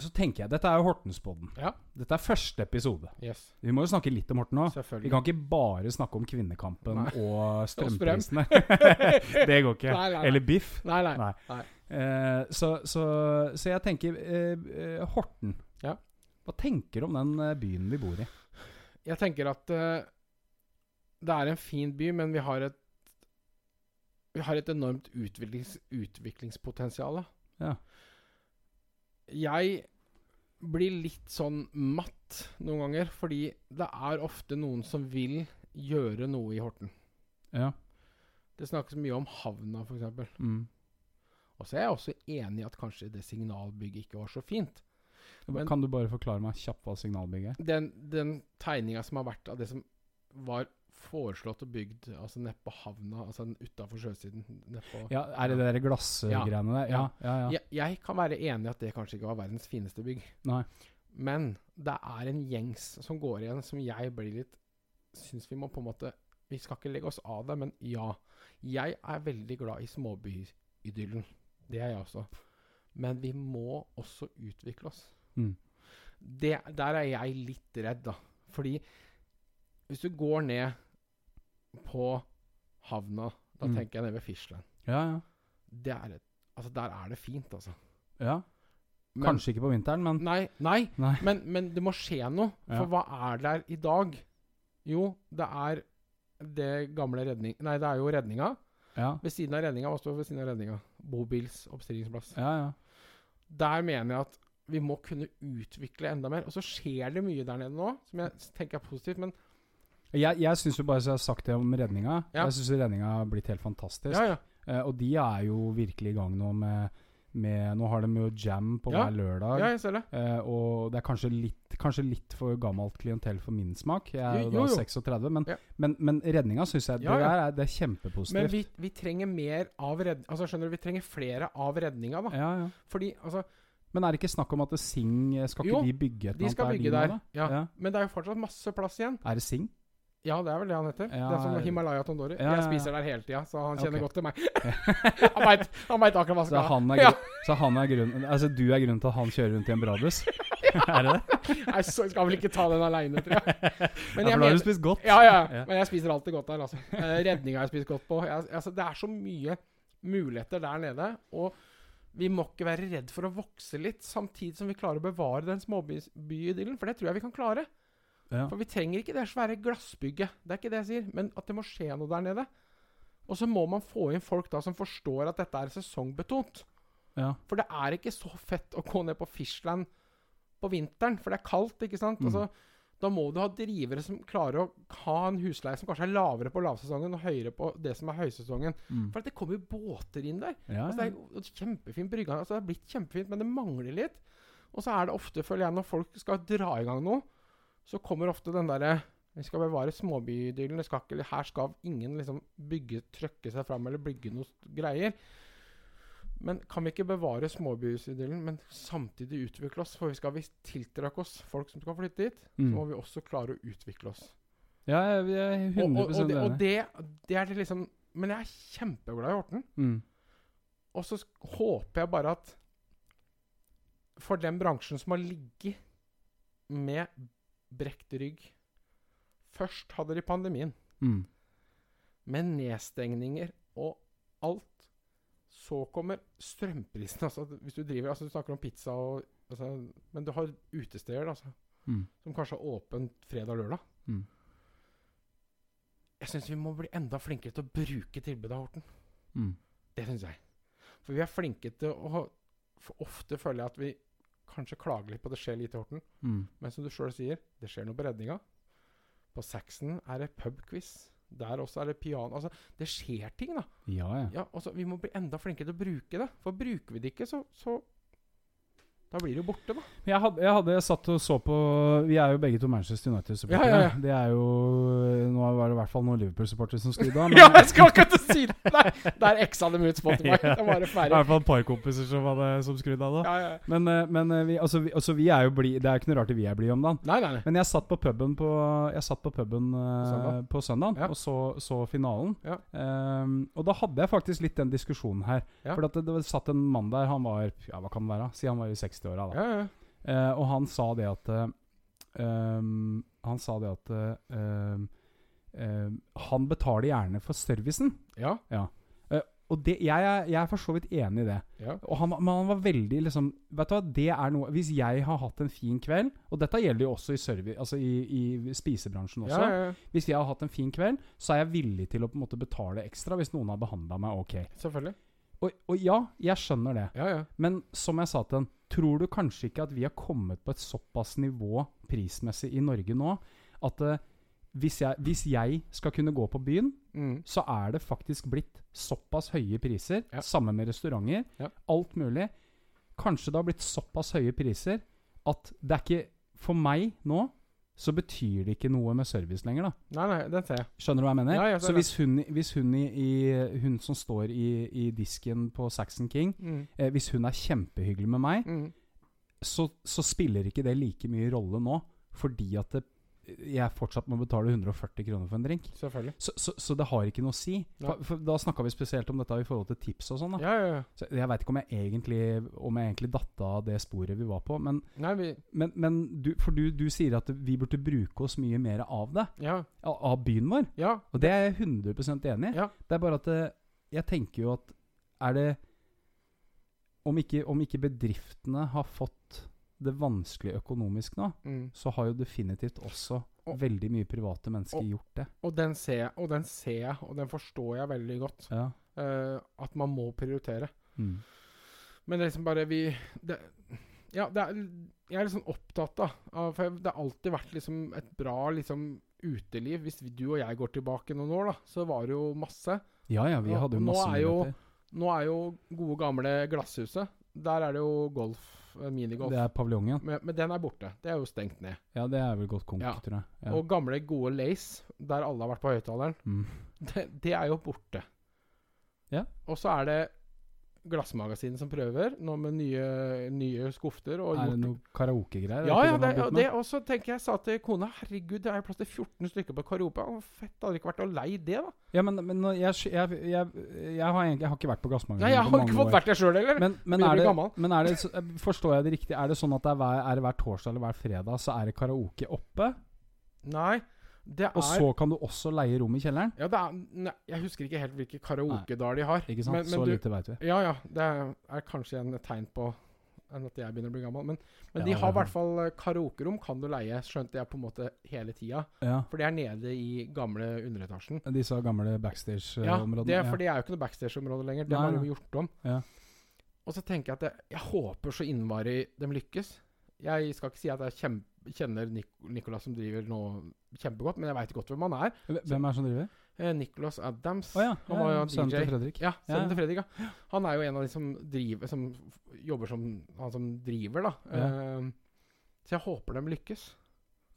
Så tenker jeg Dette er jo Hortenspodden. ja. Dette er første episode. Yes. Vi må jo snakke litt om Horten òg. Vi kan ikke bare snakke om kvinnekampen Nei. og strømprisene. det går ikke. Nei, nei. Eller biff. Nei, nei. Nei. nei. Eh, så, så, så jeg tenker eh, eh, Horten. Ja. Hva tenker du om den eh, byen vi bor i? Jeg tenker at uh, det er en fin by, men vi har et Vi har et enormt utviklings, utviklingspotensial. Ja. Jeg blir litt sånn matt noen ganger, fordi det er ofte noen som vil gjøre noe i Horten. Ja. Det snakkes mye om havna, f.eks. Mm. Og så er jeg også enig i at kanskje det signalbygget ikke var så fint. Men- kan du bare forklare meg kjapt hva signalbygget er? Den, den tegninga som har vært av det som var foreslått og bygd altså nedpå havna, altså utafor sjøsiden nedpå, Ja, Er det de glassgreiene der? Ja. Ja, ja. Jeg, jeg kan være enig i at det kanskje ikke var verdens fineste bygg. Nei. Men det er en gjengs som går igjen, som jeg blir litt Syns vi må på en måte Vi skal ikke legge oss av det, men ja. Jeg er veldig glad i småbyidyllen. Det er jeg også. Men vi må også utvikle oss. Mm. Det, der er jeg litt redd, da. Fordi hvis du går ned på havna, da Mm. tenker jeg nede ved Fisland. Ja, ja. altså Der er det fint, altså. ja. Men- Kanskje ikke på vinteren, men Nei, nei, Nei. Men, men det må skje noe. Ja. For hva er der i dag? Jo, det er det gamle redning... Nei, det er jo redninga. Ja, Ved siden av redninga, hva står ved siden av redninga? Bobils oppstillingsplass. ja. ja. Der mener jeg at vi må kunne utvikle enda mer. Og så skjer det mye der nede nå, som jeg tenker er positivt. Men Jeg, jeg syns jo bare så jeg har sagt det om redninga. Ja. Jeg syns redninga har blitt helt fantastisk. ja, ja. Eh, og de er jo virkelig i gang nå med, med Nå har de jo jam på hver lørdag. ja, jeg ser det. Eh, og det er kanskje litt, kanskje litt for gammelt klientell for min smak. Jeg er jo, Jo, jo, da 36, men, men, men redninga syns jeg det, er, det er Men vi, vi trenger mer av redninga. Altså, skjønner du, vi trenger flere av redninga, da. ja, ja. Fordi, altså Men er det ikke snakk om at Sing Skal ikke Jo, de bygge et De skal eller bygge der. Ja. Ja. Men det er jo fortsatt masse plass igjen. Er det Sing? Ja, det er vel det han heter. Ja, det er som Himalaya Tondori. ja, ja, Jeg spiser der hele tida, så han kjenner okay. godt til meg. han veit akkurat hva som han skal ha. så han er grunnen Altså du er grunnen til at han kjører rundt i en Brabus? er det det? Nei, så- skal vel ikke ta den aleine, tror jeg. Men ja, for da har du spist godt. ja, ja, Ja. men jeg spiser alltid godt der, altså. Eh, Redninga har jeg spist godt på. Jeg, altså, det er så mye muligheter der nede. Og vi må ikke være redd for å vokse litt, samtidig som vi klarer å bevare den småbyidyllen. For det tror jeg vi kan klare. Ja. For vi trenger ikke det svære glassbygget. Det er ikke det jeg sier. Men at det må skje noe der nede. Og så må man få inn folk da som forstår at dette er sesongbetont. Ja. For det er ikke så fett å gå ned på Fishland på vinteren, for det er kaldt, ikke sant. Mm. Altså, da må du ha drivere som klarer å ha en husleie som kanskje er lavere på lavsesongen og høyere på det som er høysesongen. Mm. For at det kommer jo båter inn der. Ja, Altså, det er kjempefint brygge. Altså, det er blitt kjempefint, men det mangler litt. Og så er det ofte, føler jeg, når folk skal dra i gang noe, så kommer ofte den derre Vi skal bevare ikke, her skal ingen liksom bygge, trøkke seg fram eller bygge noe greier. Men kan vi ikke bevare småbydelen, men samtidig utvikle oss? For vi skal vi tiltrekke oss folk som skal flytte hit, så må mm. vi også klare å utvikle oss. ja jeg er 100 og, og, det, og det, det er det liksom Men jeg er kjempeglad i Horten. Mm. Og så håper jeg bare at for den bransjen som har ligget med brekt rygg Først hadde de pandemien, Mm. med nedstengninger og alt. Så kommer strømprisen. Altså, hvis du driver altså Du snakker om pizza og altså, Men du har utesteder altså, Mm. som kanskje har åpent fredag og lørdag. Mm. Jeg syns vi må bli enda flinkere til å bruke tilbudet av Horten. Mm. Det syns jeg. For vi er flinke til å For ofte føler jeg at vi kanskje klager litt på at det skjer lite i Horten. Mm. Men som du sjøl sier, det skjer noe på redninga. På Saxon er det pubquiz. Der også er det piano. Altså, det skjer ting, da. Ja, ja. Ja, altså, vi må bli enda flinkere til å bruke det. For bruker vi det ikke, så, så Da blir det jo borte, da. Jeg hadde, jeg hadde satt og så på Vi er jo begge to Manchester United-supportere. Ja, ja, ja. Det er jo Nå var det i hvert fall noen Liverpool-supportere som skrudde av. Ja, jeg skal akkurat si det! Der, der eksa dem ut Spotify. Det var det I hvert fall et par kompiser som, hadde, som skrudde av. da. Men, eh, men eh, vi, altså, vi, altså, vi er jo bli, det er ikke noe rart vi er blide om dagen. Nei, nei, nei. Men jeg satt på puben på, jeg satt på puben eh, Søndag? på søndag og så, så finalen. Ehm, og da hadde jeg faktisk litt den diskusjonen her. For det, det satt en mann der, han var ja, hva kan det være? Si han var i 60-åra. Ja, ja. Eh, og han sa det at eh, ehm, Han sa det at eh, ehm, ehm, Han betaler gjerne for servicen. Ja, Og det, jeg, er- jeg er for så vidt enig i det. ja. Og han, men han var veldig liksom Vet du hva, det er noe Hvis jeg har hatt en fin kveld Og dette gjelder jo også i, service, altså i, i spisebransjen også. ja, ja, ja. Hvis jeg har hatt en fin kveld, så er jeg villig til å på en måte betale ekstra hvis noen har behandla meg ok. Selvfølgelig. Og, og ja, jeg skjønner det. Ja, ja. Men som jeg sa til den, tror du kanskje ikke at vi har kommet på et såpass nivå prismessig i Norge nå at uh, hvis, jeg, hvis jeg skal kunne gå på byen, Mm. så er det faktisk blitt såpass høye priser, Ja. sammen med restauranter, alt mulig. Kanskje det har blitt såpass høye priser at det er ikke For meg nå så betyr det ikke noe med service lenger, da. Nei, nei, det ser jeg. Skjønner du hva jeg mener? Ja, jeg så hvis hun, hvis hun, i, i, hun som står i, i disken på Saxon King, Mm. eh, hvis hun er kjempehyggelig med meg, Mm. så, så spiller ikke det like mye rolle nå, fordi at det, jeg fortsatt må betale 140 kroner for en drink. Selvfølgelig. Så, så, så det har ikke noe å si. Ja. For, for da snakka vi spesielt om dette i forhold til tips og sånn. Ja, ja, ja. Så Jeg veit ikke om jeg egentlig Om jeg egentlig datt av det sporet vi var på. Men, Nei, vi men, men du, for du, du sier at vi burde bruke oss mye mer av det. Ja. Av, byen vår. Ja. Og det er jeg 100% enig i. Ja. Det er bare at jeg tenker jo at Er det om ikke, om ikke bedriftene har fått det vanskelig økonomisk nå, Mm. så har jo definitivt også Og- veldig mye private mennesker og- gjort det. Og den ser jeg, og den ser jeg, og den forstår jeg veldig godt. Ja. Uh, at man må prioritere. Mm. Men det er liksom bare vi det, Ja, det er, jeg er liksom opptatt av For det har alltid vært liksom et bra liksom uteliv. Hvis vi, du og jeg går tilbake noen år, da, så var det jo masse. ja ja, vi hadde jo masse er muligheter. Nå er jo gode, gamle Glasshuset Der er det jo golf, minigolf. Det er paviljongen. Men, men den er borte. Det er jo stengt ned. Ja, det er vel godt konk, Ja. tror jeg. Ja. Og gamle, gode Lace, der alle har vært på høyttaleren, mm. det, det er jo borte. Ja. Og så er det Glassmagasinet som prøver, nå med nye, nye skufter. Og Er det noe karaokegreier? Ja, ja, ikke det, han og så det tenker jeg sa til kona Herregud, det er jo plass til 14 stykker på karaoke. Å, fett, det hadde ikke vært å lei det, da. Ja, men, men jeg, jeg, jeg, jeg, har egentlig, har ikke vært på Glassmagasinet Nei, jeg har ikke fått vært der sjøl heller. Men, men, er det, men er det, eh, forstår jeg det riktig? Er det sånn at det er hver, er det hver torsdag eller hver fredag så er det karaoke oppe? Nei, det er Og så kan du også leie rom i kjelleren? Ja, det er ne, Jeg husker ikke helt hvilke karaokedaler de har. Ikke sant? Men, men så du, lite veit vi. Ja, ja. Det er, er kanskje en tegn på at jeg begynner å bli gammel. Men, men Ja, de har i hvert fall eh, karaokerom, kan du leie, skjønte jeg på en måte hele tida. Ja. For det er nede i gamle underetasjen. Disse gamle backstage-områdene. Ja, for det er jo ikke noe backstage-område lenger. Det har de gjort om. Ja. Og så tenker jeg at jeg, jeg håper så innmari de lykkes. Jeg skal ikke si at jeg kjem, kjenner Nik Nicolas som driver nå kjempegodt, men jeg veit godt hvem han er. Hvem er som driver? Eh, Nicholas Adams. Oh, ja. Han var jo Sønnen til Fredrik. Ja, sønnen til Fredrik, ja. Han er jo en av de som driver Som jobber som Han som driver, da. Eh, så jeg håper de lykkes.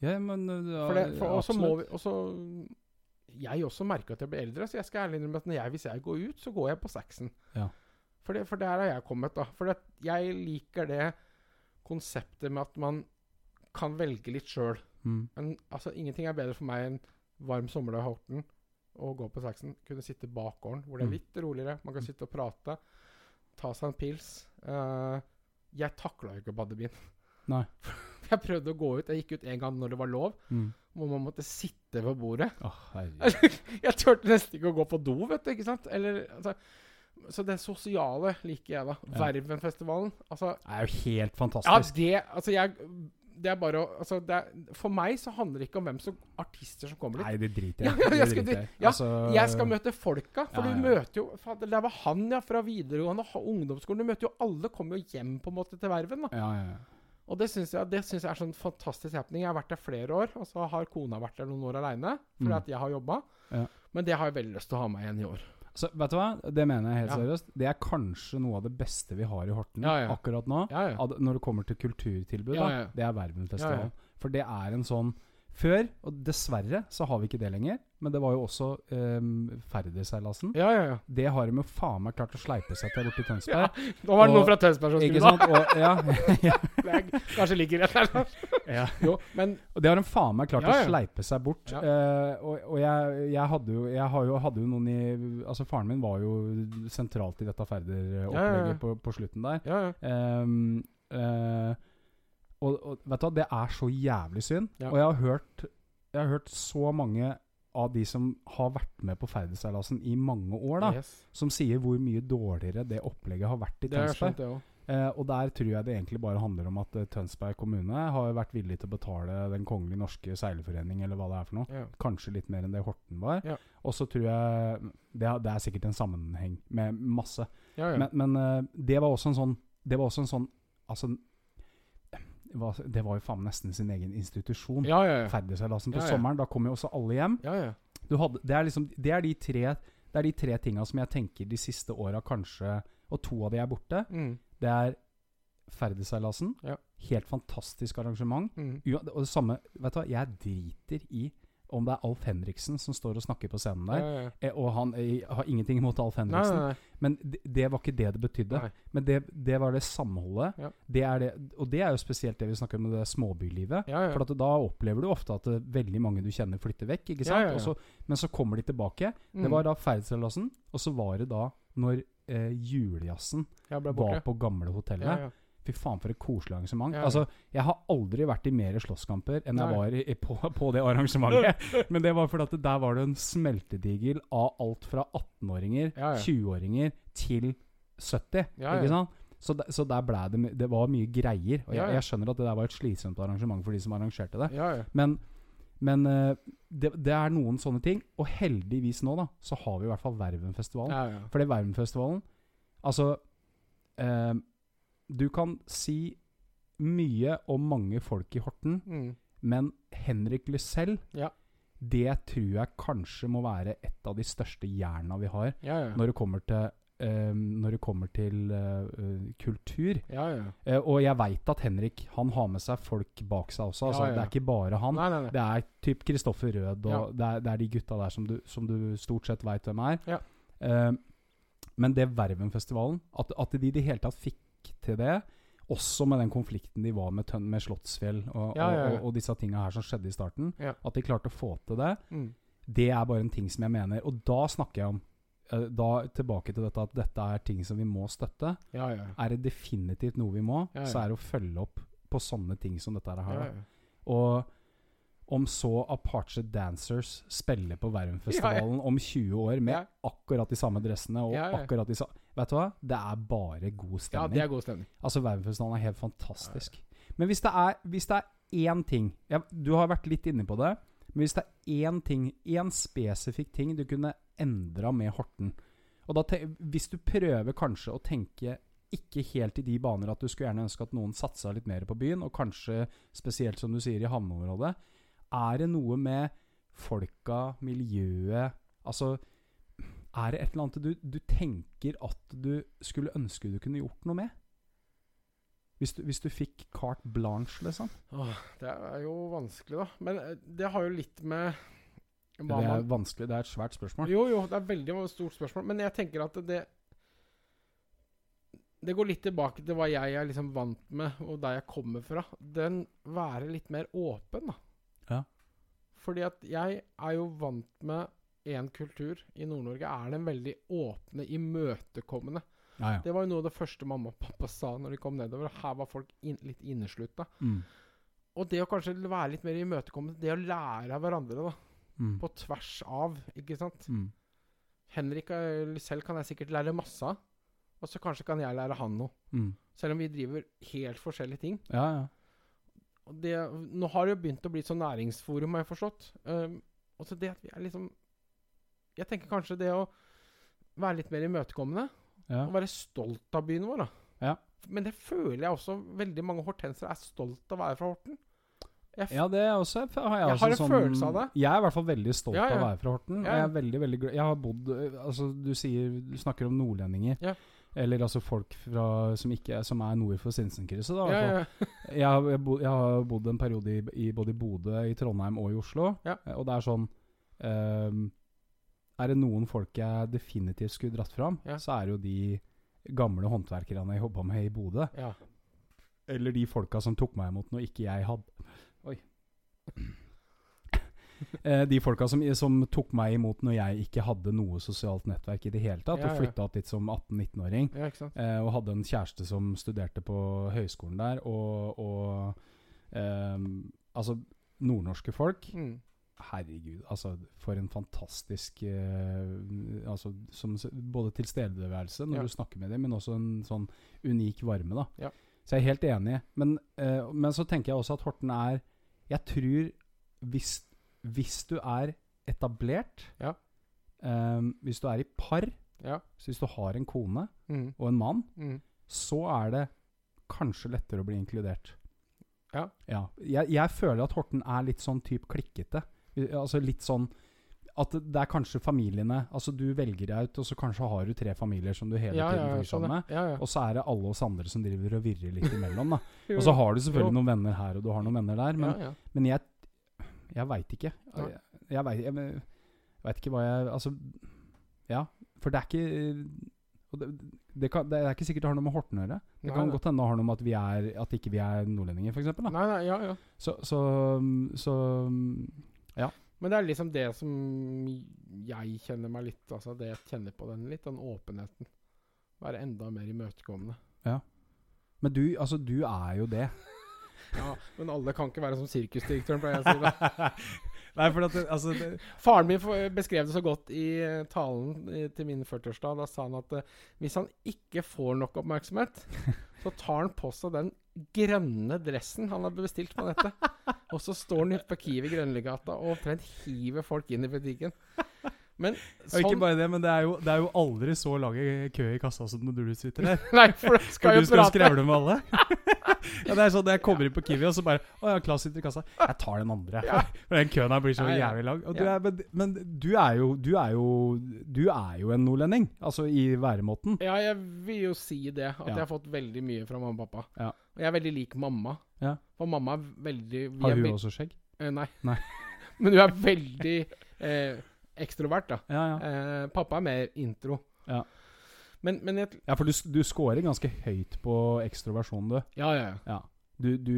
Ja, men ja, For det, for også må vi også Jeg også merker at jeg blir eldre, så jeg skal ærlig innrømme at når jeg, hvis jeg går ut, så går jeg på Saxon. Ja. For, det, for der har jeg kommet, da. For det, jeg liker det konseptet med at man kan velge litt sjøl. Mm. Men altså, ingenting er bedre for meg enn varm sommerdag i Horten og gå på Saxon. Kunne sitte i bakgården, hvor det Mm. er litt roligere. Man kan sitte og prate, ta seg en pils. Uh, jeg takla ikke å bade i byen. Nei. Jeg prøvde å gå ut. Jeg gikk ut en gang når det var lov, Mm. hvor man måtte sitte ved bordet. Oh. Jeg turte nesten ikke å gå på do, vet du. ikke sant? Eller, altså, så det sosiale liker jeg, da. Ja. Vervenfestivalen. Altså, Det er jo helt ja, fantastisk. det Altså, jeg det er bare å altså, det er, For meg så handler det ikke om hvem som artister som kommer dit. Nei, det driter jeg ja, jeg skal- driter ja, Altså, Jeg skal møte folka, for Ja, du møter jo for Det var han, ja, fra videregående og ungdomsskolen. Du møter jo alle. Kommer jo hjem på en måte til Verven. da Ja, ja, ja. Og det syns jeg, jeg er sånn fantastisk happening. Jeg har vært der flere år, og så har kona vært der noen år aleine fordi Mm. at jeg har jobba. Ja. Men det har jeg veldig lyst til å ha med igjen i år. Så vet du hva? Det mener jeg helt Ja. seriøst. Det er kanskje noe av det beste vi har i Horten Ja, ja. akkurat nå. Når det kommer til kulturtilbud, da, det er ja. For det er en sånn Før, og dessverre, så har vi ikke det lenger. Men det var jo også um, Færderseilasen. Ja, ja, ja. Det har de jo faen meg klart å sleipe seg til borti ja. Tønsberg. Nå var det Og- noen fra Tønsberg som skulle sant? Og, ja, ja, Det Kanskje ligger rett der. ja. Jo, men det har de faen meg klart Ja, ja. å sleipe seg bort. Ja. Eh, og og jeg, jeg, hadde jo, jeg har jo, hadde jo noen i Altså Faren min var jo sentralt i dette ferderopplegget Ja, ja, ja. på, på slutten der. Ja, ja. Um, uh, og, vet du hva, det er så jævlig synd. Ja. Og jeg har hørt Jeg har hørt så mange av de som har vært med på ferdigseilasen i mange år, da, Yes. som sier hvor mye dårligere det opplegget har vært i Tønsberg. det. Eh, og der tror jeg det egentlig bare handler om at uh, Tønsberg kommune har vært villig til å betale Den kongelige norske seilerforening, eller hva det er for noe. Ja. Kanskje litt mer enn det Horten var. Ja. Og så tror jeg det, det er sikkert en sammenheng med masse. Ja. Men, men uh, det var også en sånn Det var også en sånn Altså var, det var jo faen nesten sin egen institusjon. ja, ja, ja. Ferdigseilasen på sommeren. Da kom jo også alle hjem. ja, ja. Du hadde, det, er liksom, det er de tre Det er de tre tinga som jeg tenker de siste åra kanskje Og to av de er borte. Mm. Det er ferdigseilasen. Ja. Helt fantastisk arrangement. Mm. Og det samme Vet du hva, jeg driter i om det er Alf Henriksen som står og snakker på scenen der. Ja, ja. Eh, Og han jeg har ingenting imot Alf Henriksen, nei, nei. men det, det var ikke det det betydde. nei. Men det, det var det samholdet. Ja. Det er det, og det er jo spesielt det vi snakker om med det småbylivet. For at da opplever du ofte at eh, veldig mange du kjenner, flytter vekk. ikke sant? ja, ja. Og så, men så kommer de tilbake. Det Mm. var da Færdseilasen, og så var det da når eh, julejazzen var på gamle hotellet. Fy faen, for et koselig arrangement. Ja. Altså, Jeg har aldri vært i mer slåsskamper enn jeg var i, på, på det arrangementet. Men det var fordi at der var det en smeltedigel av alt fra 18-åringer, Ja, ja. 20-åringer til 70. Ja, Ikke sant? Så, de, så der ble det Det var mye greier. Og jeg, jeg skjønner at det der var et slitsomt arrangement for de som arrangerte det. Ja, ja. Men, men eh, det, det er noen sånne ting. Og heldigvis nå, da, så har vi i hvert fall Vervenfestivalen. For det Vervenfestivalen Altså eh, Du kan si mye om mange folk i Horten, Mm. men Henrik Lysell Ja. Det tror jeg kanskje må være et av de største jerna vi har Ja, ja. når det kommer til Um, Når det kommer til uh, kultur. Ja, ja. Uh, og jeg veit at Henrik Han har med seg folk bak seg også. Altså, Ja. Det er ikke bare han. Nei, nei, nei. Det er typ Kristoffer Rød, og det, er, det er de gutta der som du, som du stort sett veit hvem er. Ja. Men det Vervenfestivalen, at, at de i det hele tatt fikk til det, også med den konflikten de var med, med Slottsfjell og, Ja, ja, ja. Og, og, disse tinga her som skjedde i starten, at de klarte å få til det, Mm. det er bare en ting som jeg mener. Og da snakker jeg om eh, da Tilbake til dette at dette er ting som vi må støtte. Ja, ja. Er det definitivt noe vi må, Ja, så er det å følge opp på sånne ting som dette her. ja, ja. Og om så Apache Dancers spiller på Vervenfestivalen om 20 år med akkurat de samme dressene og akkurat de samme Vet du hva? Det er bare god stemning. ja, det er god stemning. Altså Vervenfestivalen er helt fantastisk. Men hvis det er, hvis det er én ting ja, Du har vært litt inne på det. Men hvis det er én ting, én spesifikk ting du kunne endra med Horten og da Hvis du prøver kanskje å tenke ikke helt i de baner at du skulle gjerne ønske at noen satsa litt mer på byen, og kanskje spesielt, som du sier, i havneområdet. Er det noe med folka, miljøet Altså, er det et eller annet du, du tenker at du skulle ønske du kunne gjort noe med? Hvis du, hvis du fikk carte blanche, liksom? Åh, det er jo vanskelig, da. Men eh, det har jo litt med Det er vanskelig. Det er et svært spørsmål. Jo, jo, det er veldig stort spørsmål. Men jeg tenker at det Det går litt tilbake til hva jeg er liksom vant med, og der jeg kommer fra. Den være litt mer åpen, da. Ja. Fordi at jeg er jo vant med én kultur. I Nord-Norge er den veldig åpne, imøtekommende. Ja, ja. Det var jo noe av det første mamma og pappa sa når de kom nedover. Her var folk in litt inneslutta. Mm. Og det å kanskje være litt mer imøtekommende, det å lære av hverandre, da. Mm. På tvers av, ikke sant. Mm. Henrik eh, selv kan jeg sikkert lære masse av. Og så kanskje kan jeg lære han noe. Mm. Selv om vi driver helt forskjellige ting. Ja, ja. Det, nå har det jo begynt å bli et sånn næringsforum, har jeg forstått. Um, og så det at vi er liksom Jeg tenker kanskje det å være litt mer imøtekommende. ja. Og være stolt av byen vår, da. Ja. Men det føler jeg også veldig mange hortensere er stolt av å være fra Horten. Jeg Ja, det også, har jeg, Jeg også har en sånn, følelse av det. Jeg er i hvert fall veldig stolt Ja, ja. av å være fra Horten. Ja, jeg er veldig, veldig glad Jeg har bodd øh, Altså, du sier Du snakker om nordlendinger. Ja. Eller altså folk fra, som, ikke, som er nord for Sinsenkrysset, da. ja, Jeg, har, jeg, bo, jeg har bodd en periode i, i både i Bodø, i Trondheim og i Oslo. Eh, Og det er sånn ehm, Er det noen folk jeg definitivt skulle dratt fram, Ja. så er det jo de gamle håndverkerne jeg jobba med i Bodø. ja. Eller de folka som tok meg imot når ikke jeg hadde Oi. Eh, de folka som, som tok meg imot når jeg ikke hadde noe sosialt nettverk i det hele tatt, Ja, og ja. flytta opp dit som 18-19-åring. ja. Eh, og hadde en kjæreste som studerte på høyskolen der, og, og eh, Altså, nordnorske folk Mm. Herregud, altså for en fantastisk eh, Altså som Både tilstedeværelse når Ja. du snakker med dem, men også en sånn unik varme, da. Ja. Så jeg er helt enig. Men, eh, men så tenker jeg også at Horten er Jeg tror hvis, hvis du er etablert, Ja. eh, hvis du er i par, hvis du har en kone Mm. og en mann, Mm. så er det kanskje lettere å bli inkludert. Ja. Jeg, jeg føler at Horten er litt sånn type klikkete. Eh, Altså litt sånn at det er kanskje familiene Altså du velger deg ut, og så kanskje har du tre familier som du hele Ja, tiden flyr sammen med. ja, ja. Og så er det alle oss andre som driver og virrer litt imellom. da Og så har du selvfølgelig jo. noen venner her, og du har noen venner der. Men, men jeg Jeg veit ikke. Jeg, jeg veit ikke hva jeg Altså Ja. For det er ikke det, det, kan, det er ikke sikkert det har noe med Horten å gjøre. Det Nei, kan nei. godt hende det har noe med at vi er At ikke vi er nordlendinger, f.eks. Ja. Så, så, så Men det er liksom det som jeg kjenner meg litt Altså det jeg kjenner på den litt, den åpenheten. Være enda mer imøtekommende. Men du, altså, du er jo det. Ja, Men alle kan ikke være som sirkusdirektøren, pleier jeg å si. da. Nei, for at det, altså det, Faren min beskrev det så godt i eh, talen i, til min 40-årsdag. Da sa han at uh, hvis han ikke får nok oppmerksomhet, så tar han på seg den grønne dressen han hadde bestilt på nettet. Og så står han ute på Kiwi Grønligata og omtrent hiver folk inn i butikken. Men Og ikke sånn bare det, men det er, jo, det er jo aldri så lang kø i kassa som når du sitter der. Nei, for du For skal du skal prate. skrevle med alle. ja, det er sånn jeg kommer inn på Kiwi, og så bare Å ja, Klas sitter i kassa. Jeg tar den andre. Ja. For den køen her blir så Ja, ja. jævlig lang. Du Ja. er, men, men du er jo Du er jo Du er jo en nordlending. Altså i væremåten. Ja, jeg vil jo si det. At jeg har fått veldig mye fra mamma og pappa. Ja. Og jeg er veldig lik mamma. Ja. For mamma er veldig Har hun også skjegg? Eh, nei. Nei. Men hun er veldig eh, ekstrovert, da. Ja, ja. Eh, pappa er mer intro. Ja. Men, men jeg, ja for du, du scorer ganske høyt på ekstroversjon, du. Ja, ja, ja. Ja. Du, du,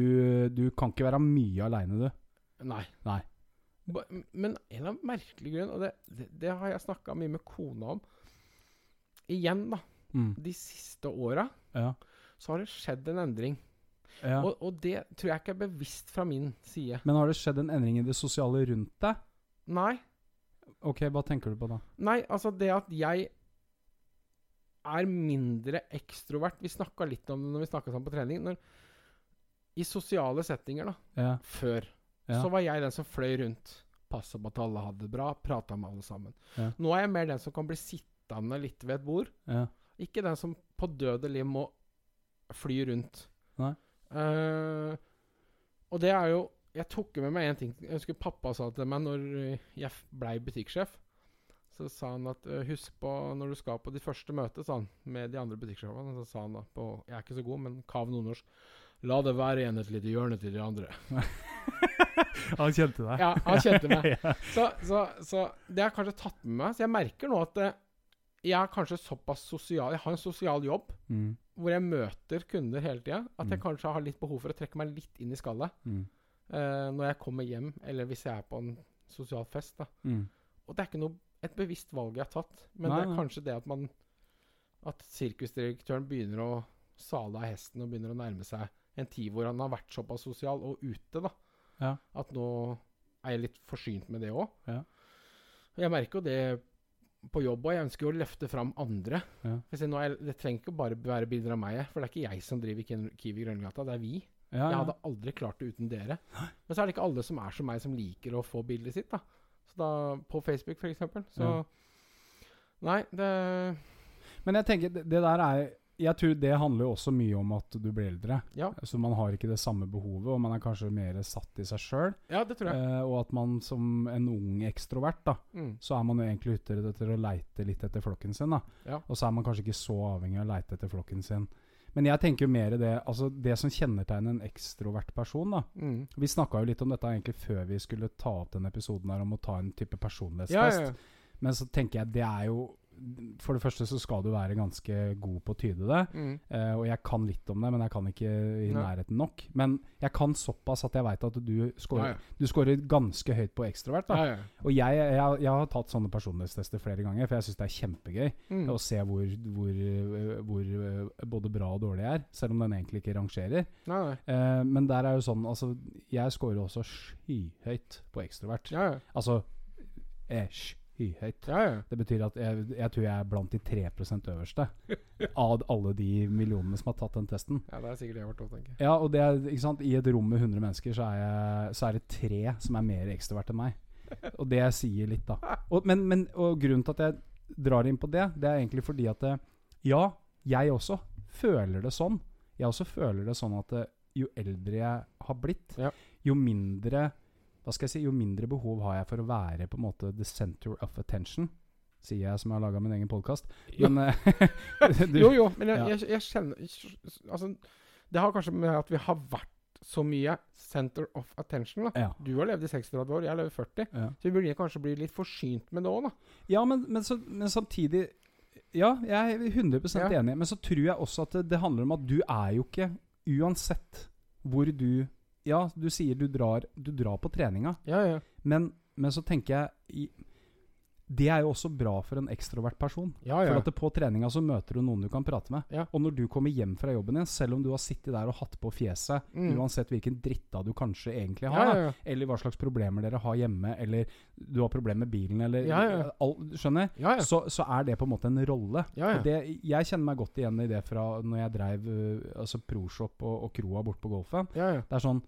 du kan ikke være mye aleine, du. Nei. Nei. Ba- Men en av merkelige grunn, og det, det, det har jeg snakka mye med kona om Igjen, da. Mm. De siste åra Ja. så har det skjedd en endring. Ja. Og, og det tror jeg ikke er bevisst fra min side. Men har det skjedd en endring i det sosiale rundt deg? Nei. Ok, hva tenker du på da? Nei, altså det at jeg er mindre ekstrovert Vi snakka litt om det når vi snakka sammen på trening. Når, I sosiale settinger, da, Ja. før, Ja. så var jeg den som fløy rundt. Passa på at alle hadde det bra, prata med alle sammen. Ja. Nå er jeg mer den som kan bli sittende litt ved et bord. ja. Ikke den som på døde liv må fly rundt. Nei. Eh, og det er jo Jeg tok med meg én ting. Jeg husker pappa sa til meg når jeg blei butikksjef. Så sa han at eh, husk på når du skal på de første møtene sa han, med de andre butikksjefene, så sa han da på Jeg er ikke så god, men kav nordnorsk. La det være igjen et lite hjørne til de andre. Han kjente deg. Ja, han kjente meg. Så, så, så det har jeg kanskje tatt med meg. Så jeg merker nå at eh, jeg er kanskje såpass sosial Jeg har en sosial jobb Mm. Hvor jeg møter kunder hele tida. At jeg Mm. kanskje har litt behov for å trekke meg litt inn i skallet Mm. uh, når jeg kommer hjem, eller hvis jeg er på en sosial fest. Mm. Og det er ikke noe, et bevisst valg jeg har tatt, men Nei, det er kanskje det at man At sirkusdirektøren begynner å sale av hesten og begynner å nærme seg en tid hvor han har vært såpass sosial og ute, da. Ja. At nå er jeg litt forsynt med det òg. Ja. Jeg merker jo det på jobb òg. Jeg ønsker jo å løfte fram andre. Ja. Er, det trenger ikke bare være bilder av meg, for det er ikke jeg som driver Kiwi Grønngata, det er vi. Ja, Jeg hadde aldri klart det uten dere. Men så er det ikke alle som er som meg, som liker å få bildet sitt. da Så da På Facebook, eksempel. Så Ja. Nei, det Men jeg tenker, det, det der er Jeg tror det handler jo også mye om at du blir eldre. Ja, Så man har ikke det samme behovet, og man er kanskje mer satt i seg sjøl. ja det tror jeg. Eh, og at man som en ung ekstrovert, da, Mm. så er man jo egentlig ute etter å leite litt etter flokken sin. da Ja. Og så er man kanskje ikke så avhengig av å leite etter flokken sin. Men jeg tenker jo mer det Altså det som kjennetegner en ekstrovert person. da Mm. Vi snakka jo litt om dette egentlig før vi skulle ta opp den episoden her om å ta en type personlighetstest. Ja, ja, ja. Men så tenker jeg det er jo For det første så skal du være ganske god på å tyde det. Mm. Uh, og jeg kan litt om det, men jeg kan ikke i nærheten nok. Men jeg kan såpass at jeg veit at du scorer, Ja, ja. du scorer ganske høyt på ekstrovert. Ja. Og jeg, jeg, jeg har tatt sånne personlighetstester flere ganger, for jeg syns det er kjempegøy Mm. å se hvor, hvor, øh, hvor øh, både bra og dårlig jeg er, selv om den egentlig ikke rangerer. Eh, men der er jo sånn Altså, jeg scorer også skyhøyt på ekstrovert. Altså eh, skyhøyt. Ja, ja. Det betyr at jeg, jeg tror jeg er blant de 3% øverste av alle de millionene som har tatt den testen. ja, det er sikkert det jeg har vært tenker. Ja, og det er, I et rom med 100 mennesker så er, jeg, så er det tre som er mer ekstrovert enn meg. Og det sier litt, da. Og, men, men, og grunnen til at jeg drar inn på det, det er egentlig fordi at det, Ja, jeg også føler det sånn. Jeg også føler det sånn at det, jo eldre jeg har blitt, Ja. jo mindre hva skal jeg si, jo mindre behov har jeg for å være på en måte the center of attention. Sier jeg som har laga min egen podkast. Jo. Men eh, Jo, jo, men jeg, Ja. jeg, jeg kjenner Altså, det har kanskje med at vi har vært så mye center of attention. da ja. Du har levd i 36 år, jeg lever 40. ja. Så vi burde kanskje bli litt forsynt med det òg, da. Ja, men, men, så, men samtidig Ja, jeg er 100 Ja. enig. Men så tror jeg også at det, det handler om at du er jo ikke Uansett hvor du Ja, du sier du drar, du drar på treninga, Ja, ja. men, men så tenker jeg Det er jo også bra for en ekstrovert person. Ja, For at på treninga så møter du noen du kan prate med. Ja. Og når du kommer hjem fra jobben din, selv om du har sittet der og hatt på fjeset, Mm. uansett hvilken dritta du kanskje egentlig har, eller hva slags problemer dere har hjemme, eller du har problemer med bilen, eller. All, Skjønner? Så, så er det på en måte en rolle. Det, jeg kjenner meg godt igjen i det fra når jeg dreiv uh, altså Proshop og, og kroa bort på Golfen. Det er sånn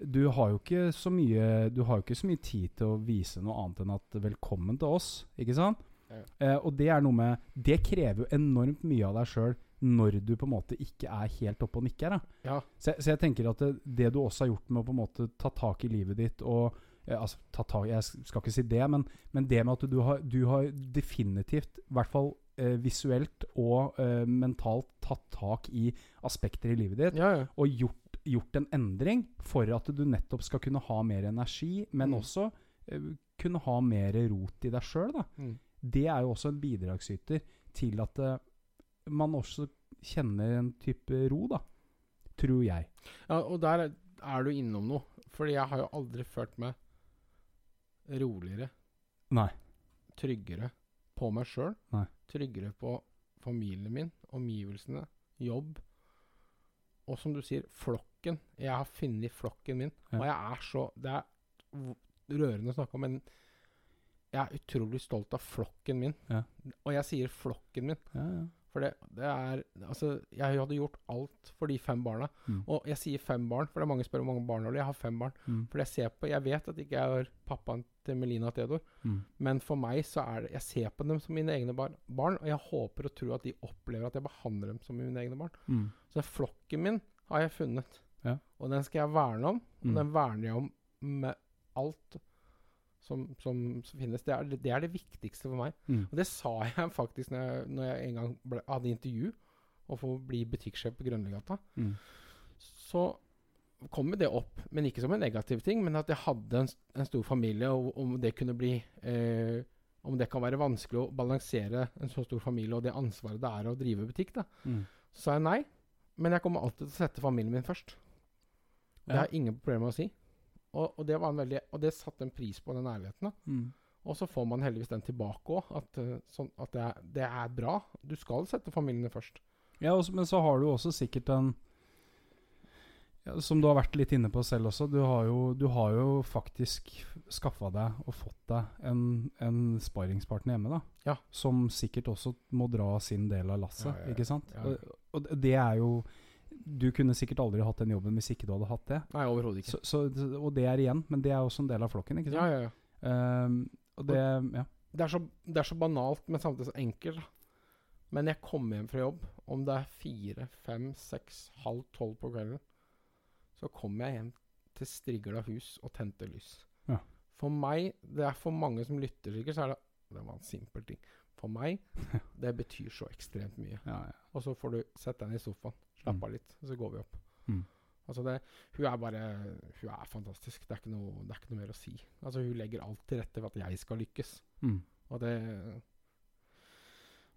du har jo ikke så mye Du har jo ikke så mye tid til å vise noe annet enn at 'velkommen til oss', ikke sant? Ja. Eh, og det er noe med Det krever jo enormt mye av deg sjøl når du på en måte ikke er helt oppe og nikker. Ja. Så, så jeg tenker at det, det du også har gjort med å på en måte ta tak i livet ditt og eh, altså, ta tak, Jeg skal ikke si det, men, men det med at du har, du har definitivt, i hvert fall eh, visuelt og eh, mentalt, tatt tak i aspekter i livet ditt ja, ja. og gjort, gjort en endring for at du nettopp skal kunne ha mer energi, men Mm. også uh, kunne ha mer rot i deg sjøl. Mm. Det er jo også en bidragsyter til at uh, man også kjenner en type ro, da. Tror jeg. ja. Og der er- du innom noe. Fordi jeg har jo aldri følt meg roligere, Nei. tryggere på meg sjøl. Tryggere på familien min, omgivelsene, jobb. Og som du sier, flokken. Jeg har funnet flokken min. Ja. Og jeg er så Det er rørende å snakke om, men jeg er utrolig stolt av flokken min. Ja. Og jeg sier flokken min. Ja, ja. For det, det er Altså, jeg hadde gjort alt for de fem barna. Mm. Og jeg sier fem barn, for det er mange spør hvor mange barn. Jeg har fem barn. Mm. For jeg ser på Jeg vet at ikke jeg er pappaen til Melina og Theodor, Mm. men for meg så er det Jeg ser på dem som mine egne bar barn, og jeg håper og tror at de opplever at jeg behandler dem som mine egne barn. Mm. Så flokken min har jeg funnet, Ja. og den skal jeg verne om. Og Mm. den verner jeg om med alt som, som, finnes. Det er det, det er det viktigste for meg. Mm. Og det sa jeg faktisk når jeg, når jeg en gang ble, hadde intervju og få bli butikksjef på Grønlegata. Mm. Så kom det opp, men ikke som en negativ ting, men at jeg hadde en, en stor familie, og om det kunne bli eh, Om det kan være vanskelig å balansere en så stor familie og det ansvaret det er å drive butikk, da. Mm. Så sa jeg nei, men jeg kommer alltid til å sette familien min først. Det har ingen problemer med å si. Og, og, det var en veldig, og det satte en pris på den ærligheten. da. Mm. Og så får man heldigvis den tilbake òg, at, eh, sånn, at det, er, det er bra. Du skal sette familiene først. Ja, også, men så har du også sikkert en ja, Som du har vært litt inne på selv også, du har jo, du har jo faktisk skaffa deg og fått deg en, en sparingspartner hjemme, da. Ja. Som sikkert også må dra sin del av lasset, Ja, ikke sant? Og, og det er jo Du kunne sikkert aldri hatt den jobben hvis ikke du hadde hatt det. Nei, overhodet ikke. Så, så, og det er igjen, men det er også en del av flokken, ikke sant? ja, ja. Ehm, og det Ja. Det er, så, det er så banalt, men samtidig så enkelt. Men jeg kommer hjem fra jobb, om det er fire, fem, seks, halv tolv på kvelden, så kommer jeg hjem til strigla hus og tente lys. Ja. For meg, det er for mange som lytter sikkert, så er det Det var en simpel ting. For meg, det betyr så ekstremt mye. ja, ja. Og så får du sette deg ned i sofaen, slappe Mm. av litt, så går vi opp. Mm. Altså det, hun er bare Hun er fantastisk. Det er, ikke noe, det er ikke noe mer å si. Altså Hun legger alt til rette for at jeg skal lykkes. Mm. Og det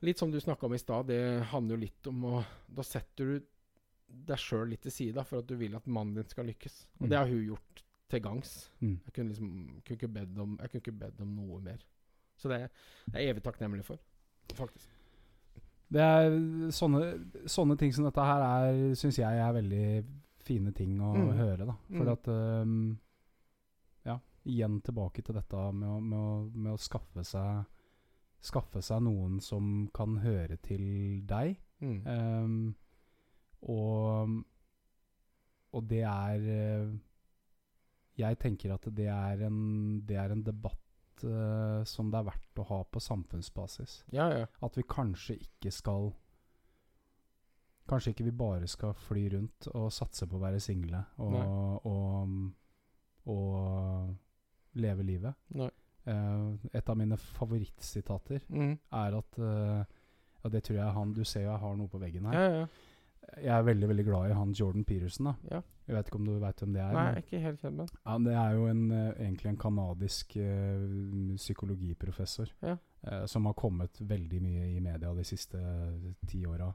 Litt som du snakka om i stad, det handler jo litt om å Da setter du deg sjøl litt til side for at du vil at mannen din skal lykkes. Og Mm. det har hun gjort til gangs. Mm. Jeg kunne liksom kunne ikke bedt om, om noe mer. Så det er jeg evig takknemlig for, faktisk. Det er sånne, sånne ting som dette her er, syns jeg er veldig fine ting å Mm. høre, da. For Mm. at um, Ja, igjen tilbake til dette med å, med å, med å skaffe seg Skaffe seg noen som kan høre til deg. Mm. Um, og Og det er eh, Jeg tenker at det er en, det er en debatt eh, som det er verdt å ha på samfunnsbasis. Ja, ja. At vi kanskje ikke skal Kanskje ikke vi bare skal fly rundt og satse på å være single og, og, og leve livet. Nei. Uh, et av mine favorittsitater Mm. er at uh, Ja, det tror jeg han Du ser jo jeg har noe på veggen her. Ja, ja. Jeg er veldig veldig glad i han Jordan Peterson. da Ja. Jeg vet ikke om du veit hvem det er? Nei, men- ikke helt kjent med ja, Det er jo en, eh, egentlig en kanadisk uh, psykologiprofessor Ja. uh, som har kommet veldig mye i media de siste ti åra.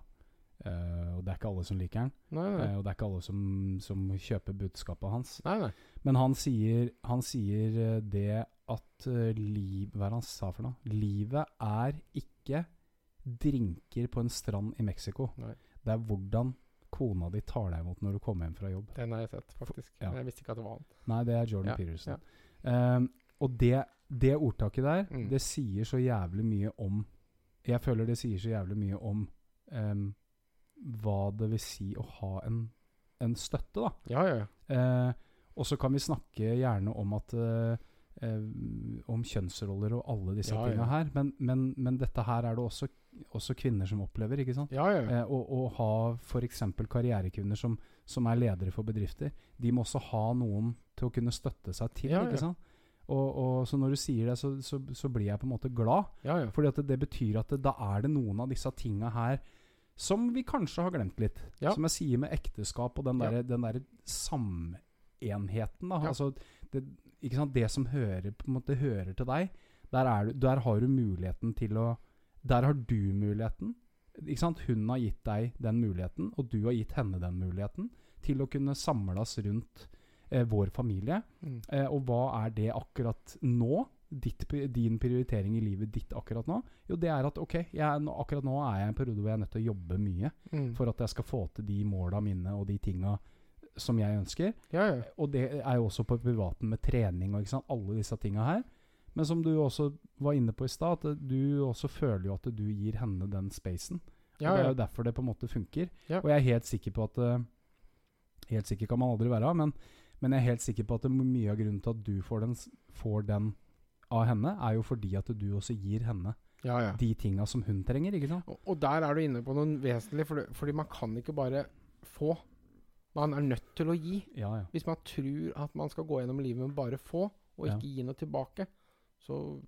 Uh, og det er ikke alle som liker han, Nei, nei. og det er ikke alle som, som kjøper budskapet hans. nei, nei. Men han sier, han sier det at liv, Hva er det han sa for noe? Livet er ikke drinker på en strand i Mexico. Nei. Det er hvordan kona di tar deg imot når du kommer hjem fra jobb. Den har jeg sett, faktisk. Ja. Jeg visste ikke at det var han. Nei, det er Jordan Ja, Peterson. Ehm, og det, det ordtaket der, Mm. det sier så jævlig mye om Jeg føler det sier så jævlig mye om um, hva det vil si å ha en, en støtte, da. Ja, ja, ja. Uh, og så kan vi snakke gjerne om at uh, Om kjønnsroller og alle disse Ja, tinga ja. her, men, men, men dette her er det også, også kvinner som opplever, ikke sant? ja, ja. ja. Eh, og, og ha f.eks. karrierekvinner som, som er ledere for bedrifter. De må også ha noen til å kunne støtte seg til. Ikke sant? Og, og Så når du sier det, så, så, så blir jeg på en måte glad. ja, ja. Fordi at det, det betyr at det, da er det noen av disse tinga her som vi kanskje har glemt litt. Som jeg sier med ekteskap og den derre ja. der samenheten. da. Altså det, ikke sant? det som hører, på en måte hører til deg, der, er du, der har du muligheten til å Der har du muligheten. Ikke sant? Hun har gitt deg den muligheten, og du har gitt henne den muligheten til å kunne samles rundt eh, vår familie. Mm. Eh, og hva er det akkurat nå? Ditt, din prioritering i livet ditt akkurat nå? Jo, det er at ok, jeg, nå, akkurat nå er jeg i en periode hvor jeg er nødt til å jobbe mye Mm. for at jeg skal få til de måla mine og de tinga som jeg ønsker. Ja, ja. Og det er jo også på privaten med trening og alle disse tinga her. Men som du også var inne på i stad, at du også føler jo at du gir henne den spacen. Ja, ja. Det er jo derfor det på en måte funker. Ja. Og jeg er helt sikker på at eh, Helt sikker kan man aldri være, men, men jeg er helt sikker på at mye av grunnen til at du får den, får den av henne, er jo fordi at du også gir henne Ja, ja. de tinga som hun trenger. ikke sant? Og, og der er du inne på noe vesentlig, for fordi man kan ikke bare få. Man er nødt til å gi. Ja, ja. Hvis man tror at man skal gå gjennom livet med bare få, og ikke gi noe tilbake, så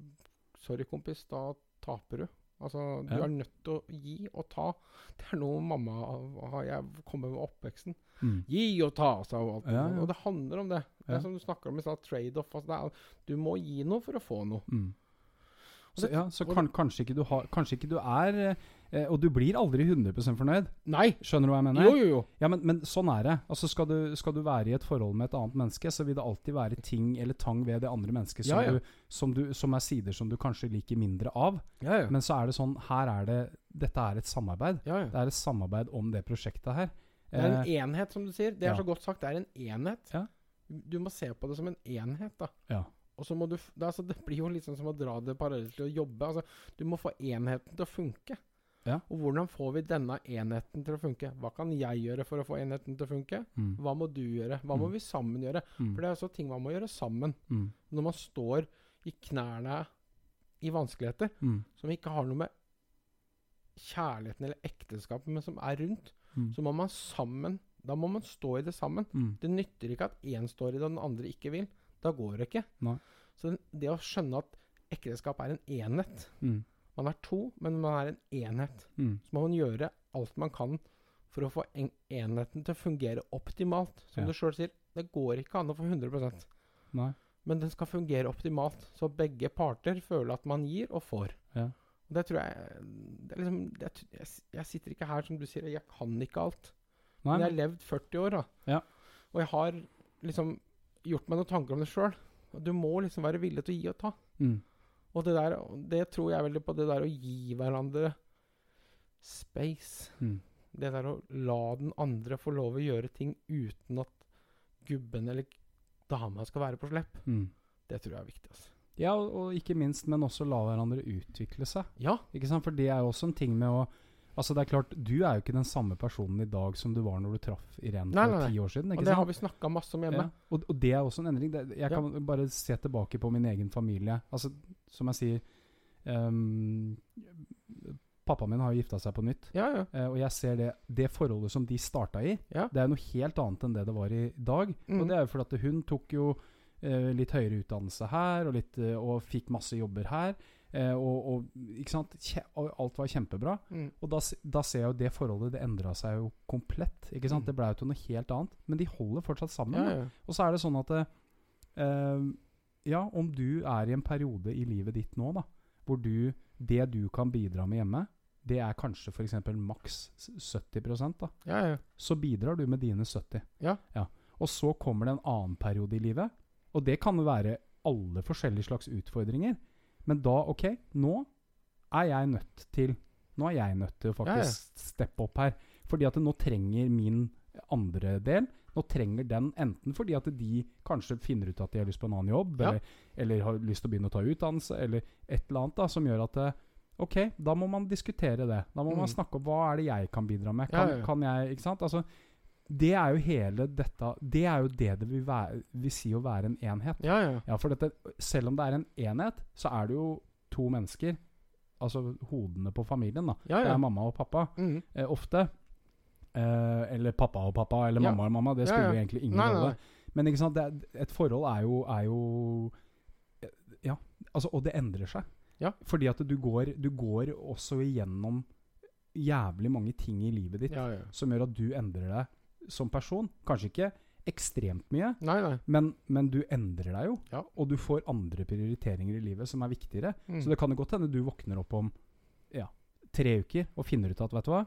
sorry, kompis, da taper du. Altså, du Ja. er nødt til å gi og ta. Det er noe mamma har jeg kommet med oppveksten. Mm. Gi og ta, sa hun alltid. Ja, ja. Og det handler om det. Det er som du snakker om i stad, trade-off. Altså, du må gi noe for å få noe. Mm. Så, det- ja, så kan, kanskje, ikke du har, kanskje ikke du er eh, Og du blir aldri 100% fornøyd. Nei! Skjønner du hva jeg mener? Jo, jo, jo. Ja, men, men sånn er det. Altså skal du, skal du være i et forhold med et annet menneske, så vil det alltid være ting eller tang ved det andre mennesket som, Ja, ja. Du, som, du, som er sider som du kanskje liker mindre av. Ja. Men så er det sånn Her er det Dette er et samarbeid. Det er et samarbeid om det prosjektet her. Det er en Eh, enhet, som du sier. Det er så godt sagt. Det er en enhet. Ja. Du må se på det som en enhet, da. ja. Og så må du det, altså, det blir jo litt sånn som å dra det parallelt til å jobbe. Altså, du må få enheten til å funke. Ja. Og hvordan får vi denne enheten til å funke? Hva kan jeg gjøre for å få enheten til å funke? Mm. Hva må du gjøre? Hva må Mm. vi sammen gjøre? Mm. For det er også ting man må gjøre sammen. Mm. Når man står i knærne i vanskeligheter Mm. som ikke har noe med kjærligheten eller ekteskapet, men som er rundt, Mm. så må man sammen Da må man stå i det sammen. Mm. Det nytter ikke at én står i det og den andre ikke vil. Da går det ikke. Nei. Så det å skjønne at ekteskap er en enhet Mm. Man er to, men man er en enhet. Mm. Så må man gjøre alt man kan for å få en enheten til å fungere optimalt. Som Ja. du sjøl sier, det går ikke an å få 100 Nei. men den skal fungere optimalt, så begge parter føler at man gir og får. Ja. Og Det tror jeg det liksom, det, jeg, jeg sitter ikke her som du sier, jeg kan ikke alt. Nei, Men jeg har levd 40 år, da. Ja. Og jeg har liksom gjort meg noen tanker om det sjøl. Du må liksom være villig til å gi og ta. mm. Og det der, det tror jeg veldig på, det der å gi hverandre space. Mm. Det der å la den andre få lov å gjøre ting uten at gubben eller dama skal være på slepp. Mm. Det tror jeg er viktig. altså. Ja, og, og ikke minst, men også la hverandre utvikle seg. Ja. Ikke sant? For det er jo også en ting med å Altså det er klart, Du er jo ikke den samme personen i dag som du var når du traff Irene Nei, for ti år siden. Og det har vi snakka masse om hjemme. Ja, og, og det er også en endring. Det, jeg Ja. kan bare se tilbake på min egen familie. Altså, Som jeg sier um, Pappaen min har jo gifta seg på nytt. Ja, ja. eh, og jeg ser det, det forholdet som de starta i, det er noe helt annet enn det det var i dag. Mm. Og det er jo fordi at hun tok jo uh, litt høyere utdannelse her, og, litt, uh, og fikk masse jobber her. Eh, og, og, ikke sant? Alt var kjempebra. Mm. Og da, da ser jeg jo det forholdet Det endra seg jo komplett. Ikke sant? Mm. Det blei jo til noe helt annet. Men de holder fortsatt sammen. Ja, ja. Og så er det sånn at eh, eh, Ja, om du er i en periode i livet ditt nå da hvor du Det du kan bidra med hjemme, det er kanskje f.eks. maks 70 da. ja, ja. Så bidrar du med dine 70. Ja. Og så kommer det en annen periode i livet. Og det kan jo være alle forskjellige slags utfordringer. Men da, OK, nå er jeg nødt til Nå er jeg nødt til å faktisk steppe opp her. Fordi at nå trenger min andre del Nå trenger den enten fordi at de kanskje finner ut at de har lyst på en annen jobb, Ja. eller, eller har lyst til å begynne å ta utdannelse, eller et eller annet da, som gjør at eh, OK, da må man diskutere det. Da må Mm. man snakke om hva er det jeg kan bidra med. Ja, Kan, ja, ja. kan jeg Ikke sant? Altså, det er jo hele dette Det er jo det det vil, være, vil si å være en enhet. ja, ja. Ja, for dette, selv om det er en enhet, så er det jo to mennesker. Altså hodene på familien, da. ja, Det er mamma og pappa. Mm. Eh, ofte. Eh, eller pappa og pappa, eller mamma og mamma. Det spiller jo egentlig ingen rolle. Men ikke sant, er, et forhold er jo, er jo Ja. Altså, og det endrer seg. Ja. Fordi at du går, du går også igjennom jævlig mange ting i livet ditt Ja, ja. som gjør at du endrer deg som person. Kanskje ikke ekstremt mye, Nei, nei. men, men du endrer deg jo. Ja. Og du får andre prioriteringer i livet som er viktigere. Mm. Så det kan jo godt hende du våkner opp om ja, tre uker og finner ut at vet du hva,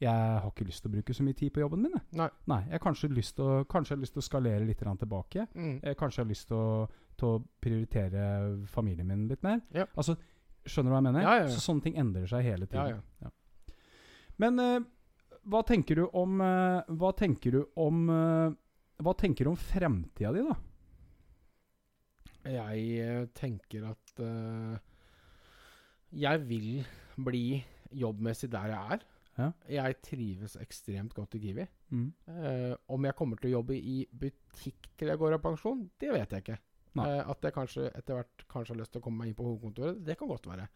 jeg har ikke lyst til å bruke så mye tid på jobben min. Jeg. Nei. Nei, jeg har kanskje lyst til å, kanskje lyst til å skalere litt tilbake. Mm. Jeg kanskje har lyst til å, til å prioritere familien min litt mer. Ja. Altså, Skjønner du hva jeg mener? Ja, ja. Så sånne ting endrer seg hele Ja, tiden. ja. Men eh, hva tenker du om eh, Hva tenker du om eh, Hva tenker du om fremtida di, da? Jeg eh, tenker at uh, jeg vil bli jobbmessig der jeg er. Ja. Jeg trives ekstremt godt i Kiwi. Mm. Uh, om jeg kommer til å jobbe i butikk til jeg går av pensjon, det vet jeg ikke. Eh, at jeg kanskje etter hvert kanskje har lyst til å komme meg inn på hovedkontoret, det kan godt være.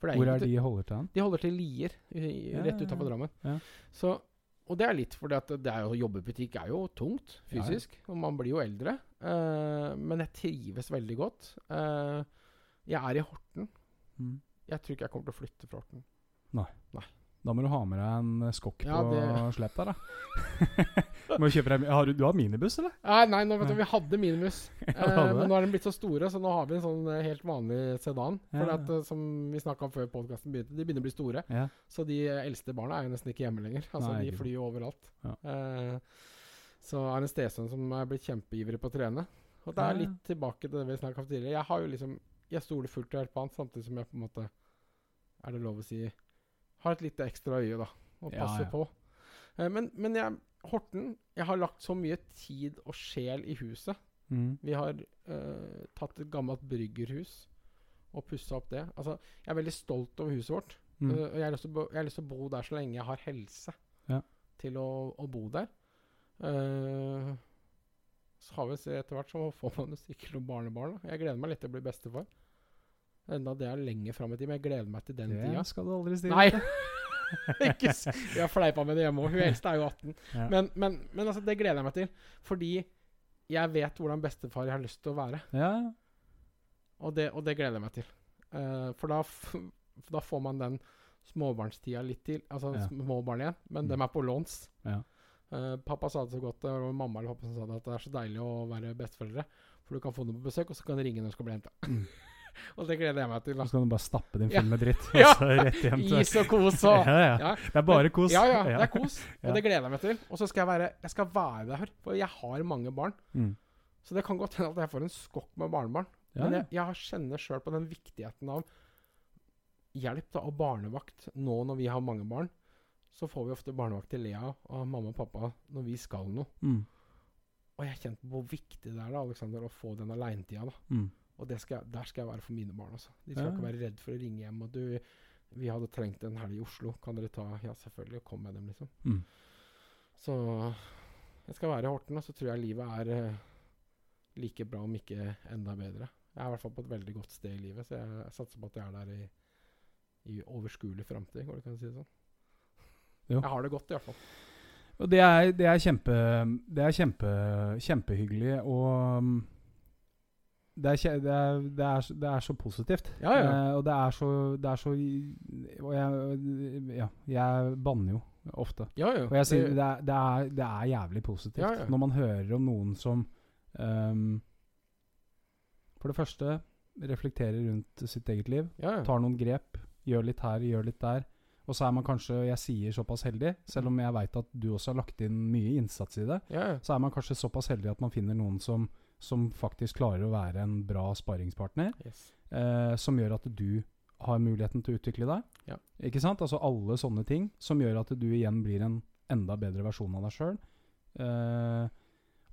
Det Hvor er de holder til? De holder til Lier, rett utafor. Drammen. Ja. Så, og det er litt fordi at det er jo, å jobbe i butikk er jo tungt Ja, ja. fysisk. Og man blir jo eldre. Uh, men jeg trives veldig godt. Uh, jeg er i Horten. Mm. Jeg tror ikke jeg kommer til å flytte fra Horten. Da må du ha med deg en eh, skokk Ja, på det- slep der, da. må kjøpe deg, har du, du har minibuss, eller? Nei, nei, nå vet du, vi hadde minibuss. Ja, Eh, men nå er de blitt så store, så nå har vi en sånn eh, helt vanlig sedan. For Ja, at, som vi snakka om før podkasten begynte, de begynner å bli store. Så de eldste barna er jo nesten ikke hjemme lenger. Altså, Nei, de flyr jo overalt. Eh, så er det en stesønn som er blitt kjempeivrig på å trene. Og det er litt tilbake til det vi snakka om tidligere. Jeg har jo liksom Jeg stoler fullt og helt på han, samtidig som jeg på en måte Er det lov å si Har et lite ekstra øye, da. Og Ja, passer ja. på. Eh, men, men jeg Horten Jeg har lagt så mye tid og sjel i huset. Mm. Vi har eh, tatt et gammelt bryggerhus og pussa opp det. Altså, jeg er veldig stolt over huset vårt. Mm. Uh, og jeg har, bo, jeg har lyst til å bo der så lenge jeg har helse Ja. til å, å bo der. Uh, så har vi se etter hvert så får man jo sikkert noen barnebarn. Da. Jeg gleder meg litt til å bli bestefar. Enda det er lenge fram i tid, men jeg gleder meg til den Det tida. skal du aldri stille Nei! ikke Vi har fleipa med det hjemme òg. Hun eldste er jo 18. Ja. Men, men, men altså, det gleder jeg meg til. Fordi jeg vet hvordan bestefar jeg har lyst til å være. Ja. Og det, og det gleder jeg meg til. Uh, for da, da får man den småbarnstida litt til. Altså Ja. småbarn igjen, men Mm. dem er på låns. Ja. Uh, pappa sa det så godt, det var mamma eller pappa som sa det, at det er så deilig å være besteforeldre. For du kan få dem på besøk, og så kan du ringe når du skal bli henta. Mm. og det gleder jeg meg til. Da. Så kan du bare stappe din film full med dritt, Ja. og så rett hjem til Is og kos og ja, ja. ja. Det er bare kos. Ja, ja, det er kos. Og det gleder jeg meg til. Og så skal jeg være Jeg skal være der, for jeg har mange barn. Mm. Så det kan godt hende at jeg får en skokk med barnebarn. Ja. Men jeg, jeg kjenner sjøl på den viktigheten av hjelp da, og barnevakt nå når vi har mange barn. Så får vi ofte barnevakt til Lea og mamma og pappa når vi skal noe. Mm. Og jeg kjente på hvor viktig det er da, Alexander, å få den aleinetida. da. Mm. Og det skal, der skal jeg være for mine barn. altså. De skal Ja. ikke være redd for å ringe hjem. og du, 'Vi hadde trengt en helg i Oslo. Kan dere ta Ja, selvfølgelig. Og kom med dem, liksom. Mm. Så jeg skal være i Horten, og så tror jeg livet er eh, like bra, om ikke enda bedre. Jeg er i hvert fall på et veldig godt sted i livet, så jeg satser på at jeg er der i, i overskuelig framtid, går det kan si det sånn. Jo. Jeg har det godt, i hvert fall. Og det er, det er kjempe Det er kjempe, kjempehyggelig og det er, det, er, det, er, så- det er så positivt. Ja, ja. Eh, og det er så, det er så Og jeg, ja, jeg banner jo ofte. Ja, ja. Og jeg sier det- er, jævlig positivt når man hører om noen som um, For det første reflekterer rundt sitt eget liv. Tar noen grep. Gjør litt her, gjør litt der. Og så er man kanskje, jeg sier såpass heldig, selv om jeg veit at du også har lagt inn mye innsats i det, ja, ja. så er man kanskje såpass heldig at man finner noen som, som faktisk klarer å være en bra sparringspartner Yes. eh, som gjør at du har muligheten til å utvikle deg. Ja. Ikke sant? Altså alle sånne ting som gjør at du igjen blir en enda bedre versjon av deg sjøl. Eh,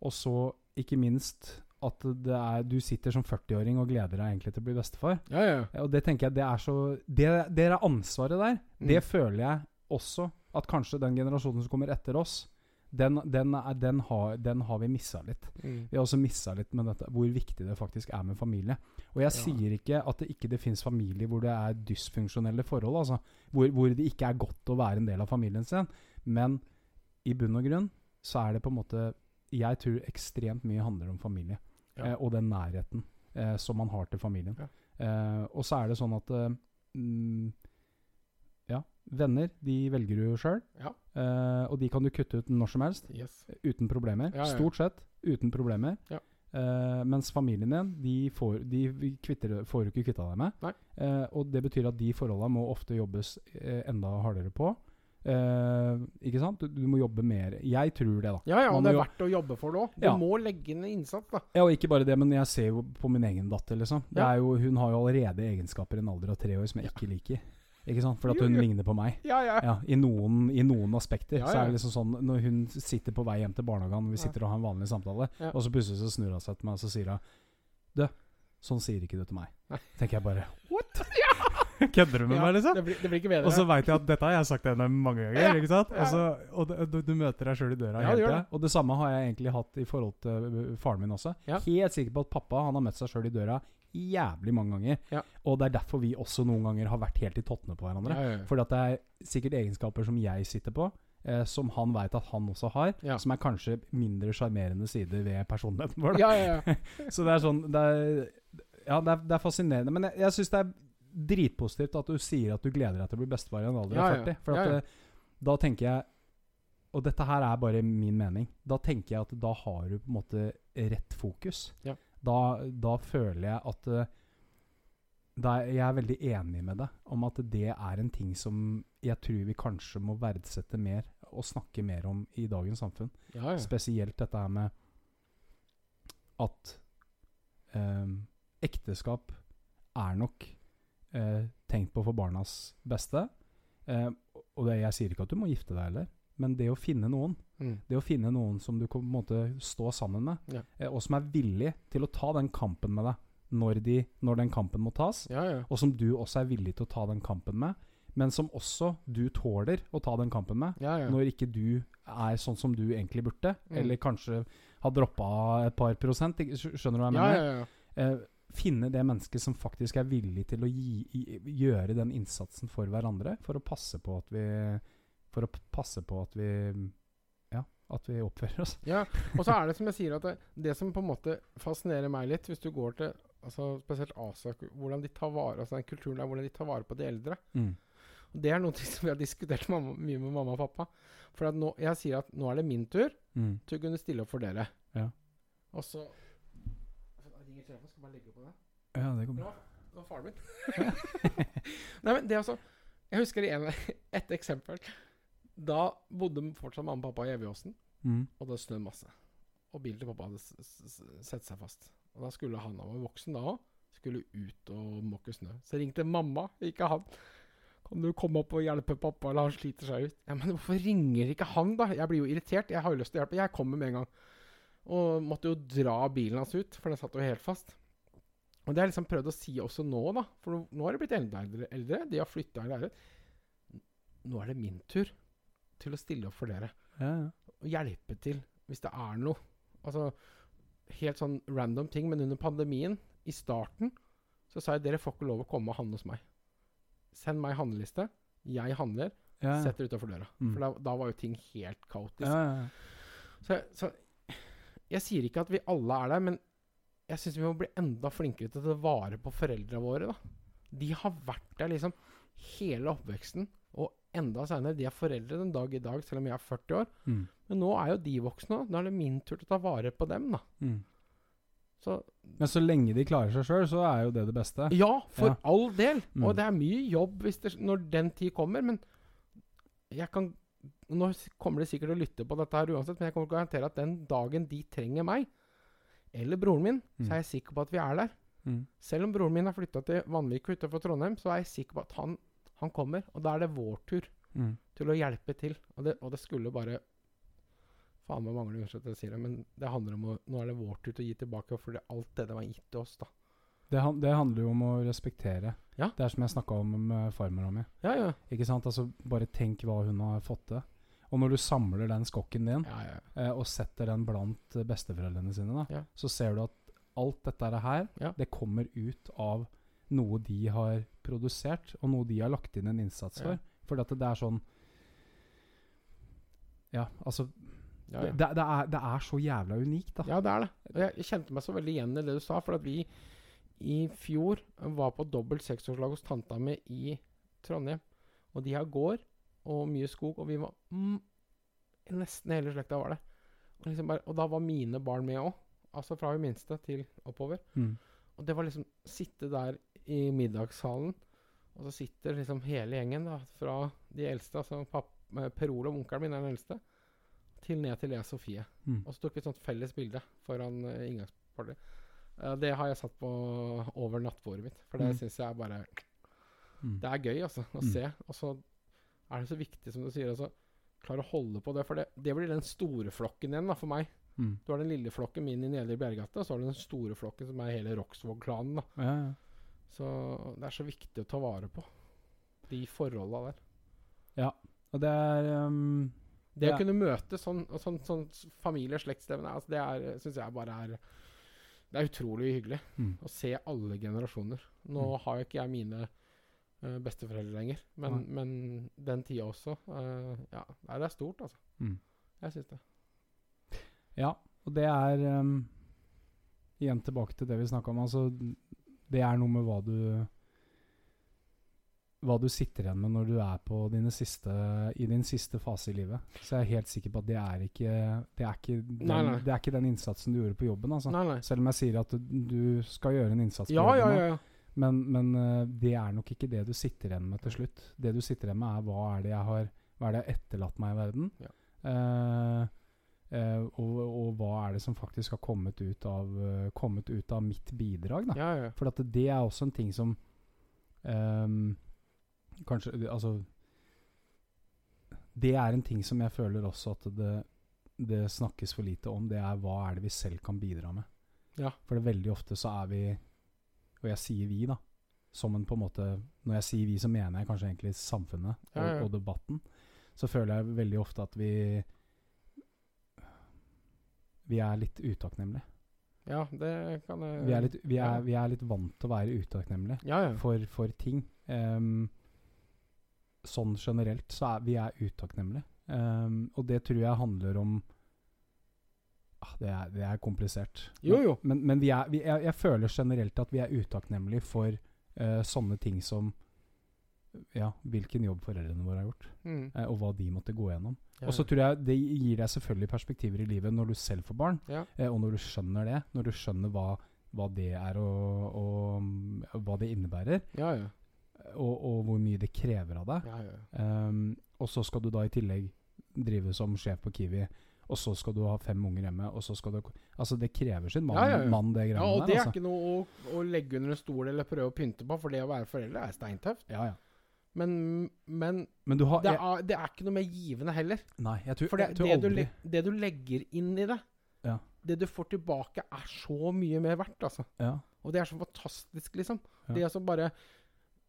og så ikke minst at det er, du sitter som 40-åring og gleder deg egentlig til å bli bestefar. Ja, ja. Eh, Og det tenker jeg det er så Det, det er ansvaret der. Mm. Det føler jeg også at kanskje den generasjonen som kommer etter oss, den, den, er, den, har, den har vi missa litt. Mm. Vi har også missa litt med dette, hvor viktig det faktisk er med familie. Og jeg Ja. sier ikke at det ikke det fins familier hvor det er dysfunksjonelle forhold, altså. Hvor, hvor det ikke er godt å være en del av familien sin. Men i bunn og grunn så er det på en måte Jeg tror ekstremt mye handler om familie. Ja. Eh, og den nærheten eh, som man har til familien. Ja. Eh, og så er det sånn at eh, mm, venner, de velger du sjøl. Ja. uh, og de kan du kutte ut når som helst. Yes. Uten problemer. Ja, ja. Stort sett uten problemer. Ja. Eh, mens familien din, de, får, de kvitter, får du ikke kvitta deg med. Eh, og det betyr at de forholda må ofte jobbes enda hardere på. Ikke sant? Du, du må jobbe mer. Jeg tror det, da. Ja, ja, Man og det er jo- verdt å jobbe for det òg. Du må legge inn innsats, da. Ja, og ikke bare det, men jeg ser jo på min egen datter, liksom. Det er jo, hun har jo allerede egenskaper i en alder av tre år som jeg ikke liker. Ikke sant? For at hun jo. ligner på meg. Ja, ja. Ja, i noen, I noen aspekter. Ja, Så er det liksom sånn Når hun sitter på vei hjem til barnehagen, vi Ja. sitter og har en vanlig samtale, Ja. og så plutselig så snur hun seg til meg og så sier hun Du, sånn sier ikke du til meg. Nei. tenker jeg bare What?! Kødder du med Ja, meg, liksom? Det blir, det blir ikke bedre. Og så veit jeg at dette har jeg sagt til henne mange ganger. Ja, ikke sant? ja. Og, så, og du, du møter deg sjøl i døra Ja, hele det tida. Og det samme har jeg egentlig hatt i forhold til faren min også. Ja. Helt sikker på at pappa han har møtt seg sjøl i døra jævlig mange ganger. Ja. Og det er derfor vi også noen ganger har vært helt i tottene på hverandre. ja, ja. Fordi at det er sikkert egenskaper som jeg sitter på, eh, som han veit at han også har. Som er kanskje mindre sjarmerende sider ved personligheten vår. Da. ja, ja, ja. Så det er sånn det er, Ja, det er, det er fascinerende. Men jeg, jeg syns det er dritpositivt at du sier at du gleder deg til å bli bestefar i en alder av Ja, ja. 40. For at eh, da tenker jeg Og dette her er bare min mening. Da tenker jeg at da har du på en måte rett fokus. Ja. Da, da føler jeg at eh, er Jeg er veldig enig med deg om at det er en ting som jeg tror vi kanskje må verdsette mer og snakke mer om i dagens samfunn. ja, ja. Spesielt dette her med at eh, ekteskap er nok eh, tenkt på for barnas beste. Eh, og det, jeg sier ikke at du må gifte deg heller, men det å finne noen Mm. Det å finne noen som du kan på en måte stå sammen med, Ja. eh, og som er villig til å ta den kampen med deg når, de, når den kampen må tas, ja, ja. og som du også er villig til å ta den kampen med, men som også du tåler å ta den kampen med, når ikke du er sånn som du egentlig burde, Mm. eller kanskje har droppa et par prosent. Skjønner du hva jeg mener? Eh, finne det mennesket som faktisk er villig til å gi, i, gjøre den innsatsen for hverandre, for å passe på at vi For å passe på at vi at vi oppfører oss. Ja, og så er det som jeg sier at det, det som på en måte fascinerer meg litt, hvis du går til altså spesielt Asia, hvordan de tar vare altså den kulturen der, hvordan de tar vare på de eldre. Og Det er noe som vi har diskutert mamma, mye med mamma og pappa. For at nå, jeg sier at nå er det min tur Mm. til å kunne stille opp for dere. Ja. Og så ringer telefonen, skal bare legge på det. Ja, det går bra. Det var faren min. Nei, men det altså Jeg husker en, et eksempel. Da bodde fortsatt mamma og pappa i Evjåsen. Mm. Og det snødde masse. Og bilen til pappa hadde sett seg fast. Og da skulle han, han var voksen da òg, skulle ut og måke snø. Så ringte mamma, ikke han. Kan du komme opp og hjelpe pappa, eller han sliter seg ut? Ja, Men hvorfor ringer ikke han, da? Jeg blir jo irritert. Jeg har jo lyst til å hjelpe. Jeg kommer med en gang. Og måtte jo dra bilen hans ut, for den satt jo helt fast. Og det har jeg liksom prøvd å si også nå, da. For nå- nå har de blitt enda eldre. eldre. De har flytta i leilighet. Nå er det min tur til å stille opp for dere Ja, ja. å hjelpe til hvis det er noe. Altså helt sånn random ting. Men under pandemien, i starten, så sa jeg dere får ikke lov å komme og handle hos meg. Send meg handleliste. Jeg handler. ja. Setter utafor døra. Mm. For da, da var jo ting helt kaotisk. ja, ja, ja. Så, så jeg sier ikke at vi alle er der, men jeg syns vi må bli enda flinkere til å ta vare på foreldra våre. da. De har vært der liksom hele oppveksten, og enda seinere. De er foreldre den dag i dag, selv om jeg er 40 år. Mm. Men nå er jo de voksne, da er det min tur til å ta vare på dem. da. Mm. Så Men så lenge de klarer seg sjøl, så er jo det det beste. ja, for Ja. all del. Mm. Og det er mye jobb hvis det, når den tid kommer, men jeg kan Nå kommer de sikkert til å lytte på dette her uansett, men jeg kommer til å garantere at den dagen de trenger meg, eller broren min, Mm. så er jeg sikker på at vi er der. Mm. Selv om broren min har flytta til Vanvik utenfor Trondheim, så er jeg sikker på at han, han kommer. Og da er det vår tur Mm. til å hjelpe til. Og det, og det skulle bare Faen meg mangler unnskyld at jeg sier det, men det handler om å Nå er det vår tur til å gi tilbake for det, alt det det var gitt til oss, da. Det, han- det handler jo om å respektere. Ja. Det er som jeg snakka om med farmora mi. Ja, ja. Ikke sant? Altså, bare tenk hva hun har fått til. Og når du samler den skokken din, eh, og setter den blant besteforeldrene sine, da, så ser du at alt dette her, det kommer ut av noe de har produsert, og noe de har lagt inn en innsats Ja. for. Det er sånn Ja, altså ja, ja. Det, det, er, det er så jævla unikt, da. Ja, det er det. Og jeg, jeg kjente meg så veldig igjen i det du sa. For at vi i fjor var på dobbelt seksårslag hos tanta mi i Trondheim. Og de har gård og mye skog, og vi var mm, Nesten hele slekta var det. Og, liksom bare, og da var mine barn med òg. Altså fra hun minste til oppover. Mm. Og det var liksom Sitte der i middagssalen, og så sitter liksom hele gjengen da, fra de eldste, altså papp, eh, Per Olav, onkelen min, er den eldste, til ned til Lea Sofie. Mm. Og så tok vi et sånt felles bilde foran uh, inngangspartiet. Uh, det har jeg satt på over nattbordet mitt, for det Mm. syns jeg bare Mm. Det er gøy, altså, å Mm. se. Og så er det så viktig, som du sier, altså klare å holde på det. For det, det blir den store flokken igjen, da, for meg. Mm. Du har den lille flokken min i Nedre Bjergate, og så har du den store flokken som er hele Roksvåg-klanen. da. Ja, ja. Så det er så viktig å ta vare på de forholda der. Ja, Og det er um, Det Ja. å kunne møte sånn, sånn, sånn familie- og slektsstevne, altså det er, syns jeg bare er Det er utrolig hyggelig mm. å se alle generasjoner. Nå Mm. har jo ikke jeg mine uh, besteforeldre lenger, men, Nei. men den tida også. uh, ja, det er stort, altså. Mm. Jeg syns det. Ja, og det er um, Igjen tilbake til det vi snakka om. Altså, det er noe med hva du Hva du sitter igjen med når du er på dine siste, i din siste fase i livet. Så jeg er helt sikker på at det er ikke Det er ikke den, Nei, nei. Det er ikke den innsatsen du gjorde på jobben. Altså. Nei. Selv om jeg sier at du, du skal gjøre en innsats på Ja, jobben. ja. ja. Men, men eh, det er nok ikke det du sitter igjen med til slutt. Det du sitter igjen med, er hva er det jeg har Hva er det jeg har etterlatt meg i verden? Ja. Eh, eh, og, og hva er det som faktisk har kommet ut av, uh, kommet ut av mitt bidrag? Ja, ja. For at det er også en ting som um, Kanskje Altså Det er en ting som jeg føler også at det, det snakkes for lite om. Det er hva er det vi selv kan bidra med. Ja. For det veldig ofte så er vi Og jeg sier vi, da. Som en på en måte Når jeg sier vi, så mener jeg kanskje egentlig samfunnet og, og debatten. Så føler jeg veldig ofte at vi Vi er litt utakknemlige. ja, det kan jeg Vi er litt, vi er, vi er litt vant til å være utakknemlige Ja, ja. for, for ting. Um, sånn generelt så er vi er utakknemlige. Um, og det tror jeg handler om ah, det, er, det er komplisert. Jo, jo. Men, men vi er, vi, jeg, jeg føler generelt at vi er utakknemlige for uh, sånne ting som ja, hvilken jobb foreldrene våre har gjort, Mm. eh, og hva de måtte gå gjennom. Ja, Og så tror jeg det gir deg selvfølgelig perspektiver i livet når du selv får barn, ja. eh, og når du skjønner det. Når du skjønner hva, hva det er og, og og, hva det innebærer, ja, ja. og, og hvor mye det krever av deg. ja, ja. Ehm, og så skal du da i tillegg drive som sjef på Kiwi, og så skal du ha fem unger hjemme, og så skal du Altså, det krever sin mann, Ja, ja, ja. mann det ja, og det er altså. ikke noe å, å legge under en stol eller prøve å pynte på, for det å være foreldre er steintøft. Ja, ja. Men, men Men du har det, er, det er ikke noe mer givende heller. Nei, jeg tror, For det, jeg tror det, du, aldri le- det du legger inn i det, Ja. det du får tilbake, er så mye mer verdt, altså. ja. Og det er så fantastisk, liksom. Ja. Det å altså bare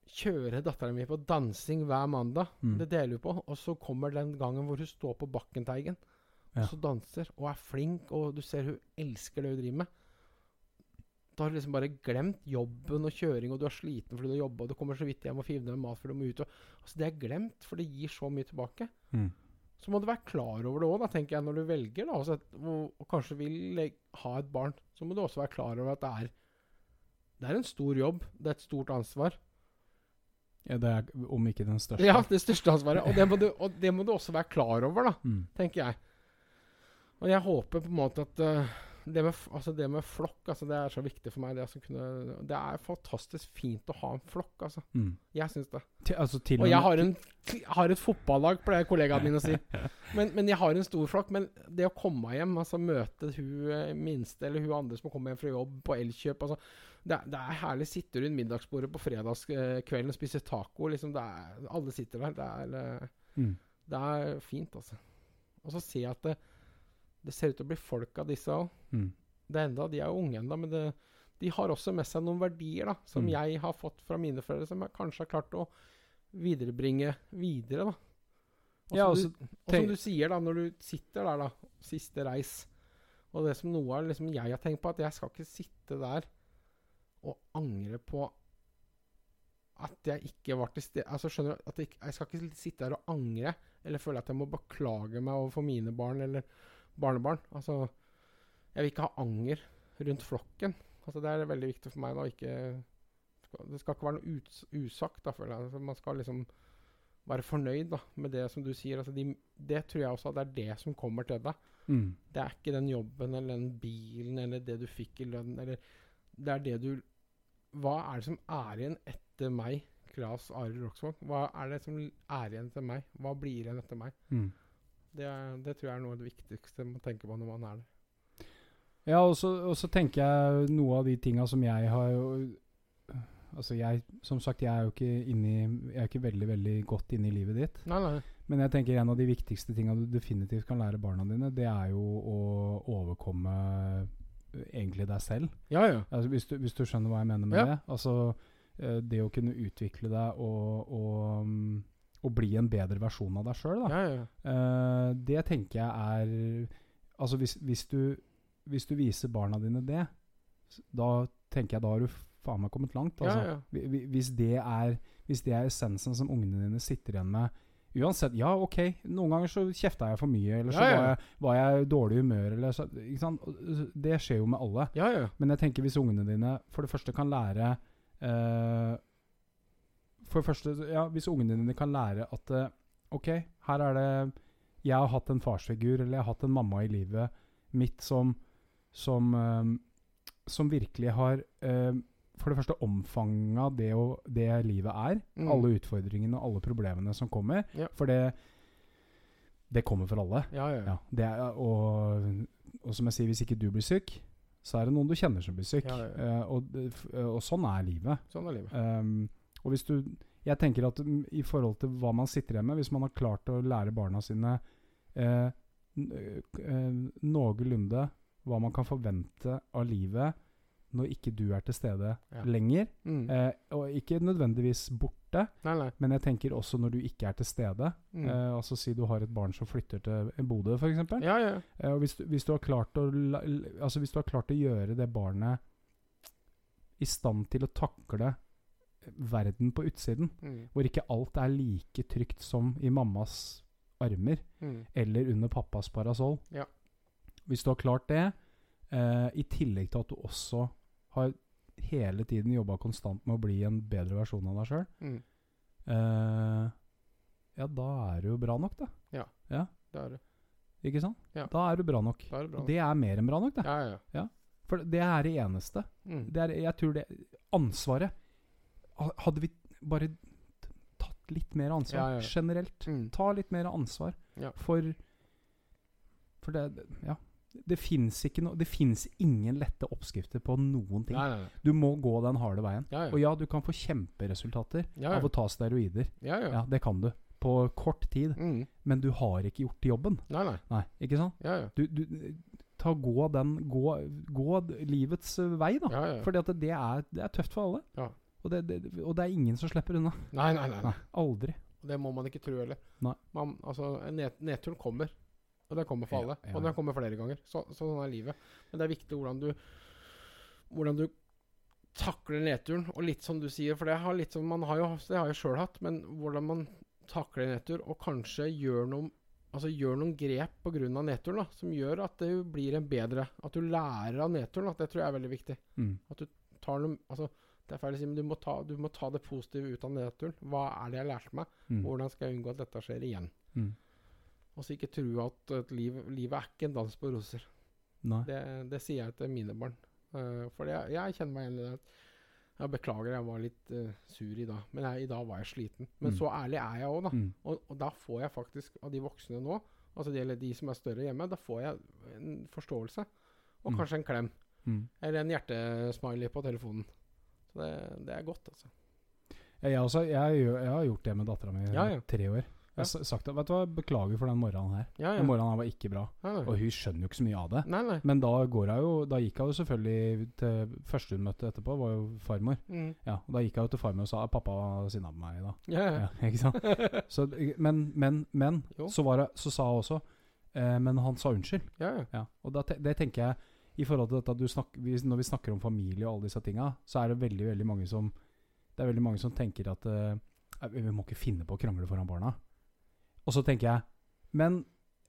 kjøre dattera mi på dansing hver mandag, Mm. det deler vi på. Og så kommer den gangen hvor hun står på Bakkenteigen Ja. og så danser og er flink, og du ser hun elsker det hun driver med. Da har du liksom bare glemt jobben og kjøring, og du er sliten fordi du har jobba, og du kommer så vidt hjem og finner med mat før du må ut. Og, altså Det er glemt, for det gir så mye tilbake. Mm. Så må du være klar over det òg, tenker jeg, når du velger da, altså, og, og kanskje vil ha et barn. Så må du også være klar over at det er Det er en stor jobb. Det er et stort ansvar. ja, det er om ikke den største. Ja, det største ansvaret. Og det må du, og det må du også være klar over, da, Mm. tenker jeg. Og jeg håper på en måte at eh, det, med, altså det med flokk altså det er så viktig for meg. Det, altså kunne, det er fantastisk fint å ha en flokk. altså. Mm. Jeg syns det. Til, altså, Og jeg har, en, har et fotballag, pleier kollegaene mine å si. Men, men jeg har en stor flokk. Men det å komme hjem, altså møte hun eh, minste eller hun andre som kommer hjem fra jobb på Elkjøp altså, det, det er herlig. Sitter rundt middagsbordet på fredagskvelden og spiser taco. liksom er, Alle sitter der. Det er, eh, mm. det er fint, altså. Og så ser jeg at det, det ser ut til å bli folk av disse òg. Mm. Det er enda, De er jo unge ennå, men det, de har også med seg noen verdier da, som Mm. jeg har fått fra mine foreldre, som jeg kanskje har klart å viderebringe videre. da. Og Ja, som og du, og som du sier, da, når du sitter der, da, siste reis Og det som noe av liksom jeg har tenkt på, at jeg skal ikke sitte der og angre på at jeg ikke var til stede Altså, skjønner du? At jeg, jeg skal ikke sitte der og angre, eller føle at jeg må beklage meg overfor mine barn eller barnebarn. Altså, jeg vil ikke ha anger rundt flokken. Altså, det er veldig viktig for meg da, å ikke Det skal ikke være noe ut, usagt, da, føler jeg. Altså, man skal liksom være fornøyd da, med det som du sier. Altså, de, det tror jeg også at det er det som kommer til deg. mm. Det er ikke den jobben eller den bilen eller det du fikk i lønn, eller Det er det du Hva er det som er igjen etter meg, Claes Arild Roksvåg? Hva er det som er igjen etter meg? Hva blir igjen etter meg? Mm. Det, er, det tror jeg er noe av det viktigste man tenker på når man er der. Ja, og så, tenker jeg noe av de tinga som jeg har jo Altså, jeg Som sagt, jeg er jo ikke inni Jeg er ikke veldig, veldig godt inne i livet ditt. Nei, nei. Men jeg tenker en av de viktigste tinga du definitivt kan lære barna dine, det er jo å overkomme egentlig deg selv. Ja, ja. Altså, hvis, du, hvis du skjønner hva jeg mener med Ja. det. Altså, eh, det å kunne utvikle deg og, og, og bli en bedre versjon av deg sjøl. Ja, ja. uh, det tenker jeg er Altså hvis, hvis, du, hvis du viser barna dine det, da tenker jeg da har du faen meg kommet langt. Altså. ja. Hvi- hvi- Hvis, det er, hvis det er essensen som ungene dine sitter igjen med Uansett, ja, ok, noen ganger så kjefta jeg for mye, eller så. Var, jeg, var jeg i dårlig humør, eller så ikke sant? Uh, Det skjer jo med alle. ja, ja. Men jeg tenker hvis ungene dine for det første kan lære eh, For det første, ja, hvis ungene dine kan lære at uh, Ok, her er det Jeg har hatt en farsfigur, eller jeg har hatt en mamma i livet mitt som Som, uh, som virkelig har uh, for det første omfanga det, det livet er. Mm. Alle utfordringene og alle problemene som kommer. Ja. For det Det kommer for alle. Ja, ja. Ja, det er, og, og som jeg sier, hvis ikke du blir syk, så er det noen du kjenner som blir syk. Eh, og, og sånn er livet. Sånn er livet. Um, og hvis du Jeg tenker at i forhold til hva man sitter igjen med, hvis man har klart å lære barna sine eh, n- eh, noenlunde hva man kan forvente av livet når ikke du er til stede Ja. lenger, Mm. eh, og ikke nødvendigvis borte, Nei, nei. men jeg tenker også når du ikke er til stede. Mm. Eh, altså Si du har et barn som flytter til Bodø, f.eks. ja, ja. Eh, og hvis, du, hvis, du har klart å, altså hvis du har klart å gjøre det barnet i stand til å takle verden på utsiden, Mm. hvor ikke alt er like trygt som i mammas armer Mm. eller under pappas parasoll Ja. Hvis du har klart det, eh, i tillegg til at du også har hele tiden jobba konstant med å bli en bedre versjon av deg sjøl, Mm. eh, ja, da er du jo bra nok, da. Det er du. Ikke sant? Ja. Da er du bra nok. Er det bra. nok. det er mer enn bra nok, det. Ja, ja. For det er det eneste. Mm. Det er, jeg tror det Ansvaret Hadde vi bare tatt litt mer ansvar Ja, ja, ja. generelt Mm. Ta litt mer ansvar for For det Ja. Det fins fins ingen lette oppskrifter på noen ting. Nei, nei, nei. Du må gå den harde veien. Ja, ja. Og ja, du kan få kjemperesultater Ja, av å ta steroider. ja, ja. Ja, det kan du. På kort tid. Mm. Men du har ikke gjort jobben. Nei, nei. Nei, ikke sant? Du, du Ta gå den Gå, gå livets vei, da. Ja, ja. Fordi at det er, det er tøft for alle. Ja. Og, det, det, og det er ingen som slipper unna. Nei, nei, nei. Nei, aldri. Og Det må man ikke tro heller. Man, altså, ned, nedturen kommer. Og det kommer for Ja, alle. ja, Og det den kommer flere ganger. Så, sånn er livet. Men det er viktig hvordan du Hvordan du takler nedturen. Og litt som du sier, for det har litt som man har jo Det har jeg sjøl hatt. Men hvordan man takler nedtur, og kanskje gjør noen Altså gjør noen grep pga. nedturen da, som gjør at det blir en bedre At du lærer av nedturen. Da. Det tror jeg er veldig viktig. Mm. Tar noen altså, det er feil å si, men du må, ta, du må ta det positive ut av nedturen. Hva er det jeg lærte meg? Mm. Hvordan skal jeg unngå at dette skjer igjen? Mm. Og så ikke tro at at liv, livet er ikke en dans på roser. Det, det sier jeg til mine barn. Uh, for jeg, jeg kjenner meg igjen i det. Jeg beklager, jeg var litt uh, sur i dag. Men jeg, i dag var jeg sliten. Men Mm. så ærlig er jeg òg, da. Mm. Og, og da får jeg faktisk, av de voksne nå, altså de, eller de som er større hjemme, da får jeg en forståelse. Og Mm. kanskje en klem. Mm. Eller en hjertesmiley på telefonen. Så det, det er godt, altså. Jeg, jeg, også, jeg, jeg har gjort det med dattera mi i Ja, ja. tre år. Jeg har sagt at, vet du hva, Beklager for den morgenen her. Ja, ja. Den morgenen her var ikke bra. Og hun skjønner jo ikke så mye av det. nei, nei. Men da, jo, da gikk hun jo selvfølgelig til Første hun møtte etterpå, var jo farmor. Mm. Ja, og Da gikk hun til farmor og sa at pappa var sinna på meg i dag. Ja, ja. Ja, ikke sant? Så, men, men, men så, var det, så sa hun også eh, Men han sa unnskyld. ja, ja. Ja, og da, det tenker jeg I forhold til dette at du snakk, vi, Når vi snakker om familie og alle disse tinga, så er det veldig veldig mange som Det er veldig mange som tenker at uh, Vi må ikke finne på å krangle foran barna. Og så tenker jeg Men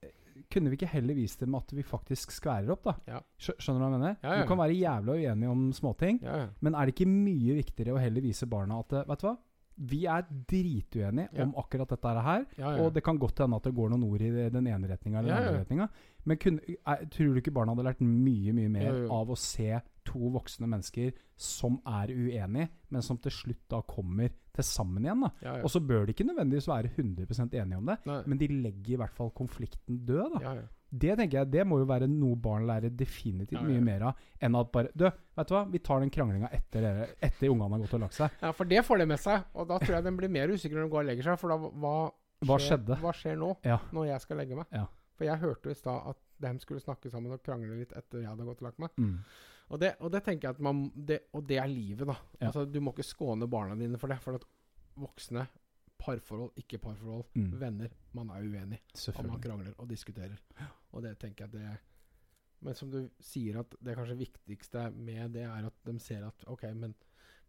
eh, kunne vi ikke heller vist dem at vi faktisk skværer opp, da? Ja. Skjønner du hva jeg mener? Ja, ja. Du kan være jævla uenig om småting, men er det ikke mye viktigere å heller vise barna at eh, Vet du hva? Vi er drituenige Ja. om akkurat dette her. ja, ja. Og det kan godt hende at det går noen ord i den ene retninga eller den andre retninga. Men kunne, er, tror du ikke barna hadde lært mye mye mer av å se to voksne mennesker som er uenige, men som til slutt da kommer til sammen igjen? da ja, ja. Og så bør de ikke nødvendigvis være 100% enige om det, Nei. men de legger i hvert fall konflikten død. da ja, ja. Det tenker jeg, det må jo være noe barn lærer definitivt mye mer av enn at bare Du, vet du hva, vi tar den kranglinga etter, etter ungene har gått og lagt seg. ja, for det får de med seg. Og da tror jeg den blir mer usikker når de går og legger seg. For da hva, Hva skjedde? Hva skjer nå, når jeg skal legge meg? Ja. For jeg hørte jo i stad at de skulle snakke sammen og krangle litt etter jeg hadde gått og lagt meg. Mm. Og det, og det tenker jeg at man det, Og det er livet, da. Ja. Altså, du må ikke skåne barna dine for det. For at voksne, parforhold, ikke parforhold, Mm. venner Man er uenig. Og man krangler og diskuterer. Og det tenker jeg at det Men som du sier, at det kanskje viktigste med det er at de ser at OK, men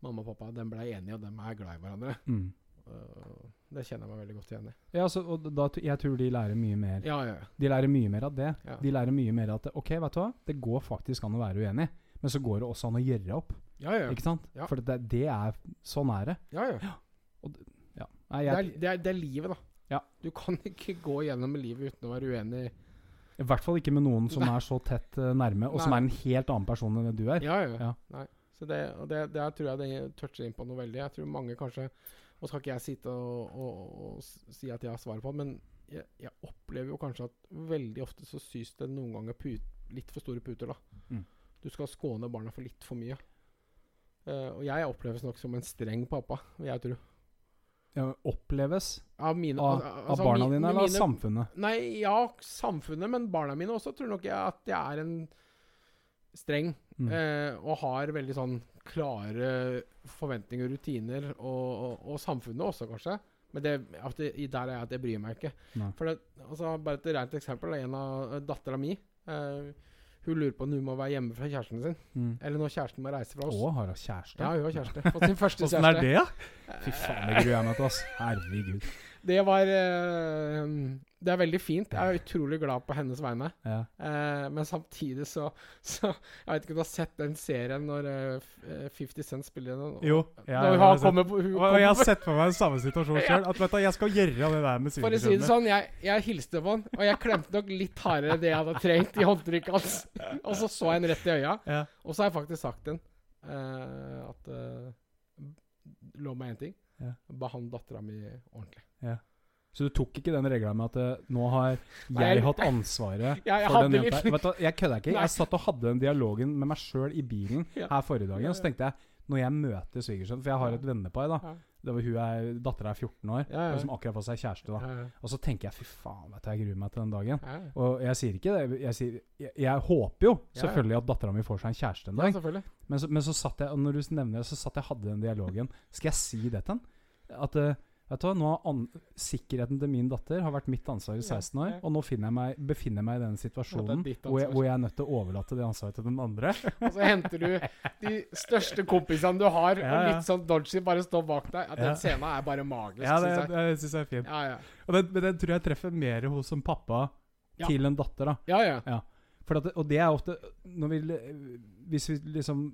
mamma og pappa de ble enige, og de er glad i hverandre. Mm. Uh, det kjenner jeg meg veldig godt igjen i. Ja, altså, og da, jeg tror de lærer mye mer Ja, ja, ja. De lærer mye mer av det. Ja. De lærer mye mer av at Ok, vet du hva, det går faktisk an å være uenig, men så går det også an å gjøre opp. ja, ja. Ikke sant? Ja. For det, det er Sånn er det. ja, ja. Ja. Nei, Det, er, det, er, det er livet, da. Ja. Du kan ikke gå gjennom livet uten å være uenig. I hvert fall ikke med noen som er så tett uh, nærme, og som er en helt annen person enn du er. Ja, ja. Ja. Nei. Så det, og det, det tror jeg det toucher inn på noe veldig. Jeg tror mange kanskje Og skal ikke jeg sitte og, og, og si at jeg har svaret på det, men jeg, jeg opplever jo kanskje at veldig ofte så sys det noen ganger put, litt for store puter, da. Mm. Du skal skåne barna for litt for mye. Uh, og jeg oppleves nok som en streng pappa, vil jeg tro. Ja, oppleves Av, mine, av, altså, av barna dine eller av samfunnet? Nei, ja, samfunnet, men barna mine også tror nok jeg at jeg er en streng. Mm. Uh, og har veldig sånn klare forventninger og rutiner. Og, og, og samfunnet også, kanskje. Men det, det, der er jeg at jeg bryr meg ikke. Nei. For det, altså, Bare et rent eksempel. En av dattera mi eh, Hun lurer på om hun må være hjemme fra kjæresten sin. Mm. Eller når kjæresten må reise fra oss. Å, har hun kjæreste? Ja, hun har kjæreste. Fått sin første Åssen er det, da? Fy faen, det gruer jeg meg til, ass. Herregud. Det var eh, Det er veldig fint. Jeg er utrolig glad på hennes vegne. Ja. Eh, men samtidig så, så Jeg vet ikke om du har sett den serien når eh, f- eh, 50 Cent spiller den? og- Jo. Ja, jeg har på, Og jeg har sett for meg den samme situasjonen sjøl. At vet du, jeg skal gjøre det der med For å si det sånn, jeg, jeg hilste på han, og jeg klemte nok litt hardere enn det jeg hadde trengt i håndtrykket hans. Og så så jeg han rett i øya. Ja. Og så har jeg faktisk sagt den eh, at uh, Lov meg én ting. Ja. Behandle dattera mi ordentlig. Så du tok ikke den regla med at eh, nå har jeg hatt ansvaret Ja, jeg for den jenta? Vet du, jeg kødder ikke. Nei. Jeg satt og hadde den dialogen med meg sjøl i bilen Ja. her forrige dagen. Ja, Og så tenkte jeg, når jeg møter svigersønnen For jeg har et vennepar, da. Ja. Det var hun er, Dattera er 14 år, Ja, ja. som akkurat fått seg kjæreste. da Ja, ja. Og så tenker jeg fy faen, vet du, jeg gruer meg til den dagen. Ja, ja. Og jeg sier ikke det. Jeg, sier, jeg, jeg håper jo Ja, ja. selvfølgelig at dattera mi får seg en kjæreste en dag. Men så, men så satt jeg Og når du nevner det, så satt jeg hadde den dialogen. Skal jeg si det til han? At eh, vet du hva, nå an Sikkerheten til min datter har vært mitt ansvar i 16 år, og nå jeg meg, befinner jeg meg i den situasjonen hvor jeg, hvor jeg er nødt til å overlate det ansvaret til den andre. Og så henter du de største kompisene du har, Ja, og litt sånn dodgy bare står bak deg. Ja, den Ja. scenen er bare magisk, Ja, det, synes jeg. det syns jeg er fint. Ja, ja. Og den, men den tror jeg treffer mer hos en pappa Ja. til en datter. da ja, ja. For at, og det er ofte vi, Hvis vi liksom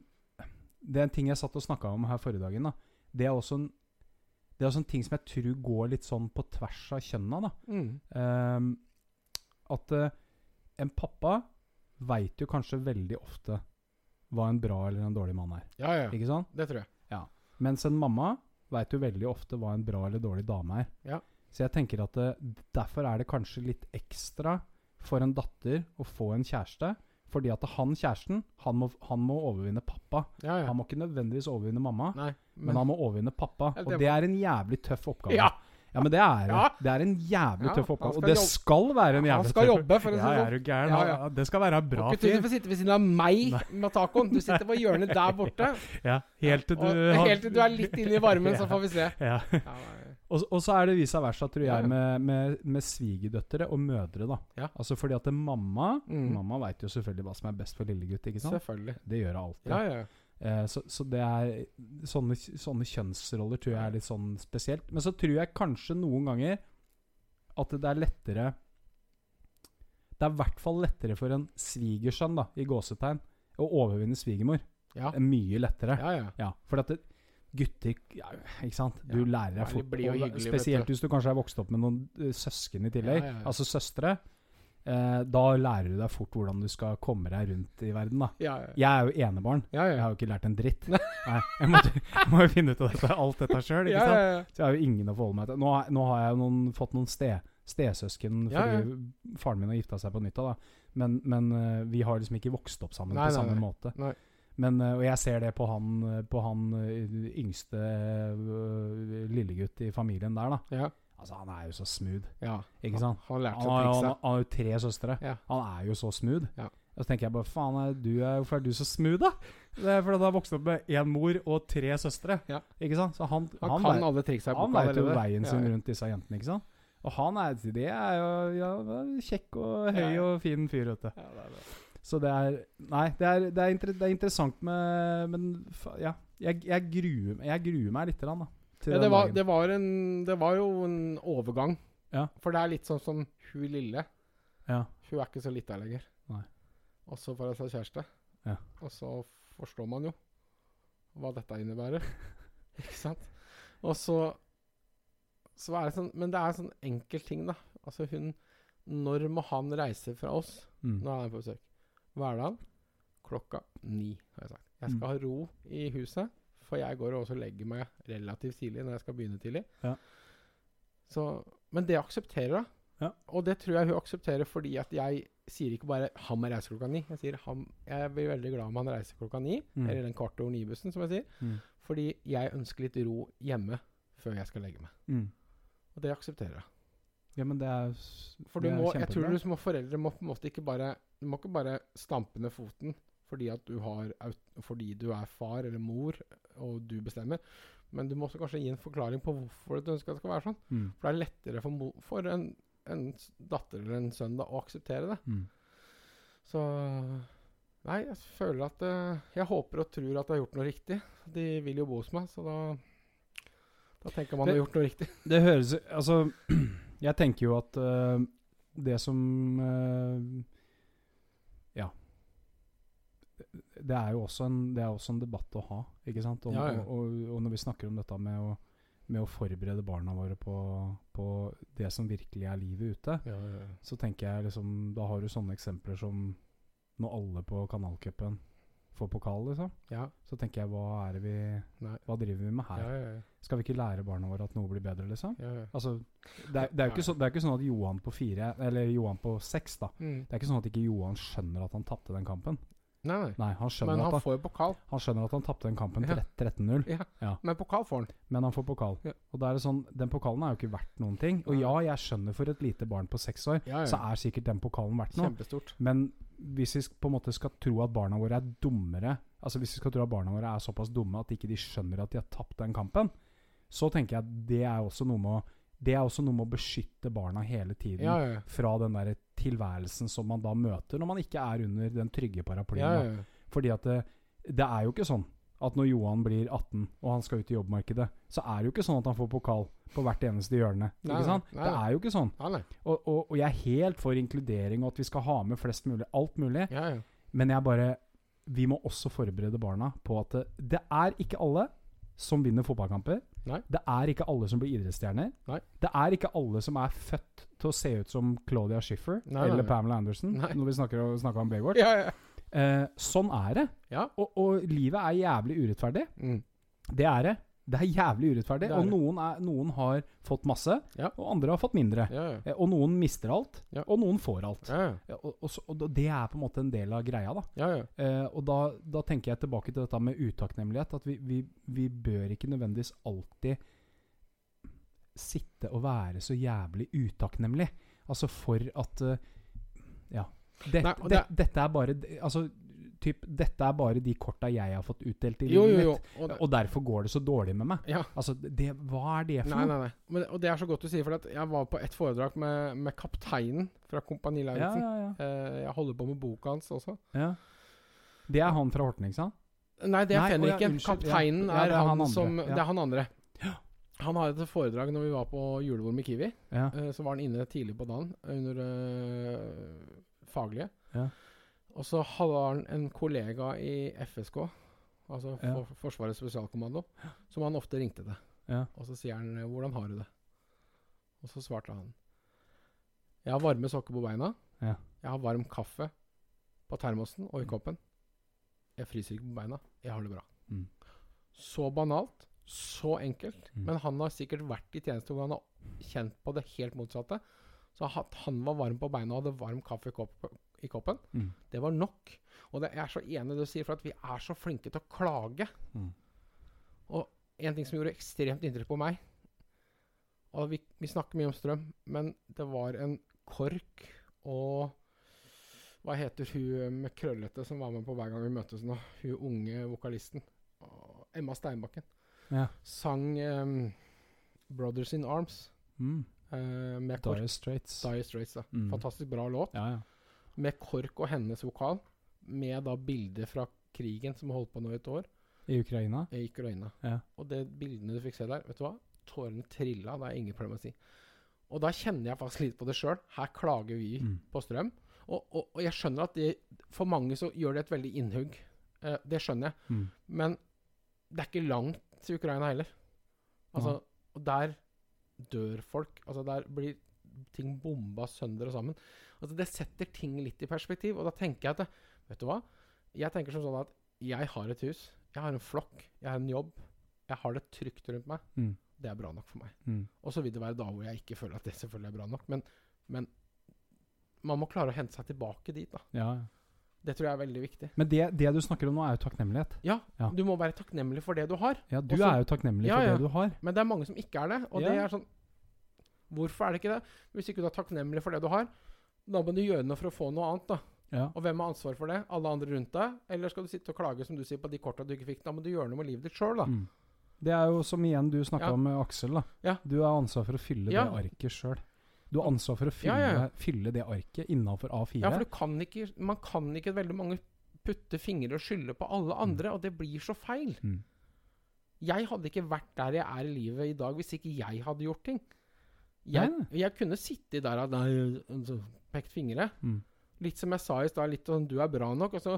Det er en ting jeg satt og snakka om her forrige dagen. da Det er også en Det er også en ting som jeg tror går litt sånn på tvers av kjønna. da Mm. Um, At uh, en pappa veit jo kanskje veldig ofte hva en bra eller en dårlig mann er. ja, ja. Ikke sant? Det tror jeg. Ja. Mens en mamma veit jo veldig ofte hva en bra eller dårlig dame er. Ja. Så jeg tenker at eh, derfor er det kanskje litt ekstra for en datter å få en kjæreste. Fordi at han kjæresten, han må, han må overvinne pappa. Ja, ja. Han må ikke nødvendigvis overvinne mamma, Nei, men, han må overvinne pappa. Ja, det Og det er en jævlig tøff oppgave. Ja, Ja, men det er det. Ja. Det er en jævlig tøff oppgave. skal Og det jobbe- skal være en han jævlig skal tøff jobbe, for å si det sånn. Ja? Ja, Han- ja. Det skal være en bra fyr. du får sitte ved siden av meg med tacoen. Du sitter på hjørnet der borte. Ja, helt til du og, helt til du er litt inne i varmen, så får vi se. ja. Og, og så er det vice versa, tror jeg, med, med, med svigerdøtre og mødre. da Ja. Altså fordi at det mamma Mm. Mamma veit jo selvfølgelig hva som er best for lillegutt. ikke sant? Selvfølgelig. Det gjør hun alltid. Ja, ja. Eh, så, så det er sånne, sånne kjønnsroller tror jeg er litt sånn spesielt. Men så tror jeg kanskje noen ganger at det er lettere Det er i hvert fall lettere for en svigersønn, da, i gåsetegn, å overvinne svigermor. Ja, Mye lettere. ja. ja. Ja, for at det, gutter ja, Ikke sant? Du lærer deg fort Spesielt hvis du kanskje er vokst opp med noen eh, søsken i tillegg. Altså søstre. Eh, da lærer du deg fort hvordan du skal komme deg rundt i verden. da Ja, ja. Jeg er jo enebarn. ja, Jeg har jo ikke lært en dritt. Nei, jeg, måtte, jeg må jo finne ut av dette, alt dette sjøl. Så jeg har jo ingen å forholde meg til. Nå, har- nå har jeg jo noen, fått noen ste, stesøsken fordi faren min har gifta seg på nytt. da Men, men eh, vi har liksom ikke vokst opp sammen Nei, på nei, samme måte. Nei. Men, eh, og jeg ser det på han, eh, på han yngste lillegutt i familien der, da. ja. Altså, han er jo så smooth, ja. ikke sant? Han Han han, har- han har jo tre søstre. Ja. Han er jo så smooth. Ja. Og så tenker jeg bare faen, er du er, hvorfor er du så smooth, da? Det er fordi han har vokst opp med én mor og tre søstre. Ja. Ikke sant? Så han, Han, han, kan vei- alle triksa i han boka veit jo veien sin rundt disse jentene, ikke sant? Og han er, det er jo ja, kjekk og høy og fin fyr, vet du. Ja, det er det. Så det er Nei, det er, det er, inter, det er interessant med Men ja. Jeg, jeg, gruer, jeg gruer meg litt, grann, da. Ja, det, var, det, var en, det var jo en overgang. Ja. For det er litt sånn som hun lille. ja. Hun er ikke så lita lenger. Nei. Og så får hun seg kjæreste. Ja. Og så forstår man jo hva dette innebærer. ikke sant? Og så, så er det sånn Men det er sånn enkel ting, da. Altså hun Når må han reise fra oss Mm. når han er på besøk? Hverdagen klokka ni, har jeg sagt. Jeg skal Mm. ha ro i huset, for jeg går også og legger meg relativt tidlig når jeg skal begynne tidlig. Ja. Så, men det aksepterer hun. Ja. Og det tror jeg hun aksepterer fordi at jeg sier ikke bare 'han må reise klokka ni'. Jeg sier han, jeg blir veldig glad om han reiser klokka ni, Mm. eller den kvart over ni-bussen, som jeg sier. Mm. Fordi jeg ønsker litt ro hjemme før jeg skal legge meg. Mm. Og det aksepterer jeg. Ja, men det er For det er må, jeg tror du som foreldre må på en måte ikke bare Du må ikke bare stampe ned foten fordi at du har Fordi du er far eller mor og du bestemmer. Men du må også kanskje gi en forklaring på hvorfor du ønsker at det skal være sånn. mm. For det er lettere for, for en, en datter eller en sønn da, å akseptere det. Mm. Så Nei, jeg føler at eh, Jeg håper og tror at jeg har gjort noe riktig. De vil jo bo hos meg, så da Da tenker man Det- har gjort noe riktig. Det høres Altså, jeg tenker jo at uh, det som Ja. Det er jo også en, det er også en debatt å ha, ikke sant? Og, Ja, ja. Og, og, og når vi snakker om dette med å, med å forberede barna våre på, på det som virkelig er livet ute, Ja, så tenker jeg liksom Da har du sånne eksempler som når alle på kanalcupen får pokal, liksom. ja. Så tenker jeg, hva er det vi Nei. Hva driver vi med her? Ja, ja, ja. Skal vi ikke lære barna våre at noe blir bedre, liksom? Altså, det er, det, er så, det er ikke sånn at Johan på fire, eller Johan på seks, da Mm. Det er ikke sånn at ikke Johan skjønner at han tapte den kampen. Nei, nei. Nei, han Men han at, han, får jo pokal. han skjønner at han tapte den kampen Ja. 13-0, Ja. Ja. Men pokal får han. men han får pokal. Og da er det sånn, Den pokalen er jo ikke verdt noen ting. Og ja, jeg skjønner for et lite barn på seks år, så er sikkert den pokalen verdt noe. Kjempestort. Men hvis vi på en måte skal tro at barna våre er dummere Altså hvis vi skal tro at barna våre er såpass dumme at ikke de skjønner at de har tapt den kampen, så tenker jeg at det er også noe med å Det er også noe med å beskytte barna hele tiden ja, ja. fra den der tilværelsen som man da møter når man ikke er under den trygge paraplyen. ja, ja, ja. Fordi at det, det er jo ikke sånn at når Johan blir 18 og han skal ut i jobbmarkedet, så er det jo ikke sånn at han får pokal på hvert eneste hjørne. Nei, ikke sant? nei, Det er jo ikke sånn. Og, og, og jeg er helt for inkludering og at vi skal ha med flest mulig. Alt mulig. Ja, ja. Men jeg bare Vi må også forberede barna på at det, det er ikke alle som vinner fotballkamper. Nei. Det er ikke alle som blir idrettsstjerner. Nei. Det er ikke alle som er født til å se ut som Claudia Schiffer Nei, nei, eller nei. Pamela Anderson, Nei. når vi snakker, snakker om Baywatch. Ja, ja. Eh, sånn er det. ja. Og, og livet er jævlig urettferdig. Mm. Det er det. Det er jævlig urettferdig. Er og noen, er, noen har fått masse, og andre har fått mindre. Eh, og noen mister alt, og noen får alt. Ja, ja. Ja, og, og, så, og det er på en måte en del av greia, da. ja, ja. Eh, og da, da tenker jeg tilbake til dette med utakknemlighet. At vi, vi, vi bør ikke nødvendigvis alltid sitte og være så jævlig utakknemlig. Altså for at eh, Ja. Det, Nei, det, det- dette er bare Altså, typ, dette er bare de korta jeg har fått utdelt i livet mitt. Og Og derfor går det så dårlig med meg. ja. Altså, det, hva er det for Nei, noe? nei, nei. Men, og det er så godt du sier, for jeg var på et foredrag med, med kapteinen fra Kompani Lauritzen. ja, ja, Eh, jeg holder på med boka hans også. ja. Det er han fra Horten, ikke sant? Nei, det er Nei, Fenriken. ja. Kapteinen Ja, er, er han, han som ja. Det er han andre. Han hadde et foredrag når vi var på julebord med Kiwi. Ja. Eh, så var han inne tidlig på dagen under uh, faglige. Ja. Og så hadde han en kollega i FSK, altså Ja. for, Forsvarets spesialkommando, som han ofte ringte til. ja. Og så sier han 'Hvordan har du det?' Og så svarte han 'Jeg har varme sokker på beina. Ja. Jeg har varm kaffe på termosen og i koppen. Jeg fryser ikke på beina. Jeg har det bra.' Mm. Så banalt. Så enkelt. Mm. Men han har sikkert vært i tjeneste hvor han har kjent på det helt motsatte. Så at han var varm på beina og hadde varm kaffe i, kopp, i koppen, Mm. det var nok. Og det, jeg er så enig i det du sier, for at vi er så flinke til å klage. Mm. Og en ting som gjorde ekstremt inntrykk på meg Og vi, vi snakker mye om strøm, men det var en kork og Hva heter hun med krøllete som var med på hver gang vi møtes nå? Hun unge vokalisten. Emma Steinbakken. Ja. Sang um, 'Brothers in Arms' Mm. Uh, med Dire Straits. Dire Straits. Da. Mm. Fantastisk bra låt. Ja, ja. Med KORK og hennes vokal. Med da bilder fra krigen som holdt på nå i et år. I Ukraina. I Ukraina. Ja. Og det bildene du fikk se der, vet du hva? Tårene trilla. Det er ingen problem å si. Og da kjenner jeg faktisk litt på det sjøl. Her klager vi Mm. på strøm. Og, og, og jeg skjønner at det, for mange så gjør det et veldig innhugg. Eh, det skjønner jeg. Mm. Men det er ikke langt til Ukraina heller. Altså, og der dør folk. Altså, der blir ting bomba sønder og sammen. Altså, det setter ting litt i perspektiv. Og da tenker jeg at det, Vet du hva? Jeg tenker som sånn at jeg har et hus. Jeg har en flokk. Jeg har en jobb. Jeg har det trygt rundt meg. Mm. Det er bra nok for meg. Mm. Og så vil det være da hvor jeg ikke føler at det selvfølgelig er bra nok. Men, men man må klare å hente seg tilbake dit. da. Ja, ja. Det tror jeg er veldig viktig. Men det, det du snakker om nå, er jo takknemlighet. Ja, Ja. du må være takknemlig for det du har. Ja, du Også- er jo takknemlig Ja, for det du har. Men det er mange som ikke er det. Og det er sånn Hvorfor er det ikke det? Hvis ikke du er takknemlig for det du har, da må du gjøre noe for å få noe annet. da. Ja. Og hvem har ansvar for det? Alle andre rundt deg? Eller skal du sitte og klage som du sier på de korta du ikke fikk? Da må du gjøre noe med livet ditt sjøl, da. Mm. Det er jo som igjen du snakka om med Aksel. da. Ja. Du har ansvar for å fylle det arket sjøl. Du har ansvar for å fylle, Ja, ja, fylle det arket innafor A4. Ja, for du kan ikke, man kan ikke veldig mange putte fingre og skylde på alle andre, og det blir så feil. Mm. Jeg hadde ikke vært der jeg er i livet i dag hvis ikke jeg hadde gjort ting. Jeg, jeg kunne sittet der og nei, altså, pekt fingre. Mm. Litt som jeg sa i stad, litt sånn du er bra nok. Altså,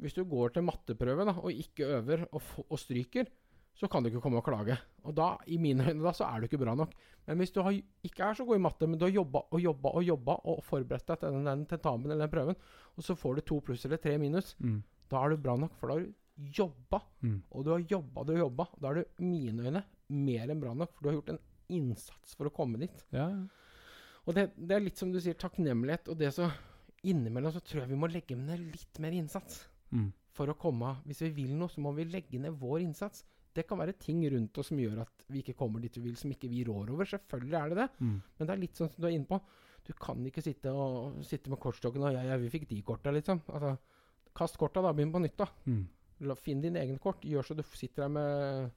hvis du går til matteprøve da, og ikke øver og, og stryker, så kan du ikke komme og klage. Og da, i mine øyne, da, så er du ikke bra nok. Men hvis du har, ikke er så god i matte, men du har jobba og jobba og jobba og forberedt deg til den, den tentamen eller den prøven, og så får du to pluss eller tre minus, Mm. da er du bra nok, for da har du jobba. Mm. Og du har jobba, og jobba. Da er du i mine øyne mer enn bra nok, for du har gjort en innsats for å komme dit. Ja. Og det, det er litt som du sier, takknemlighet. Og det så innimellom så tror jeg vi må legge ned litt mer innsats Mm. for å komme Hvis vi vil noe, så må vi legge ned vår innsats. Det kan være ting rundt oss som gjør at vi ikke kommer dit vi vil, som ikke vi rår over. Selvfølgelig er det det. Mm. Men det er litt sånn som du er inne på. Du kan ikke sitte, og, sitte med kortstokken og ja, ja, vi fikk de korta, liksom. Altså, kast korta, da. Begynn på nytt, da. Mm. La, finn din egen kort. Gjør så du sitter der med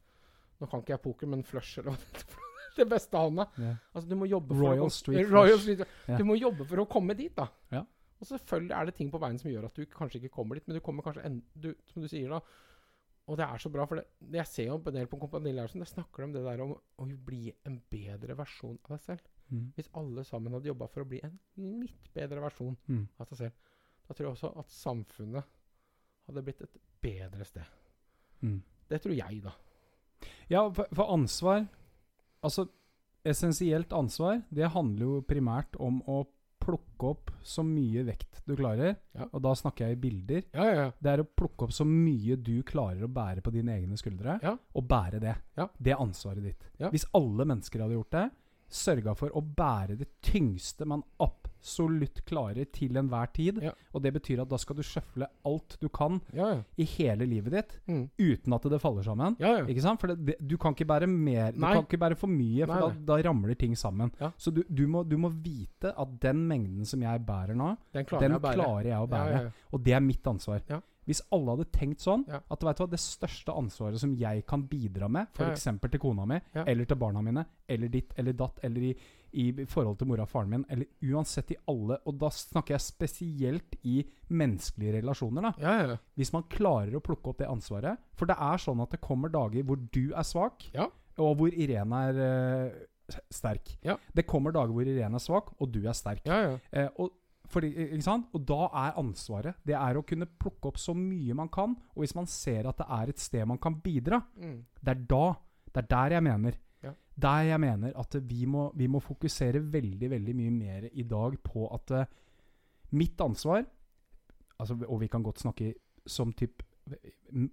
Nå kan ikke jeg poker, men flush eller hva det beste hånda. Yeah. Altså, du må jobbe for Royal å, Street Royal Street, Yeah. Du må jobbe for å komme dit, da. Ja. Og selvfølgelig er det ting på veien som gjør at du kanskje ikke kommer dit, men du kommer kanskje en, du, Som du sier, da. Og det er så bra, for det, jeg ser jo en del på Kompanilærelsen, der snakker de om det der om å bli en bedre versjon av deg selv. Mm. Hvis alle sammen hadde jobba for å bli en litt bedre versjon Mm. av seg selv, da tror jeg også at samfunnet hadde blitt et bedre sted. Mm. Det tror jeg, da. Ja, for, for ansvar Altså, essensielt ansvar, det handler jo primært om å plukke opp så mye vekt du klarer. Ja. Og da snakker jeg i bilder. Ja. Det er å plukke opp så mye du klarer å bære på dine egne skuldre, og bære det. Ja. Det er ansvaret ditt. Hvis alle mennesker hadde gjort det, sørga for å bære det tyngste man absolutt klarer til enhver tid, Ja. og det betyr at da skal du sjøfle alt du kan Ja, ja. i hele livet ditt, Mm. uten at det faller sammen. Ja, ja. Ikke sant? For det, det, du kan ikke bære mer Du kan ikke bære for mye, for da, da ramler ting sammen. Ja. Så du, du, må, du må vite at den mengden som jeg bærer nå, Den klarer den jeg klarer jeg å bære. Ja, ja, ja. Og det er mitt ansvar. Hvis alle hadde tenkt sånn, Ja. at vet du hva, det største ansvaret som jeg kan bidra med, Ja, ja. f.eks. til kona mi, Ja. eller til barna mine, eller ditt eller datt, eller i, i forhold til mora og faren min, eller uansett i alle Og da snakker jeg spesielt i menneskelige relasjoner, da. Ja, ja, ja. Hvis man klarer å plukke opp det ansvaret For det er sånn at det kommer dager hvor du er svak, og hvor Irene er eh, sterk. Det kommer dager hvor Irene er svak, og du er sterk. ja, ja. Eh, og, fordi, ikke sant? og da er ansvaret Det er å kunne plukke opp så mye man kan. Og hvis man ser at det er et sted man kan bidra, Mm. det er da Det er der jeg mener. Ja. Der jeg mener at vi må, vi må fokusere veldig, veldig mye mer i dag på at uh, mitt ansvar altså, Og vi kan godt snakke som typ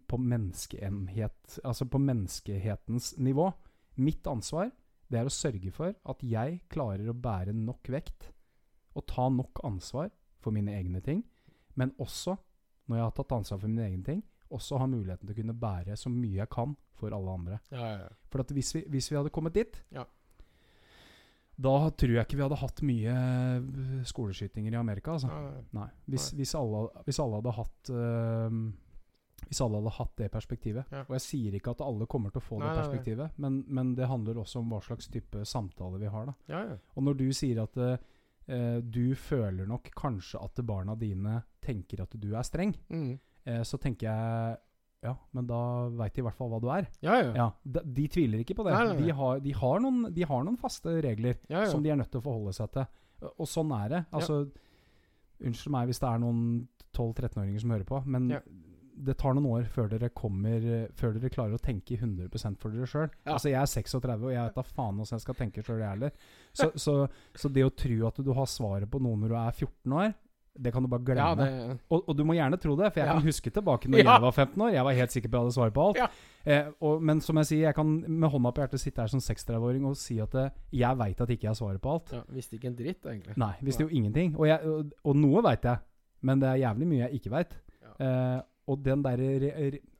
på menneskeenhet Altså på menneskehetens nivå. Mitt ansvar det er å sørge for at jeg klarer å bære nok vekt og ta nok ansvar for mine egne ting, men også, når jeg har tatt ansvar for mine egne ting, også ha muligheten til å kunne bære så mye jeg kan for alle andre. Ja, ja, ja. For at hvis vi, hvis vi hadde kommet dit Ja. Da tror jeg ikke vi hadde hatt mye eh, skoleskytinger i Amerika. Altså. Nei, nei. Nei. Hvis, Nei. hvis, alle, hvis alle hadde hatt øhm, Hvis alle hadde hatt det perspektivet. Ja. Og jeg sier ikke at alle kommer til å få Nei, det nei, nei. perspektivet, men, men det handler også om hva slags type samtale vi har. da Ja, ja. Og når du sier at eh, du føler nok kanskje at barna dine tenker at du er streng, Mm. eh, så tenker jeg ja, men da veit de i hvert fall hva du er. Ja, ja. Ja, de, de tviler ikke på det. Nei, nei, nei. De, har, de, har noen, de har noen faste regler ja, som de er nødt til å forholde seg til. Og- sånn er det. Altså, Unnskyld meg hvis det er noen 12-13-åringer som hører på, men. Det tar noen år før dere kommer eh, Før dere klarer å tenke 100% for dere sjøl. Ja. Altså, jeg er 36, og jeg vet da faen åssen jeg skal tenke sjøl, jeg heller. Så, så, så det å tro at du har svaret på noe når du er 14 år, det kan du bare glemme. ja, det, Og, og du må gjerne tro det, for jeg kan huske tilbake når jeg var 15 år. Jeg var helt sikker på at jeg hadde svaret på alt. Eh, og, men som jeg sier, jeg kan med hånda på hjertet sitte her som 36-åring og si at det, jeg veit at ikke jeg har svaret på alt. ja, visste ikke en dritt, egentlig. Nei, visste jo ingenting. Og, jeg, og, og noe veit jeg, men det er jævlig mye jeg ikke veit. Ja. Eh, og den der,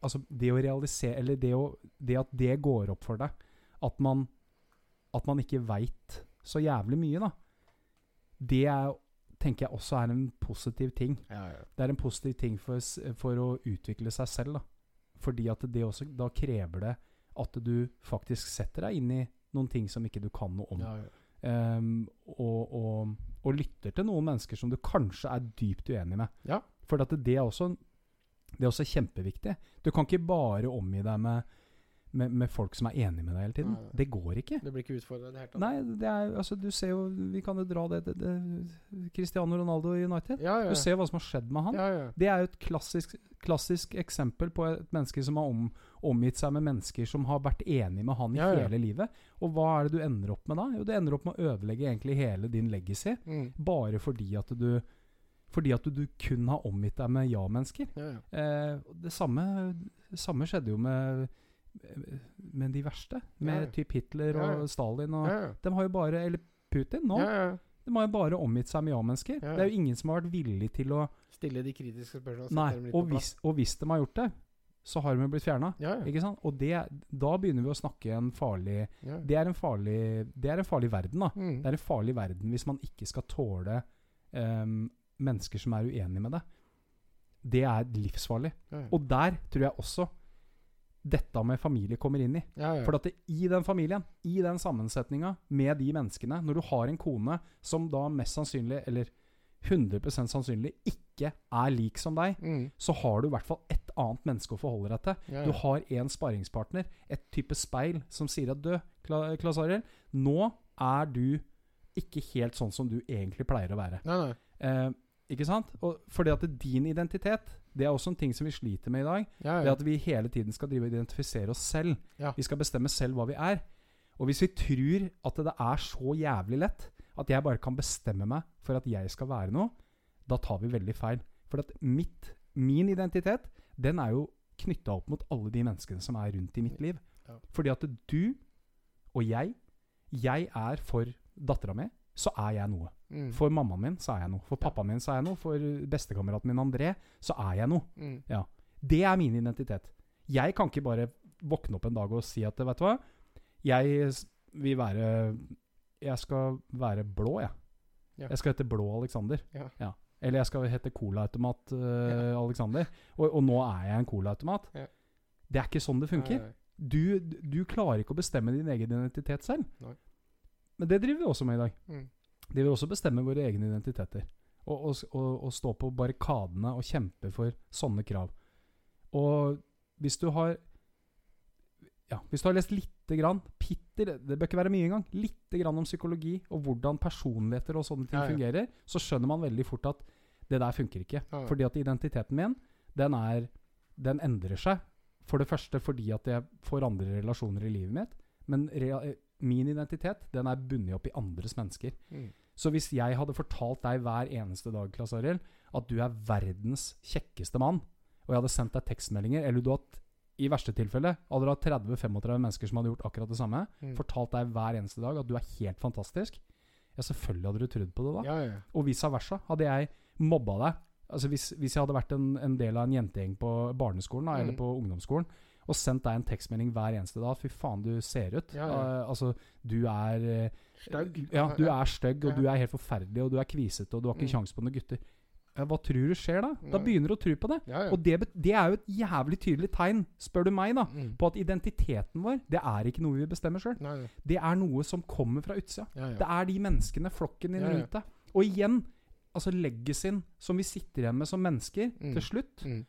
Altså, det å realisere Eller det, å, det at det går opp for deg, at man At man ikke veit så jævlig mye, da. Det er, tenker jeg også er en positiv ting. Ja, ja. Det er en positiv ting for, for å utvikle seg selv. da Fordi at det også Da krever det at du faktisk setter deg inn i noen ting som ikke du kan noe om. ja, ja. Ehm, og, og, og lytter til noen mennesker som du kanskje er dypt uenig med. Ja. For det, er også, det er også kjempeviktig. Du kan ikke bare omgi deg med, med, med folk som er enig med deg hele tiden. Nei. Det går ikke. Det blir ikke utfordra i det hele tatt. Nei, det er, altså, du ser jo Vi kan jo dra det, det, det Cristiano Ronaldo i United. Ja, ja. Du ser hva som har skjedd med han. ja. Det er jo et klassisk, klassisk eksempel på et menneske som har om, omgitt seg med mennesker som har vært enig med han i hele livet. Og hva er det du ender opp med da? Jo, du ender opp med å ødelegge egentlig hele din legacy. Mm. Bare fordi at du Fordi at du, du kun har omgitt deg med ja-mennesker. ja, ja. Eh, det samme, samme skjedde jo med, med de verste. Med Ja, typ Hitler og. Stalin. Og. De har jo bare Eller Putin nå. De har jo bare omgitt seg med ja-mennesker. Ja, ja. Det er jo ingen som har vært villig til å Stille de kritiske spørsmålene. Og og hvis de har gjort det, så har de blitt fjerna. Og det, da begynner vi å snakke en farlig. Det er en farlig, det er en farlig verden, da. Mm. Det er en farlig verden hvis man ikke skal tåle ehm, mennesker som er uenige med deg, Det er livsfarlig. ja, ja. Og der tror jeg også dette med familie kommer inn i. ja. For at det, i den familien, i den sammensetninga med de menneskene Når du har en kone som da mest sannsynlig, eller 100% sannsynlig, ikke er lik som deg, mm. så har du i hvert fall et annet menneske å forholde deg til. Du har en sparringspartner, et type speil, som sier at du, Kla- Klas Arild, nå er du ikke helt sånn som du egentlig pleier å være. Nei, nei. Eh, ikke sant? Og fordi at din identitet, det er også en ting som vi sliter med i dag. Ja, Det ja. at vi hele tiden skal drive og identifisere oss selv. Ja. Vi skal bestemme selv hva vi er. Og hvis vi tror at det er så jævlig lett at jeg bare kan bestemme meg for at jeg skal være noe, da tar vi veldig feil. For at mitt, min identitet, den er jo knytta opp mot alle de menneskene som er rundt i mitt liv. Fordi at du og jeg Jeg er for dattera mi, så er jeg noe. Mm. For mammaen min så er jeg noe. For pappaen min så er jeg noe. For bestekameraten min André så er jeg noe. Mm. Det er min identitet. Jeg kan ikke bare våkne opp en dag og si at vet du hva, jeg vil være Jeg skal være blå, jeg. Ja. Jeg skal hete Blå Alexander. Ja. Eller jeg skal hete Colaautomat uh, Ja. Alexander. Og, og nå er jeg en colaautomat. Ja. Det er ikke sånn det funker. Du, du klarer ikke å bestemme din egen identitet selv. Nei. Men det driver vi også med i dag. Mm. De vil også bestemme våre egne identiteter. Og, og, og, og stå på barrikadene og kjempe for sånne krav. Og hvis du har Ja, hvis du har lest lite grann, pitter, det bør ikke være mye engang, lite grann om psykologi og hvordan personligheter og sånne ting Ja, ja. fungerer, så skjønner man veldig fort at det der funker ikke. Ja. Fordi at identiteten min, den er Den endrer seg. For det første fordi at jeg får andre relasjoner i livet mitt. Men min identitet, den er bundet opp i andres mennesker. Mm. Så hvis jeg hadde fortalt deg hver eneste dag Klaas Ariel, at du er verdens kjekkeste mann, og jeg hadde sendt deg tekstmeldinger, eller du hadde i verste tilfelle hadde du hatt 30-35 mennesker som hadde gjort akkurat det samme, Mm. fortalt deg hver eneste dag at du er helt fantastisk, ja, selvfølgelig hadde du trodd på det da. Ja, ja. Og vice versa. Hadde jeg mobba deg Altså hvis, hvis jeg hadde vært en, en del av en jentegjeng på barneskolen da, eller Mm. på ungdomsskolen, og sendt deg en tekstmelding hver eneste dag. Fy faen, du ser ut. Ja, ja. Uh, altså, du er eh, Stygg. Ja, du er stygg, og du er helt forferdelig, og du er kvisete, og du har ikke Mm. kjangs på noen gutter. Ja, hva tror du skjer da? Da begynner du å tro på det. Ja, ja. Og det, det er jo et jævlig tydelig tegn, spør du meg, da, Mm. på at identiteten vår, det er ikke noe vi bestemmer sjøl. Det er noe som kommer fra utsida. Det er de menneskene, flokken din rundt deg. Og igjen, altså legacyen som vi sitter igjen med som mennesker Mm. til slutt, Mm.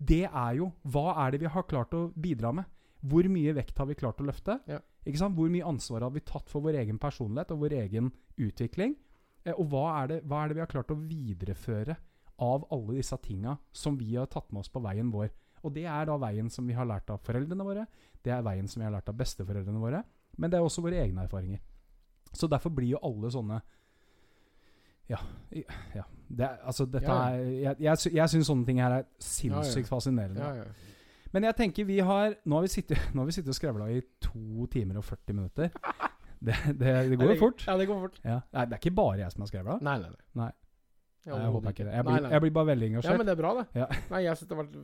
Det er jo Hva er det vi har klart å bidra med? Hvor mye vekt har vi klart å løfte? Ja. Hvor mye ansvar har vi tatt for vår egen personlighet og vår egen utvikling? Eh, og hva er, det, hva er det vi har klart å videreføre av alle disse tinga som vi har tatt med oss på veien vår? Og det er da veien som vi har lært av foreldrene våre, det er veien som vi har lært av besteforeldrene våre, men det er også våre egne erfaringer. Så derfor blir jo alle sånne Ja. ja. Det, altså, dette Ja, ja. er Jeg, jeg, jeg syns sånne ting her er sinnssykt fascinerende. Ja, ja. Men jeg tenker vi har Nå har vi sittet, har vi sittet og skrevla i to timer og 40 minutter. Det, det, det går jo fort. Ja, det går fort. Ja. Nei, det er ikke bare jeg som har skrevla. Nei, nei. nei. Nei. Nei, jeg håper ikke det. Jeg blir, jeg blir bare veldig engasjert. Ja, men det er bra, det. Ja. Nei, jeg syns det har vært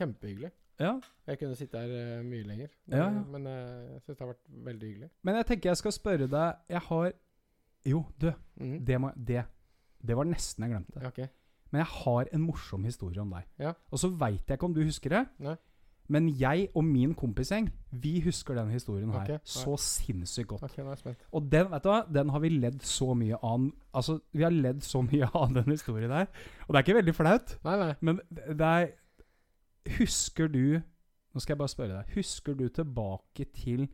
kjempehyggelig. Ja, Jeg kunne sitte her uh, mye lenger. Ja, ja. Men uh, jeg syns det har vært veldig hyggelig. Men jeg tenker jeg skal spørre deg Jeg har Jo, du. Mhm. Det, må, det, det var nesten jeg glemte. Okay. Men jeg har en morsom historie om deg. Ja. Og så veit jeg ikke om du husker det. Nei. Men jeg og min kompisgjeng Vi husker den historien her okay, så sinnssykt godt. Okay. Og den vet du hva, den har vi ledd så mye av. Altså, vi har ledd så mye av den historien der. Og det er ikke veldig flaut, Nei, nei. men det er Husker du Nå skal jeg bare spørre deg. Husker du tilbake til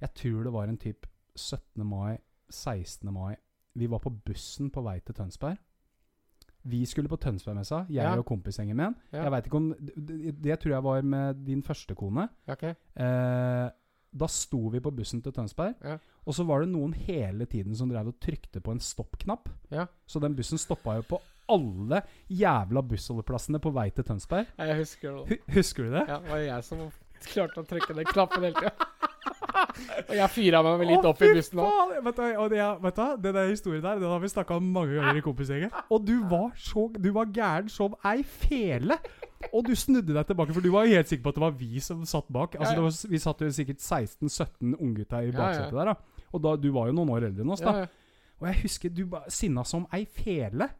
Jeg tror det var en typ 17. mai, 16. mai. Vi var på bussen på vei til Tønsberg. Vi skulle på Tønsbergmessa, jeg Ja. og kompisgjengen min. Ja. Jeg vet ikke om det, det tror jeg var med din første kone. Okay. Eh, da sto vi på bussen til Tønsberg, Ja. og så var det noen hele tiden som drev og trykte på en stoppknapp. Ja. Så den bussen stoppa jo på alle jævla bussholdeplassene på vei til Tønsberg. Jeg husker det. H husker du det? Ja, det var jeg som klarte å trykke den knappen hele tida. Og jeg fyra meg vel litt opp i bussen òg. Vet du, vet du, hva? den der historien der Den har vi snakka om mange ganger i kompisgjengen. Og du var så Du var gæren som ei fele! Og du snudde deg tilbake, for du var helt sikker på at det var vi som satt bak. Altså var, Vi satt jo sikkert 16-17 unggutter i baksetet der. da Og da, du var jo noen år eldre enn oss, da. Og jeg husker du var sinna som ei fele.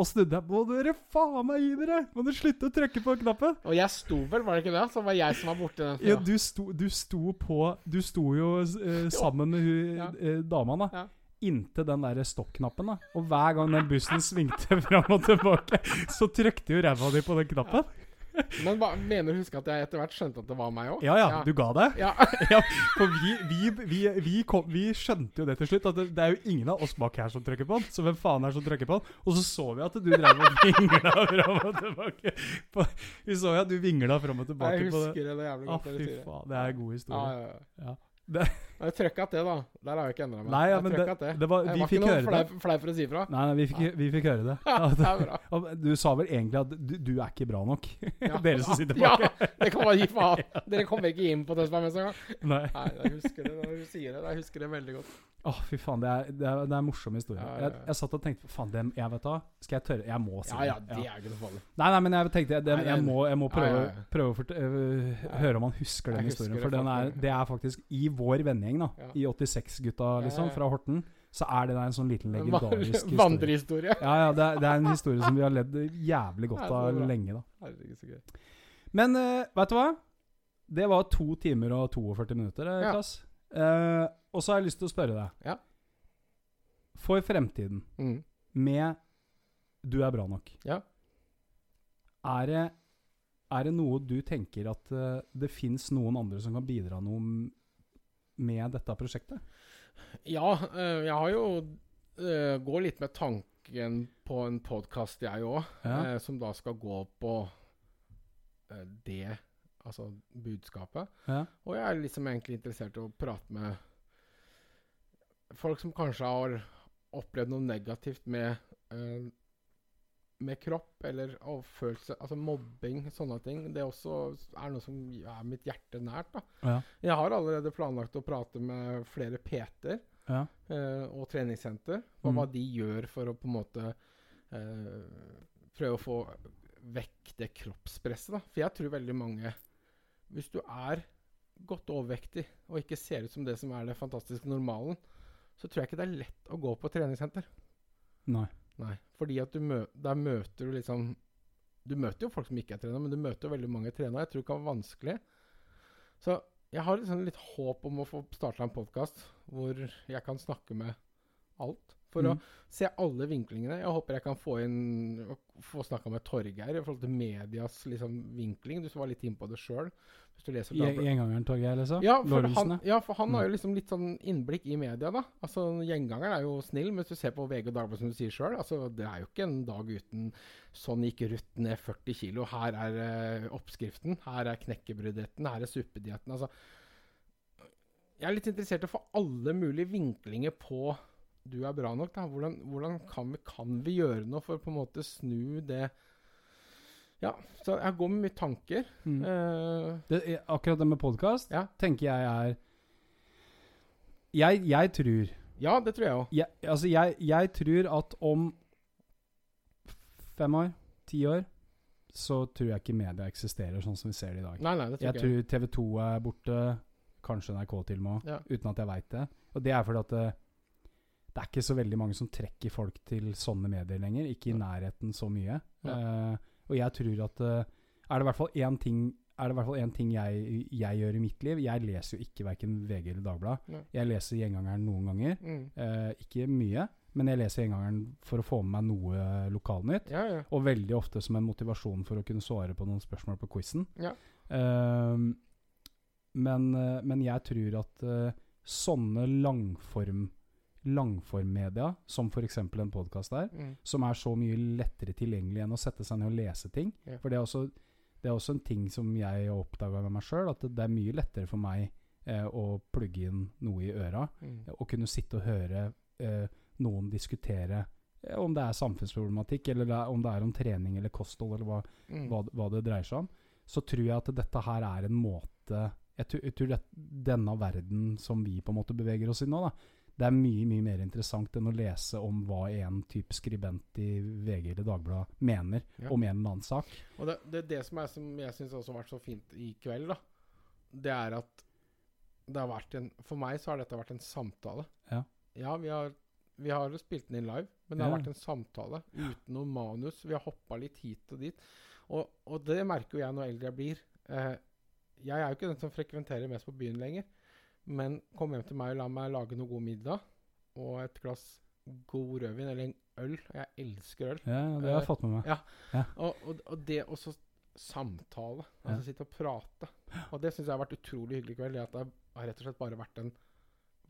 Og snudde jeg Må dere faen meg gi dere! Må dere slutte å trykke på knappen! Og jeg sto vel, var det ikke det? Så var jeg som var borti den. Ja, du sto, du sto på Du sto jo eh, sammen med hun Ja. eh, dama, da. Ja. Inntil den der stoppknappen. da Og hver gang den bussen svingte fram og tilbake, så trykte jo ræva di på den knappen. Men hva, mener du huske at jeg etter hvert skjønte at det var meg òg? Ja ja, du ga deg. Ja. Ja, for vi, vi, vi, vi, kom, vi skjønte jo det til slutt, at det, det er jo ingen av oss bak her som trykker på den. Så hvem faen er det som trykker på den? Og så så vi at du drev og vingla fram og tilbake. På, vi så jo at du vingla fram og tilbake på det. Jeg husker det jævlig Å, godt. Ah, fy faen. Det er en god Ja, historie. ja, ja. Ja. Det, Jeg Jeg trykka til, da. Der har jeg ikke endra meg. Nei, ja, Jeg men trykket det- det var- Jeg vi var fikk ikke noe høre det. flau- flau for å si ifra. nei, nei, vi fikk, vi fikk høre det. Ja, det er bra. Og Du sa vel egentlig at du, du er ikke bra nok? Ja. Dere som sitter Ja, bak. det kan man gi faen. Dere kommer ikke inn på Tønsbergmessa engang. Nei. Nei, jeg husker det du sier det. Jeg husker det veldig godt. Å, fy faen. Det er, det er, det er en morsom historie. Ja, ja, ja. Jeg, jeg satt og tenkte Faen, det, jeg vet da Skal jeg tørre? Jeg må si Ja, ja, det. det er ikke noe farlig. Nei, nei, men jeg tenkte jeg, det, Nei, jeg, må, jeg må prøve, prøve å fort, øh, høre om han husker den husker historien. det For den er, det er faktisk i vår vennegjeng, da. I 86-gutta, liksom, fra Horten. Så er det der en sånn liten legendarisk historie. Vandrehistorie. Ja, ja, det er, det er en historie som vi har ledd jævlig godt av lenge, da. Herregud. Men uh, vet du hva? Det var to timer og 42 minutter, Klass. Ja. Klass. Og så har jeg lyst til å spørre deg. Ja. For fremtiden, Mm. med Du er bra nok, Ja. er det, er det noe du tenker at uh, det fins noen andre som kan bidra noe med dette prosjektet? Ja, uh, jeg har jo uh, Går litt med tanken på en podkast, jeg òg, Ja. som da skal gå på det, altså budskapet. Ja. Og jeg er liksom egentlig interessert i å prate med folk som kanskje har opplevd noe negativt med eh, med kropp eller og følelse, altså mobbing, sånne ting. Det også er noe som er mitt hjerte nært. da. Ja. Jeg har allerede planlagt å prate med flere PT-er Ja. eh, og treningssenter. om Mm. hva de gjør for å på en måte eh, prøve å få vekk det kroppspresset. da. For jeg tror veldig mange Hvis du er godt overvektig og ikke ser ut som det som er det fantastiske normalen, så tror jeg ikke det er lett å gå på treningssenter. Nei. Nei, fordi at du mø der møter du liksom Du møter jo folk som ikke er trena, men du møter jo veldig mange trena. Jeg tror det kan være vanskelig. Så jeg har liksom litt håp om å få starta en podkast hvor jeg kan snakke med alt. For Mm. å se alle vinklingene. Jeg håper jeg kan få inn Få snakka med Torgeir i forhold til medias liksom, vinkling. Du var litt inn på det sjøl. Gjengangeren, Torgeir, liksom? Ja, for han, ja, for han har Mm. jo liksom litt sånn innblikk i media, da. Altså, Gjengangeren er jo snill, men hvis du ser på VG og Dagbladet, som du sier sjøl, altså, det er jo ikke en dag uten Sånn gikk Ruth ned 40 kilo. Her er uh, oppskriften. Her er knekkebrøddietten. Her er suppedietten. Altså, jeg er litt interessert i å få alle mulige vinklinger på du er bra nok. da. Hvordan, hvordan kan, vi, kan vi gjøre noe for å på en måte snu det Ja, så jeg går med mye tanker. Mm. Uh, Det, er- akkurat det med podkast Ja. tenker jeg er Jeg, jeg tror ja, det tror jeg òg. jeg, Altså, jeg, jeg tror at om fem år, ti år, så tror jeg ikke media eksisterer sånn som vi ser det i dag. Nei, nei, det tror Jeg ikke tror TV 2 er borte, kanskje NRK til og med, Ja. uten at jeg veit det. Og det er fordi at det, er ikke så veldig mange som trekker folk til sånne medier lenger. Ikke i nærheten så mye. Eh, og jeg tror at uh, Er det i hvert fall én ting er det i hvert fall én ting jeg, jeg gjør i mitt liv. Jeg leser jo ikke verken VG eller Dagbladet. Jeg leser Gjengangeren noen ganger. Mm. Eh, ikke mye, men jeg leser Gjengangeren for å få med meg noe lokalnytt. Ja, ja. Og veldig ofte som en motivasjon for å kunne svare på noen spørsmål på quizen. Ja. Ehm, men, eh, men jeg tror at eh, sånne langform langformmedia, som f.eks. en podkast er, Mm. som er så mye lettere tilgjengelig enn å sette seg ned og lese ting. Ja. For det er, også, det er også en ting som jeg har oppdaga med meg sjøl, at det, det er mye lettere for meg eh, å plugge inn noe i øra. Mm. og kunne sitte og høre eh, noen diskutere eh, om det er samfunnsproblematikk, eller det er, om det er om trening eller kosthold, eller hva, Mm. hva, hva det dreier seg om, så tror jeg at dette her er en måte Jeg tror, jeg tror denne verden som vi på en måte beveger oss i nå, da, det er mye mye mer interessant enn å lese om hva en type skribent i VG eller Dagbladet mener Ja. om en eller annen sak. Og det, det det som, er, som jeg syns også har vært så fint i kveld, da. Det er at det har vært en For meg så har dette vært en samtale. Ja. Ja, vi har, vi har spilt den inn live, men det har Ja. vært en samtale uten noe manus. Vi har hoppa litt hit og dit. Og, og det merker jo jeg når eldre jeg blir. Eh, jeg er jo ikke den som frekventerer mest på byen lenger. Men kom hjem til meg og la meg lage noe god middag og et glass god rødvin eller en øl. Jeg elsker øl. Ja, det har jeg Eh, fått med meg. ja. Og, og, og det også samtale. Altså Ja. sitte og prate. Og det syns jeg har vært utrolig hyggelig i kveld. Det at det har rett og slett bare vært en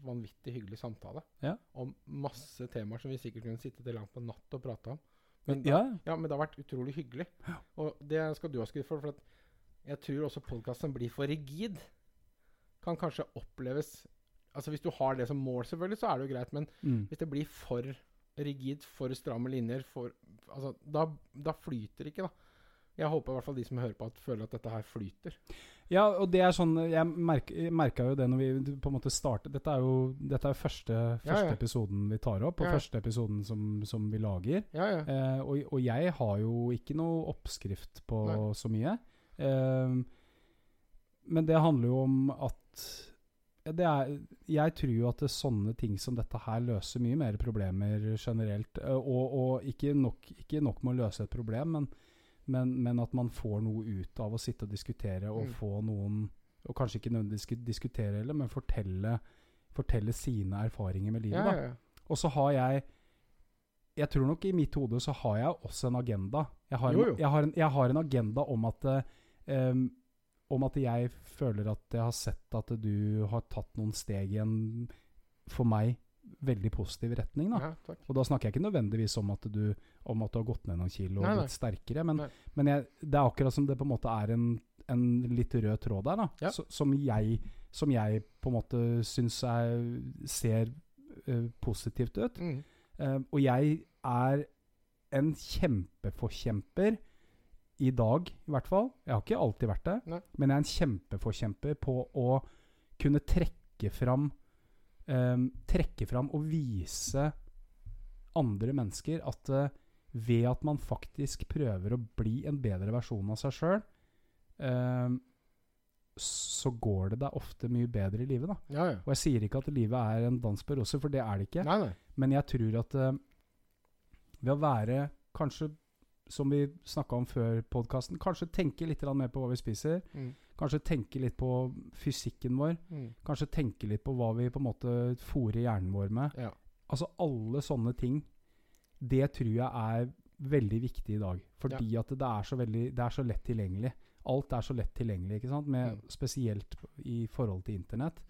vanvittig hyggelig samtale. Ja. Om masse temaer som vi sikkert kunne sitte til langt på natt og prate om. Men, Ja, da, ja, men det har vært utrolig hyggelig. Og det skal du ha skryt for. For at jeg tror også podkasten blir for rigid. Kan kanskje oppleves Altså Hvis du har det som mål, selvfølgelig, så er det jo greit. Men mm. hvis det blir for rigid, for stramme linjer, for, altså, da, da flyter det ikke, da. Jeg håper i hvert fall de som hører på, at føler at dette her flyter. Ja, og det er sånn Jeg merk, merka jo det når vi på en måte startet Dette er jo dette er første, første ja. episoden vi tar opp, og Ja. første episoden som, som vi lager. Ja, ja. Eh, og, og jeg har jo ikke noe oppskrift på Nei. så mye. Eh, men det handler jo om at det er, Jeg tror jo at det, sånne ting som dette her løser mye mer problemer generelt. Eh, og og ikke, nok, ikke nok med å løse et problem, men, men, men at man får noe ut av å sitte og diskutere og Mm. få noen Og kanskje ikke nødvendigvis disku- diskutere heller, men fortelle, fortelle sine erfaringer med livet. ja, ja. Og så har jeg Jeg tror nok i mitt hode så har jeg også en agenda. Jeg har, Jo, jo. En, jeg har, en, jeg har en agenda om at em, Om at jeg føler at jeg har sett at du har tatt noen steg i en for meg veldig positiv retning. da ja. Og da snakker jeg ikke nødvendigvis om at du, om at du har gått ned noen kilo og Nei, nei. blitt sterkere, men, men jeg, det er akkurat som det på en måte er en, en litt rød tråd der, da. Ja. Så, som, jeg, som jeg på en måte syns er, ser uh, positivt ut. Mm. Uh, og jeg er en kjempeforkjemper i dag, i hvert fall. Jeg har ikke alltid vært det, Nei. men jeg er en kjempeforkjemper på å kunne trekke fram um, Trekke fram og vise andre mennesker at uh, ved at man faktisk prøver å bli en bedre versjon av seg sjøl, så går det deg ofte mye bedre i livet. da. Ja, ja. Og jeg sier ikke at livet er en dans på roser, for det er det ikke. Nei, nei. Men jeg tror at uh, ved å være kanskje, som vi snakka om før podkasten, kanskje tenke litt mer på hva vi spiser. Mm. Kanskje tenke litt på fysikken vår. Mm. Kanskje tenke litt på hva vi på en måte fòrer hjernen vår med. Ja. Altså alle sånne ting. Det tror jeg er veldig viktig i dag. Fordi at det er så veldig Det er så lett tilgjengelig. Alt er så lett tilgjengelig, ikke sant? Med, Mm. Spesielt i forhold til internett.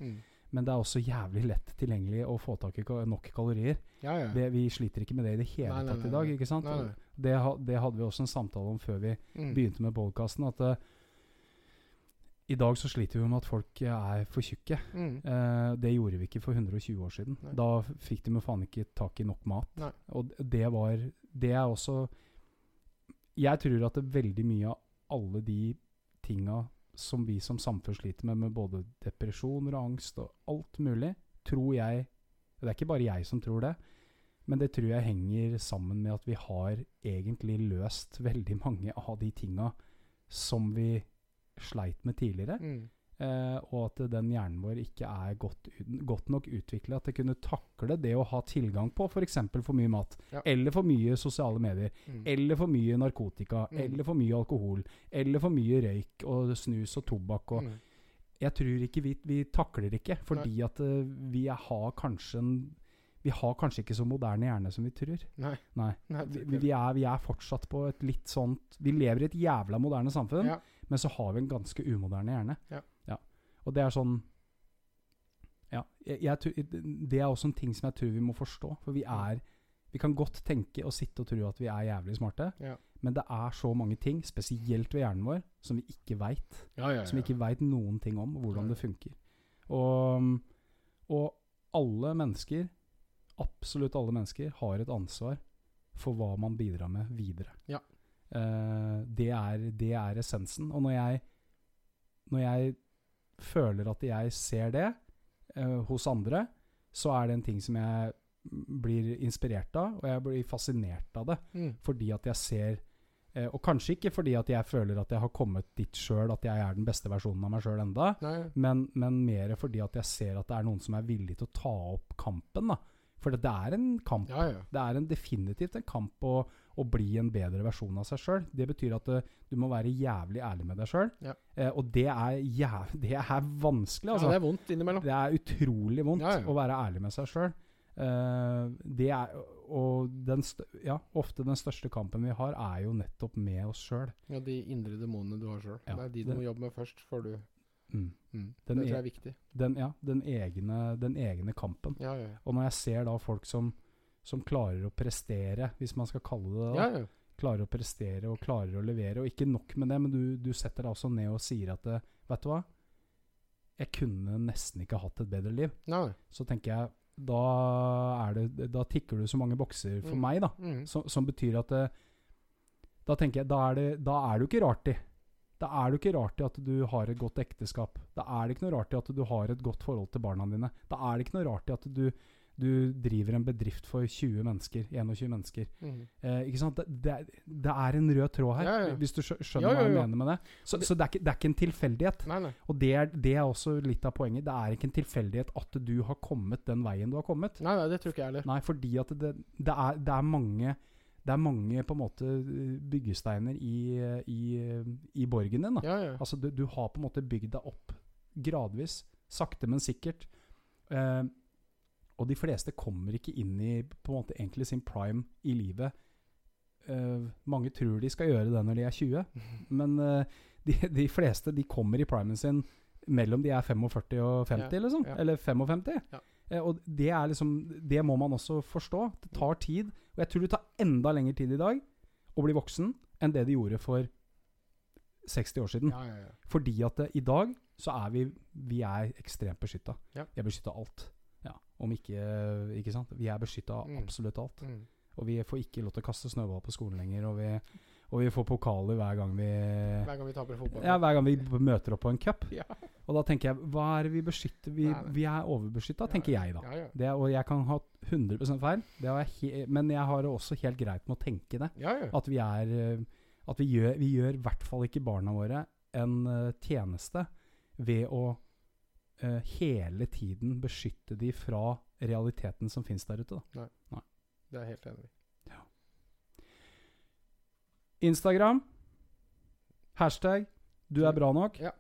Men det er også jævlig lett tilgjengelig å få tak i nok kalorier. Ja, ja. Det, vi sliter ikke med det i det hele Nei, tatt nei, i dag. ikke sant? Det, det hadde vi også en samtale om før vi Mm. begynte med podkasten. At uh, i dag så sliter vi med at folk er for tjukke. Mm. Uh, det gjorde vi ikke for 120 år siden. Da fikk de jo faen ikke tak i nok mat. Og det var Det er også Jeg tror at det er veldig mye av alle de tinga som vi som samfunn sliter med, med både depresjoner og angst og alt mulig, tror jeg Det er ikke bare jeg som tror det, men det tror jeg henger sammen med at vi har egentlig løst veldig mange av de tinga som vi sleit med tidligere. Mm. Eh, og at den hjernen vår ikke er godt, godt nok utvikla til å kunne takle det å ha tilgang på f.eks. For, for mye mat, Ja. eller for mye sosiale medier, Mm. eller for mye narkotika, Mm. eller for mye alkohol, eller for mye røyk og snus og tobakk. Og Mm. Jeg tror ikke vi, vi takler ikke, fordi at eh, vi har kanskje en vi har kanskje ikke så moderne hjerne som vi tror. Nei. Nei. Nei, Vi, vi, vi, er, vi er fortsatt på et litt sånt Vi lever i et jævla moderne samfunn, Ja. men så har vi en ganske umoderne hjerne. Ja. Og det er sånn Ja. Jeg, jeg, det er også en ting som jeg tror vi må forstå. For vi er Vi kan godt tenke og sitte og tro at vi er jævlig smarte, Ja. men det er så mange ting, spesielt ved hjernen vår, som vi ikke veit. Ja, ja, ja. Som vi ikke veit noen ting om hvordan det funker. Og, og alle mennesker, absolutt alle mennesker, har et ansvar for hva man bidrar med videre. Ja. Uh, det, er, det er essensen. Og når jeg, når jeg føler at jeg ser det eh, hos andre, så er det en ting som jeg blir inspirert av, og jeg blir fascinert av det. Mm. Fordi at jeg ser eh, Og kanskje ikke fordi at jeg føler at jeg har kommet dit sjøl, at jeg er den beste versjonen av meg sjøl enda, Nei. men, men mer fordi at jeg ser at det er noen som er villig til å ta opp kampen. da. For det er en kamp. Ja, ja. Det er en definitivt en kamp å, å bli en bedre versjon av seg sjøl. Det betyr at uh, du må være jævlig ærlig med deg sjøl. Ja. Uh, og det er, jæv det er vanskelig, ja, altså. det er vondt innimellom. Det er utrolig vondt Ja, ja. å være ærlig med seg sjøl. det er Og den ja, ofte den største kampen vi har, er jo nettopp med oss sjøl. Ja, de indre demonene du har sjøl. Ja, det er de du det- må jobbe med først, før du Mm. mm. Den Det tror jeg er viktig. Den, ja, den, egne, den egne kampen. Ja, ja. Og når jeg ser da folk som, som klarer å prestere, hvis man skal kalle det det, Ja, ja. klarer å prestere og klarer å levere, og ikke nok med det, men du, du setter deg også ned og sier at det, Vet du hva? Jeg kunne nesten ikke hatt et bedre liv. Nei. Så tenker jeg da, det, da tikker du så mange bokser for Mm. meg, da. Mm. Som, som betyr at det, Da tenker jeg, da er det, da er det jo ikke rart i. Da er det ikke rart i at du har et godt ekteskap. Da er det ikke noe rart i at du har et godt forhold til barna dine. Da er det ikke noe rart i at du, du driver en bedrift for 20 mennesker, 21 mennesker. Mm. Eh, ikke sant? Det, det, er, det en rød tråd her, Ja, ja. hvis du skjønner Ja, hva jeg mener med det. Så, så det, er ikke, det er ikke en tilfeldighet. Nei, nei. Og det er, det er også litt av poenget. Det er ikke en tilfeldighet at du har kommet den veien du har kommet. Nei, nei, det tror ikke jeg heller. Nei, fordi at det, det, er, det er mange Det er mange på en måte byggesteiner i, i, i borgen din. Ja, ja. Altså, du, du har på en måte bygd deg opp gradvis. Sakte, men sikkert. Eh, og de fleste kommer ikke inn i på en måte egentlig sin prime i livet. Eh, mange tror de skal gjøre det når de er 20, men eh, de, de fleste de kommer i primen sin mellom de er 45 og 50, Ja, liksom. Eller 55. Ja. Eh, og det er liksom Det må man også forstå. Det tar tid. Og jeg tror det tar enda lengre tid i dag å bli voksen enn det det gjorde for 60 år siden. Ja, ja, ja. Fordi at eh, i dag så er vi Vi er ekstremt beskytta. Vi er beskytta av alt. Ja, om ikke Ikke sant? Vi er beskytta av Mm. absolutt alt. Mm. Og vi får ikke lov til å kaste snøball på skolen lenger. Og vi, og vi får pokaler hver gang vi Hver gang vi taper fotball. ja, hver gang vi møter opp på en cup. Ja. Og da tenker jeg Hva er det vi beskytter? Vi, Nei, nei. vi er overbeskytta, tenker jeg da. Ja, ja. Det, og jeg kan ha 100 feil, jeg men jeg har det også helt greit med å tenke det. At vi er eh, At vi gjør, vi gjør i hvert fall ikke barna våre en eh, tjeneste ved å uh, hele tiden beskytte de fra realiteten som finnes der ute. Da. Det er jeg helt enig i. Instagram. Hashtag 'du er bra nok'. Ja.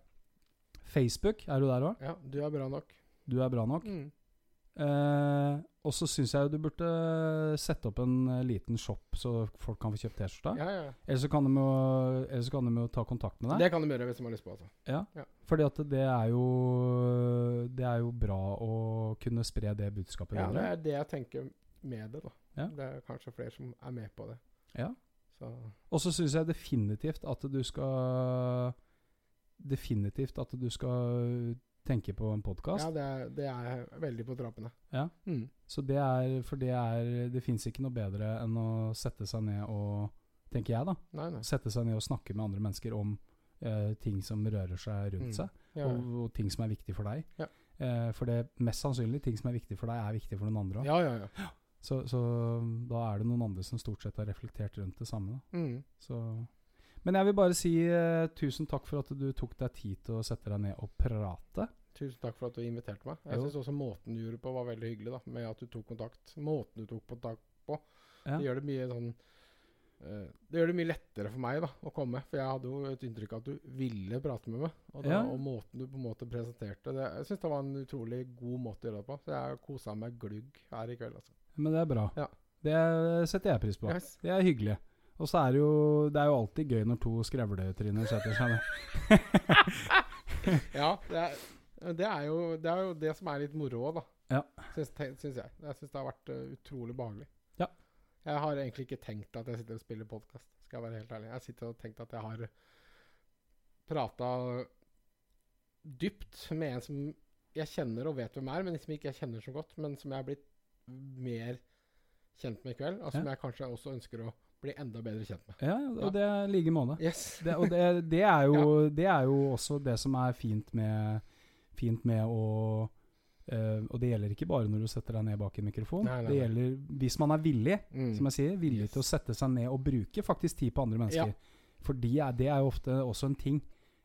Facebook, er du der òg? Ja, du er bra nok. Du er bra nok. Mm. Eh, og så syns jeg du burde sette opp en eh, liten shop, så folk kan få kjøpt T-skjorta. Ja, ja. ja. Eller så kan de jo, ta kontakt med deg. Det kan de gjøre hvis de har lyst på. Altså. Ja. Ja. Fordi at det er jo Det er jo bra å kunne spre det budskapet Ja, det er det jeg tenker med det. da. Det er kanskje flere som er med på det. Ja. Og så syns jeg definitivt at du skal Definitivt at du skal tenke på en podkast. ja, det er, det er veldig på trappene. Ja. Mm. Så det er For det er Det fins ikke noe bedre enn å sette seg ned og Tenker jeg, da. Nei, nei. Sette seg ned og snakke med andre mennesker om eh, ting som rører seg rundt Mm. seg, Ja, og, og ting som er viktig for deg. Ja. Eh, for det mest sannsynlig, ting som er viktig for deg, er viktig for noen andre òg. ja, ja. ja. Så, så da er det noen andre som stort sett har reflektert rundt det samme. Mm. Så. Men jeg vil bare si uh, tusen takk for at du tok deg tid til å sette deg ned og prate. Tusen takk for at du inviterte meg. Jeg syns også måten du gjorde på, var veldig hyggelig. da, Med at du tok kontakt. Måten du tok kontakt på. Ja. Det gjør det mye sånn eh, Det gjør det mye lettere for meg da, å komme. For jeg hadde jo et inntrykk av at du ville prate med meg. Og, da, Ja. og måten du på en måte presenterte det Jeg syns det var en utrolig god måte å gjøre det på. Så jeg kosa meg glugg her i kveld. altså. Men det er bra. Ja. Det setter jeg pris på. Yes. Det er hyggelig. Og så er det jo Det er jo alltid gøy når to skrevletryner setter seg ned. Ja, det er, det, er jo, det er jo det som er litt moro òg, da. Ja. Syns, syns jeg. Jeg syns det har vært uh, utrolig behagelig. Ja. Jeg har egentlig ikke tenkt at jeg sitter og spiller podkast, skal jeg være helt ærlig. Jeg sitter og tenkt at jeg har prata dypt med en som jeg kjenner og vet hvem er, men som ikke jeg kjenner så godt, men som jeg har blitt mer kjent med i kveld, og som Ja. jeg kanskje også ønsker å bli enda bedre kjent med. Ja, og det er like måte. Yes. Det, og det, det, er jo, det er jo også det som er fint med, fint med å Uh, Og det gjelder ikke bare når du setter deg ned bak en mikrofon. Nei, nei, Det gjelder hvis man er villig, Mm. som jeg sier, villig Yes. til å sette seg ned og bruke faktisk tid på andre mennesker. For de er, det er jo ofte også en ting.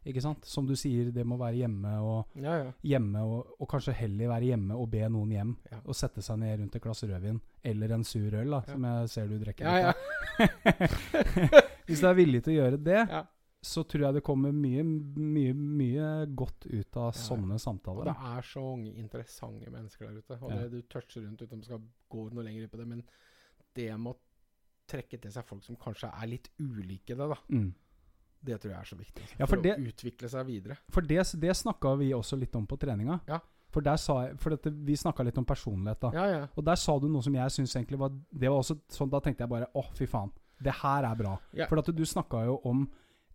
Ikke sant? Som du sier, det må være hjemme og Ja, ja. hjemme og, og kanskje heller være hjemme og be noen hjem. Ja. Og sette seg ned rundt et glass rødvin eller en sur øl, da, som jeg ser du drikker. Ja, ja. Hvis du er villig til å gjøre det, ja. så tror jeg det kommer mye, mye, mye godt ut av sånne Og samtaler. det er så mange interessante mennesker der ute. Og det du toucher rundt uten at skal gå noe lenger på det, men det med å trekke til seg folk som kanskje er litt ulike det, da, Mm. Det tror jeg er så viktig. altså, Ja, for for det- å utvikle seg videre. For det, det snakka vi også litt om på treninga. Ja. For jeg, for dette, vi snakka litt om personlighet, da. Ja, ja. Og der sa du noe som jeg syns egentlig var Det var også sånn, Da tenkte jeg bare å, fy faen. Det her er bra. Ja. For at du snakka jo om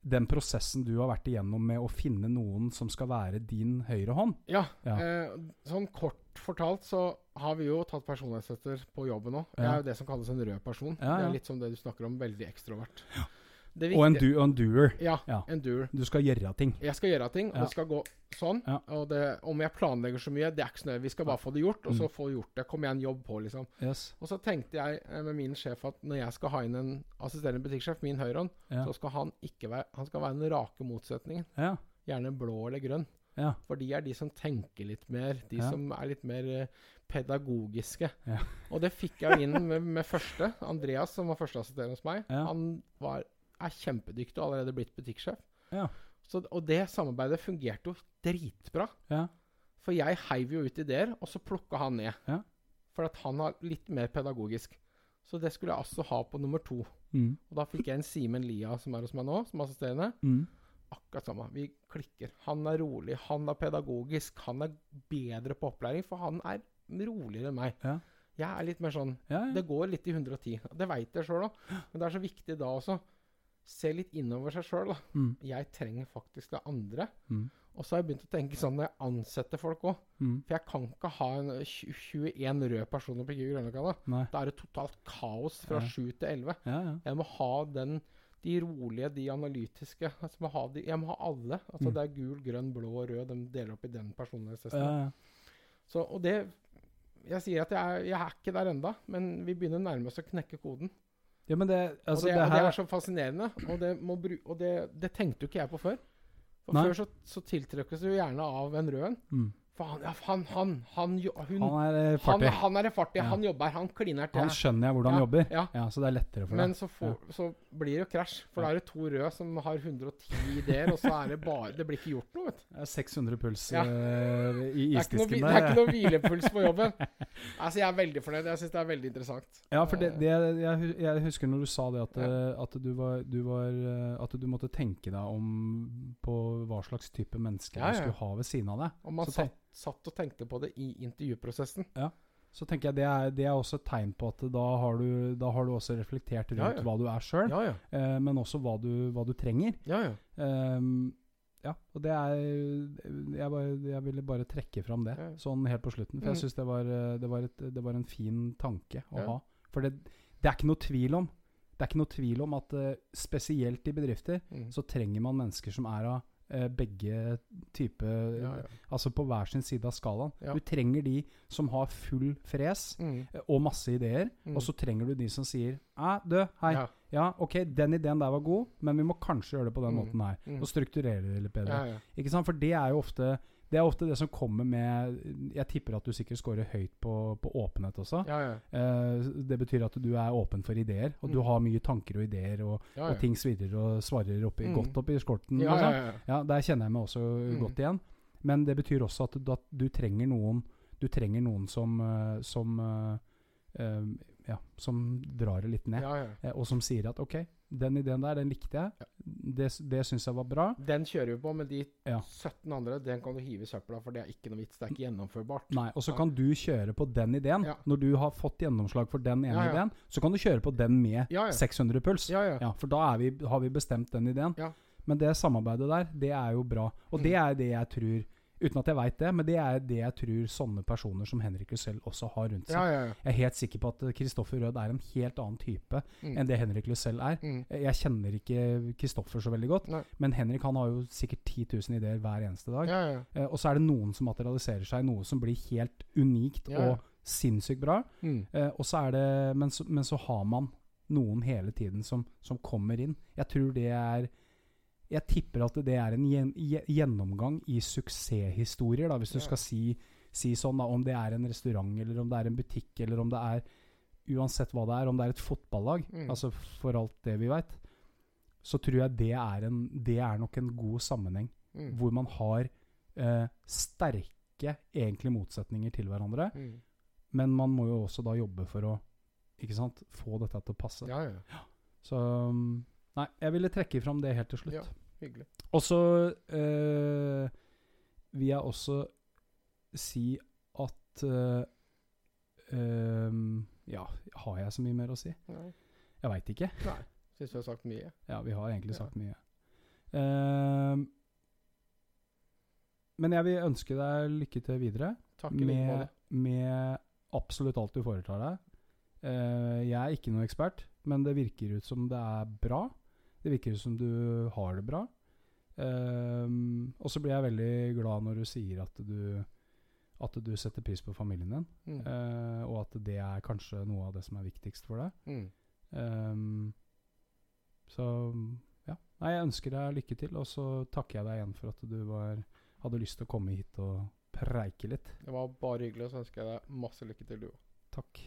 den prosessen du har vært igjennom med å finne noen som skal være din høyre hånd. Ja, Ja. Eh, sånn kort fortalt så har vi jo tatt personlighetstester på jobben nå. Jeg er jo det som kalles en rød person. Ja, Det er litt som det du snakker om, veldig ekstrovert. Det Og en, og en doer. Ja, Ja. endure. Du skal gjøre ting. Jeg skal gjøre ting, og det skal gå sånn. Og det, om jeg planlegger så mye, det er ikke så nøye. Vi skal bare få det gjort, og så Mm. få gjort det. Kom igjen, jobb på, liksom. Yes. Og så tenkte jeg eh, med min sjef at når jeg skal ha inn en assisterende butikksjef, min høyrehånd, Ja. så skal han ikke være Han skal være den rake motsetningen. Ja. Gjerne blå eller grønn. Ja. For de er de som tenker litt mer. De Ja. som er litt mer eh, pedagogiske. Ja. Og det fikk jeg inn med, med første. Andreas, som var førsteassisterende hos meg. Han var, er kjempedyktig og allerede blitt butikksjef. Ja. Så, og det samarbeidet fungerte jo dritbra. Ja. For jeg heiv jo ut ideer, og så plukka han ned. Ja. For at han er litt mer pedagogisk. Så det skulle jeg altså ha på nummer to. Mm. Og da fikk jeg en Simen Lia som er hos meg nå, som assisterende. Mm. Akkurat samme. Vi klikker. Han er rolig, han er pedagogisk, han er bedre på opplæring, for han er roligere enn meg. Ja. Jeg er litt mer sånn Ja, ja. Det går litt i 110. Det veit jeg sjøl òg. Men det er så viktig da også. Se litt innover seg sjøl. Mm. Jeg trenger faktisk det andre. Mm. Og så har jeg begynt å tenke sånn når jeg ansetter folk òg. Mm. For jeg kan ikke ha en 21 røde personer på Kiwi Grønløkka. Da er det totalt kaos fra Ja. 7 til 11. Ja, ja. Jeg må ha den de rolige, de analytiske. Altså, må ha de, jeg må ha alle. Altså, Mm. Det er gul, grønn, blå og rød. De deler opp i den personlighetstesten. Så, og det Jeg sier at jeg er, jeg er ikke der enda, men vi begynner nærmest å knekke koden. Ja men det, Og det, det, her... og det er så fascinerende. Og, det, må bru, og det, det tenkte jo ikke jeg på før. For Nei. Før så, så tiltrekkes du gjerne av en rød en. Mm. For han, ja, han, han, han, hun, Han er eh, han, fartig. han er det fartig. Ja. Han jobber, han kliner til. Han skjønner jeg hvordan han Ja, jobber. ja. Så det er lettere for Men deg. så, får, så blir det jo krasj. For da er det to røde som har 110 ideer, og så er det bare Det blir ikke gjort noe, vet du. Det er 600 puls eh, i er, isdisken der. det er ikke noe hvilepuls på jobben. Altså, jeg er veldig fornøyd. Jeg syns det er veldig interessant. Ja, for det, det jeg, jeg husker når du sa det at, eh, at, du var, du var, eh, at du måtte tenke deg om på hva slags type menneske Ja, du skulle ha ved siden av deg. Og man Så satt, satt og tenkte på det i intervjuprosessen. Ja. Så tenker jeg det er, det er også et tegn på at da har du, da har du også reflektert rundt Ja, ja. hva du er sjøl, eh, men også hva du, hva du trenger. ja, ja. Ja, og det er jeg, bare, jeg ville bare trekke fram det, sånn helt på slutten. For Mm. jeg syns det, var, det, det var en fin tanke å ha. For det, det er ikke noe tvil om Det er ikke noe tvil om at uh, spesielt i bedrifter Mm. så trenger man mennesker som er av begge typer ja, ja. Altså på hver sin side av skalaen. Ja. Du trenger de som har full fres Mm. eh, og masse ideer, Mm. og så trenger du de som sier Æ, du, hei. Ja. Ok, den ideen der var god, men vi må kanskje gjøre det på den Mm. måten her. Mm. Og strukturere det litt bedre. Ikke sant? For det er jo ofte det er ofte det som kommer med Jeg tipper at du sikkert scorer høyt på, på åpenhet også. Ja, ja. Eh, det betyr at du er åpen for ideer, og du Mm. har mye tanker og ideer, og, ja, og ting svirrer og svarer oppi, Mm. godt oppi skorten. Ja, liksom. ja, Der kjenner jeg meg også Mm. godt igjen. Men det betyr også at du, at du trenger noen Du trenger noen som eh, Som eh, eh, Ja, som drar det litt ned, eh, og som sier at OK, den ideen der, den likte jeg. Ja. Det, det syns jeg var bra. Den kjører vi på, men de Ja. 17 andre den kan du hive i søpla, for det er ikke noe vits. Det er ikke gjennomførbart. Nei, Og så kan du kjøre på den ideen. Når du har fått gjennomslag for den ene ideen, så kan du kjøre på den med Ja, ja. 600 puls. For da er vi, har vi bestemt den ideen. Men det samarbeidet der, det er jo bra. Og Mm. det er det jeg tror Uten at jeg veit det, men det er det jeg tror sånne personer som Henrik Lussell også har rundt seg. Ja, ja, ja. Jeg er helt sikker på at Kristoffer Rød er en helt annen type Mm. enn det Henrik Lussell er. Mm. Jeg kjenner ikke Kristoffer så veldig godt, Nei. men Henrik han har jo sikkert 10 000 ideer hver eneste dag. Eh, og så er det noen som materialiserer seg i noe som blir helt unikt og sinnssykt bra. Mm. Eh, og så er det men så, men så har man noen hele tiden som, som kommer inn. Jeg tror det er Jeg tipper at det er en gjen, gjennomgang i suksesshistorier, da, hvis du skal si, si sånn, da, om det er en restaurant, eller om det er en butikk, eller om det er Uansett hva det er, om det er et fotballag, Mm. altså for alt det vi veit, så tror jeg det er, en, det er nok en god sammenheng Mm. hvor man har eh, sterke egentlig motsetninger til hverandre, Mm. men man må jo også da jobbe for å ikke sant, få dette til å passe. Ja, ja. Så um, Nei, jeg ville trekke fram det helt til slutt. Ja. Hyggelig. Og så eh, vil jeg også si at eh, ehm, Ja, har jeg så mye mer å si? Nei. Jeg veit ikke. Nei. Syns vi har sagt mye. Ja, vi har egentlig Ja. sagt mye. Uh, men jeg vil ønske deg lykke til videre Takk i like med, måte. med absolutt alt du foretar deg. Uh, jeg er ikke noen ekspert, men det virker ut som det er bra. Det virker som du har det bra. Um, og så blir jeg veldig glad når du sier at du at du setter pris på familien din, Mm. uh, og at det er kanskje noe av det som er viktigst for deg. Mm. Um, så ja. Nei, jeg ønsker deg lykke til, og så takker jeg deg igjen for at du var, hadde lyst til å komme hit og preike litt. Det var bare hyggelig, og så ønsker jeg deg masse lykke til, du òg. Takk.